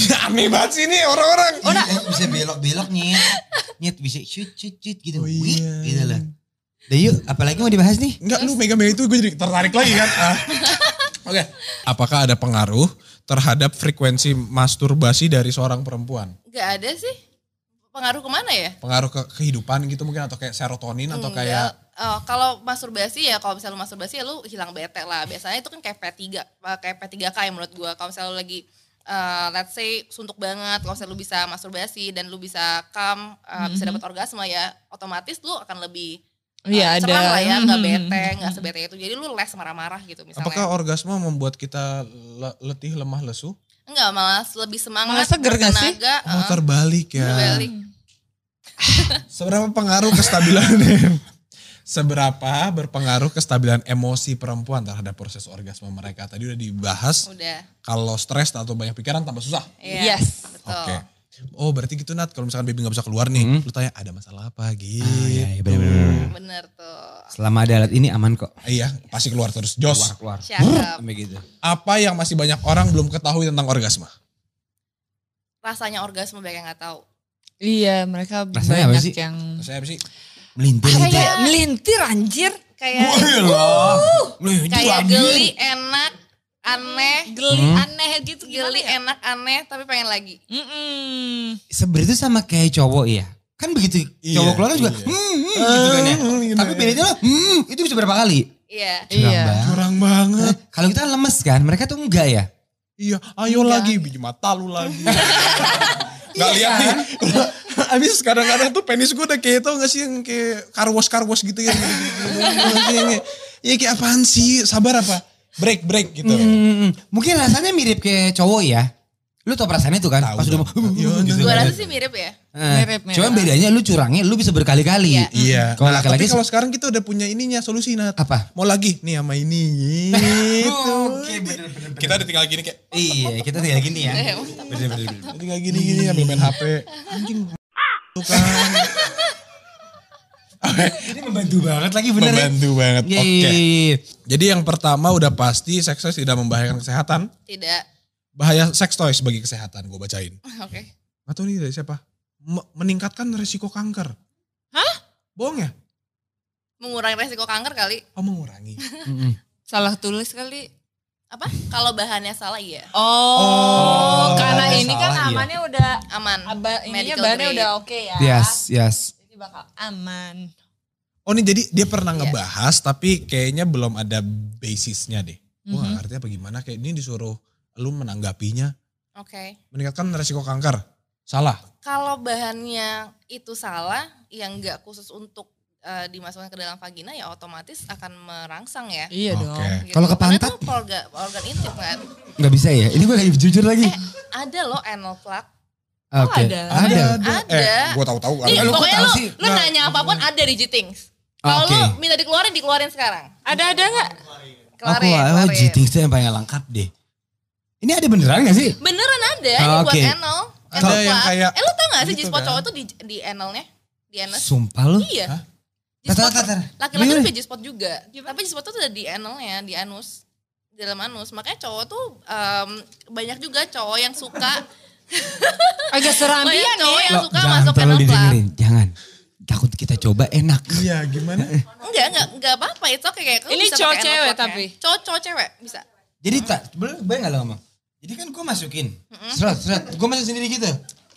Aneh banget sih ini orang-orang. Iya, bisa belok-belok nyet. Nyet bisa shoot shoot shoot gitu. Oh, Wih, iya. gitu loh. Udah yuk, apalagi mau dibahas nih? Enggak lu mega-mega itu gue jadi tertarik lagi kan. Ah. Oke. Apakah ada pengaruh terhadap frekuensi masturbasi dari seorang perempuan? Gak ada sih. Pengaruh ke mana ya? Pengaruh ke kehidupan gitu mungkin atau kayak serotonin atau Enggak. kayak Oh, kalau masturbasi ya kalau misalnya lu masturbasi ya lu hilang bete lah. Biasanya itu kan kayak P3, eh, kayak P3K ya menurut gua. Kalau misalnya lu lagi eh, let's say suntuk banget, kalau misalnya lu bisa masturbasi dan lu bisa come, eh, bisa dapat orgasme ya, otomatis lu akan lebih eh, Iya, ada. cerah lah ya, nggak Mhm. bete, nggak sebete itu. Jadi lu less marah-marah gitu misalnya. apakah orgasme membuat kita le- letih, lemah, lesu? Enggak, malah lebih semangat, Malah seger nggak sih? Oh, terbalik ya. berbalik. Seberapa pengaruh kestabilan Seberapa berpengaruh kestabilan emosi perempuan terhadap proses orgasme mereka? Tadi udah dibahas Udah. kalau stres atau banyak pikiran tambah susah. Iya. Yes. Betul. Oke. Oh berarti gitu Nat, kalau misalkan baby gak bisa keluar nih, Hmm. lu tanya ada masalah apa gitu. Ah, iya, iya, bener-bener. Bener tuh. Selama ada alat ini aman kok. Iya, pasti keluar terus. Jos, Keluar, keluar. Sampai gitu. apa yang masih banyak orang belum ketahui tentang orgasme? Rasanya orgasme banyak yang gak tahu. Iya, mereka Rasanya apa banyak sih? yang Saya apa sih? Melintir kayak. Kayak- melintir anjir. Kayak. Melintir kayak anjir. geli enak aneh Geli Hmm. aneh gitu gimana geli ya? enak aneh tapi pengen lagi Mm-mm. Sebenarnya itu sama kayak cowok ya. Kan begitu Iya, cowok keluar juga iya. hmm, hmm, gitu kan ya. Hmm, gitu Tapi ya. bedanya lah, hmm, itu bisa berapa kali? iya Curang Iya. banget. Curang banget. Kalau kita kan lemes kan, mereka tuh enggak ya. Iya, ayo Enggak. lagi biji mata lu lagi. Gak lihat nih. Abis kadang-kadang tuh penis gue udah kayak tau gak sih yang kayak karwos-karwos gitu ya. Iya kayak apaan sih? Sabar apa? Break, break gitu. Hmm, mungkin rasanya mirip kayak cowok ya. Lu tau perasaannya tuh kan? Tahu Pas udah mau. Iya, gitu gua kan. rasa sih mirip ya Eh, Mirip, mirip. Cuman bedanya lu curangnya lu bisa berkali-kali. Iya. Iya. Kalau Nah, laki-laki tapi kalau sekarang kita udah punya ininya solusi Nat. Apa? Mau lagi nih sama ini gitu. Oke. Kita udah tinggal gini kayak Iya, kita tinggal gini ya. Bener-bener. tinggal gini-gini ambil main HP. Anjing. Tuh kan. Ini membantu banget lagi bener ya. Membantu banget. Iya, Oke. iya, iya. Jadi yang pertama udah pasti seks toys tidak membahayakan kesehatan. tidak Bahaya seks toys bagi kesehatan gue bacain. oke Gak tau nih dari siapa. M- meningkatkan risiko kanker. Hah? Bohong ya? mengurangi resiko kanker kali Oh mengurangi. Salah tulis kali. Apa kalau bahannya salah iya Oh, Oh, karena salah, ini kan iya. amannya udah aman aba, ininya bahannya grade. udah oke ya. Yes, yes. Jadi bakal aman. Oh nih jadi dia pernah Iya. ngebahas tapi kayaknya belum ada basisnya deh. Gue gak Mhm. ngerti apa gimana. Kayak ini disuruh lu menanggapinya. oke Meningkatkan risiko kanker. Salah. kalau bahannya itu salah yang nggak khusus untuk eh, dimasukkan ke dalam vagina ya otomatis akan merangsang ya Iya Oke. dong. Gitu. Kalau ke Karena pantat? itu organ, organ intim kan Nggak bisa ya? Ini gue lagi jujur lagi. Eh, ada loh anal plug Oke. ada. Ada. Ada. Eh gue tahu-tahu. Nih, gua pokoknya tahu lu, sih, lu nggak- nanya apa pun ada di Jitings. Kalau Oke. lu minta dikeluarin, dikeluarin sekarang. Ada ada nggak? Aku Keluarin, oh, keluarin. Jiting itu yang paling lengkap deh. Ini ada beneran gak sih? Beneran ada, Ah, ini buat oke. anal. Ada Anal yang kayak Eh lu tau gak sih gitu G-spot kan? cowok tuh di, di analnya? Di anus? Sumpah lu? Iya. Hah? Laki-laki tuh punya G-spot juga. Tapi G-spot tuh ada di analnya, di anus. Di dalam anus. Makanya cowok tuh em, banyak juga cowok yang suka. Agak serambian banyak cowok yang suka masuk anal didengerin. Jangan. Takut kita coba enak. Iya gimana? Enggak, enggak, enggak apa-apa. Itu oke kayak Ini cowok cewek tapi? ya. Cowok cowok cewek bisa. Jadi tak, boleh gak lo ngomong? Jadi kan gue masukin. Seret, seret. Gue masuk sendiri gitu.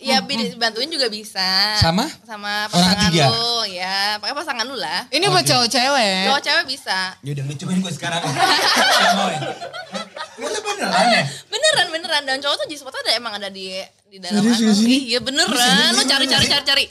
Iya, bi- bantuin juga bisa. Sama? Sama Orang pasangan lu, ya. Pakai pasangan lu lah. Ini buat cowok cewek. Cowok cewek bisa. Yaudah lu cobain gue sekarang. Gak ya? Lu beneran ya? Beneran, beneran. Dan cowok tuh G-spot ada emang ada di di dalam Serius? Iya beneran. Lu cari cari cari cari.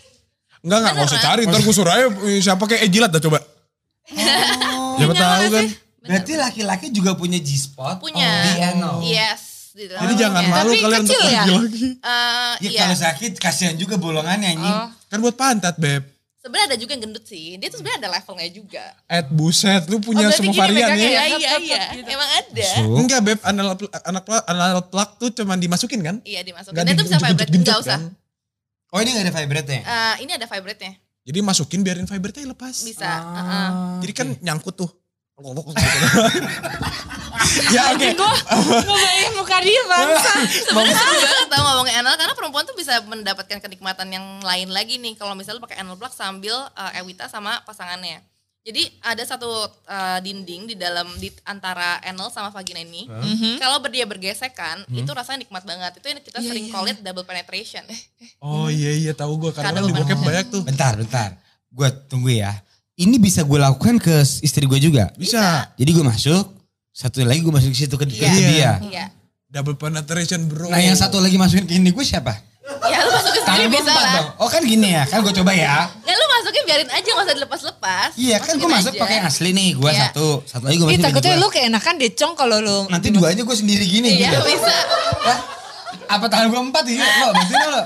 Enggak enggak nggak usah cari. Ntar gue suruh aja siapa kayak Ejilat dah coba. Oh. Siapa tahu kan. Berarti laki-laki juga punya G-spot. Punya. Di anal. Yes. Di dalam Jadi jangan anusnya. malu Tapi kalian untuk kecil ya? pergi lagi. Eh, Ya iya. kalau sakit kasihan juga bolongannya anjing. Oh. Kan buat pantat beb. Sebenarnya ada juga yang gendut sih. Dia tuh sebenarnya ada levelnya juga. Ed buset lu punya Oh, semua gini varian ya. Iya, ya? iya, iya. gitu. Emang ada. So, Enggak beb, anal anak anal plug tuh cuman dimasukin kan? Iya dimasukin. Enggak Dan itu bisa vibrate. Enggak usah. kan? Oh ini gak ada vibrate-nya? Eh, ini ada vibrate-nya. Jadi masukin biarin vibrate lepas. Bisa. Ah. heeh. Jadi kan nyangkut tuh. ya oke. Gue ngebayangin muka dia bangsa. Sebenarnya seru banget tau ngomongin anal karena perempuan tuh bisa mendapatkan kenikmatan yang lain lagi nih kalau misalnya pakai anal plug sambil uh, Ewita sama pasangannya. Jadi ada satu uh, dinding di dalam di antara anal sama vagina ini. Mhm. Kalau dia bergesekan, itu rasanya nikmat banget. Itu yang kita Iya, sering iya, call it double penetration. Oh iya iya tahu gue karena Kadang kan di bokep banyak tuh. Bentar, bentar. Gue tunggu ya. Ini bisa gue lakukan ke istri gue juga. Bisa. Jadi gue masuk, satu lagi gue masuk ke situ ke, ke Iya. dia. Iya. Double penetration bro. Nah yang satu lagi masukin ke ini gue siapa? Ya lu masukin sendiri bisa empat lah. dong. Oh kan gini ya, kan gue coba ya. Nggak lu masukin biarin aja gak usah dilepas-lepas. Iya kan gue Masukin masuk pakai yang asli nih, gue Iya. satu, satu lagi gue Ih masukin takutnya bini lu keenakan decong kalau lu. Nanti dua aja gue sendiri gini Iya gitu. bisa. Hah? Apa tangan gue empat ya? Lo bantuin lo.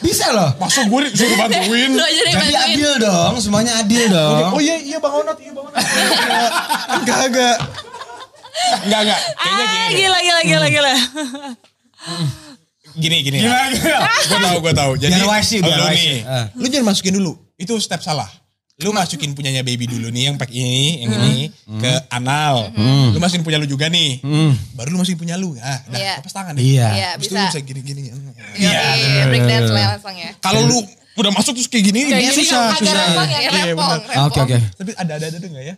Bisa loh. Masuk gue disuruh bantuin. Tapi adil dong, semuanya adil dong. Oh iya iya Bang Onat, iya Bang Onat. Enggak enggak. Enggak enggak. Kayaknya Ah gini. gila gila gila gila. Gini gini. Gimana gimana? Gue tahu gue tahu. Jadi Biar wise sih, biar lu wise nih. Ah. lu jangan masukin dulu. Itu step salah. Lu masukin punyanya baby dulu nih yang pakai ini, yang ini ke anal. Lu masukin punya lu juga nih. Hmm. Baru lu masukin punya lu. Nah, dah Iya. lepas tangan deh. Iya. Iya Habis itu bisa. lu bisa gini-gini. Iya, break dance lah langsung ya. Kalau lu udah masuk terus kayak gini, Kayak susah, agak susah. rempong ya, Iya, Iya, rempong. Oke oke. Tapi ada ada ada enggak ya?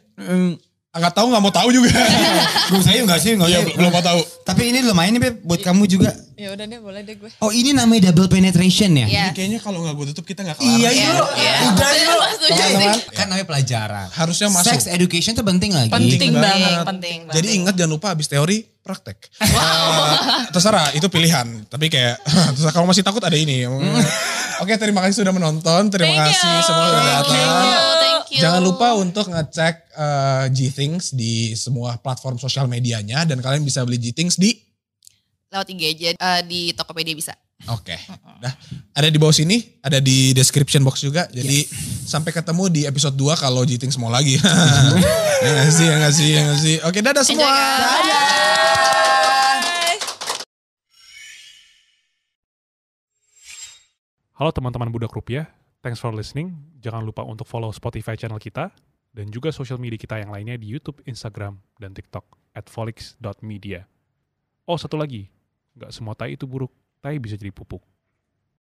Enggak tahu enggak mau tahu juga. Gue saya enggak sih, enggak Iya, sih. belum mau tahu. Tapi ini lumayan nih Beb, buat kamu juga. Ya udah deh boleh deh gue. Oh ini namanya double penetration ya? Iya. Ini kayaknya kalau nggak gue tutup kita nggak kelar. Iya, Iya, iya. Udah. Teman-teman, Kan namanya pelajaran. Harusnya masuk. Sex education tuh penting lagi. Penting banget. Penting, penting. Jadi ingat jangan lupa habis teori praktek. Eh, terserah itu pilihan. Tapi kayak terserah kalau masih takut ada ini. Oke terima kasih sudah menonton. Terima Thank kasih you. semua sudah datang. Thank you, thank you. Jangan lupa untuk ngecek eh, G-Things di semua platform sosial medianya dan kalian bisa beli G-Things di lewat IG aja eh, di Tokopedia bisa. Oke. Dah. Ada di bawah sini, ada di description box juga. Jadi sampai ketemu di episode 2 kalau G-Things mau lagi. ya nggak sih, ya nggak sih, ya nggak sih. Oke, dadah Enjoy semua. guys. Halo teman-teman Budak Rupiah, thanks for listening. Jangan lupa untuk follow Spotify channel kita dan juga sosial media kita yang lainnya di YouTube, Instagram, dan TikTok at folix.media. Oh satu lagi, nggak semua tai itu buruk, tai bisa jadi pupuk.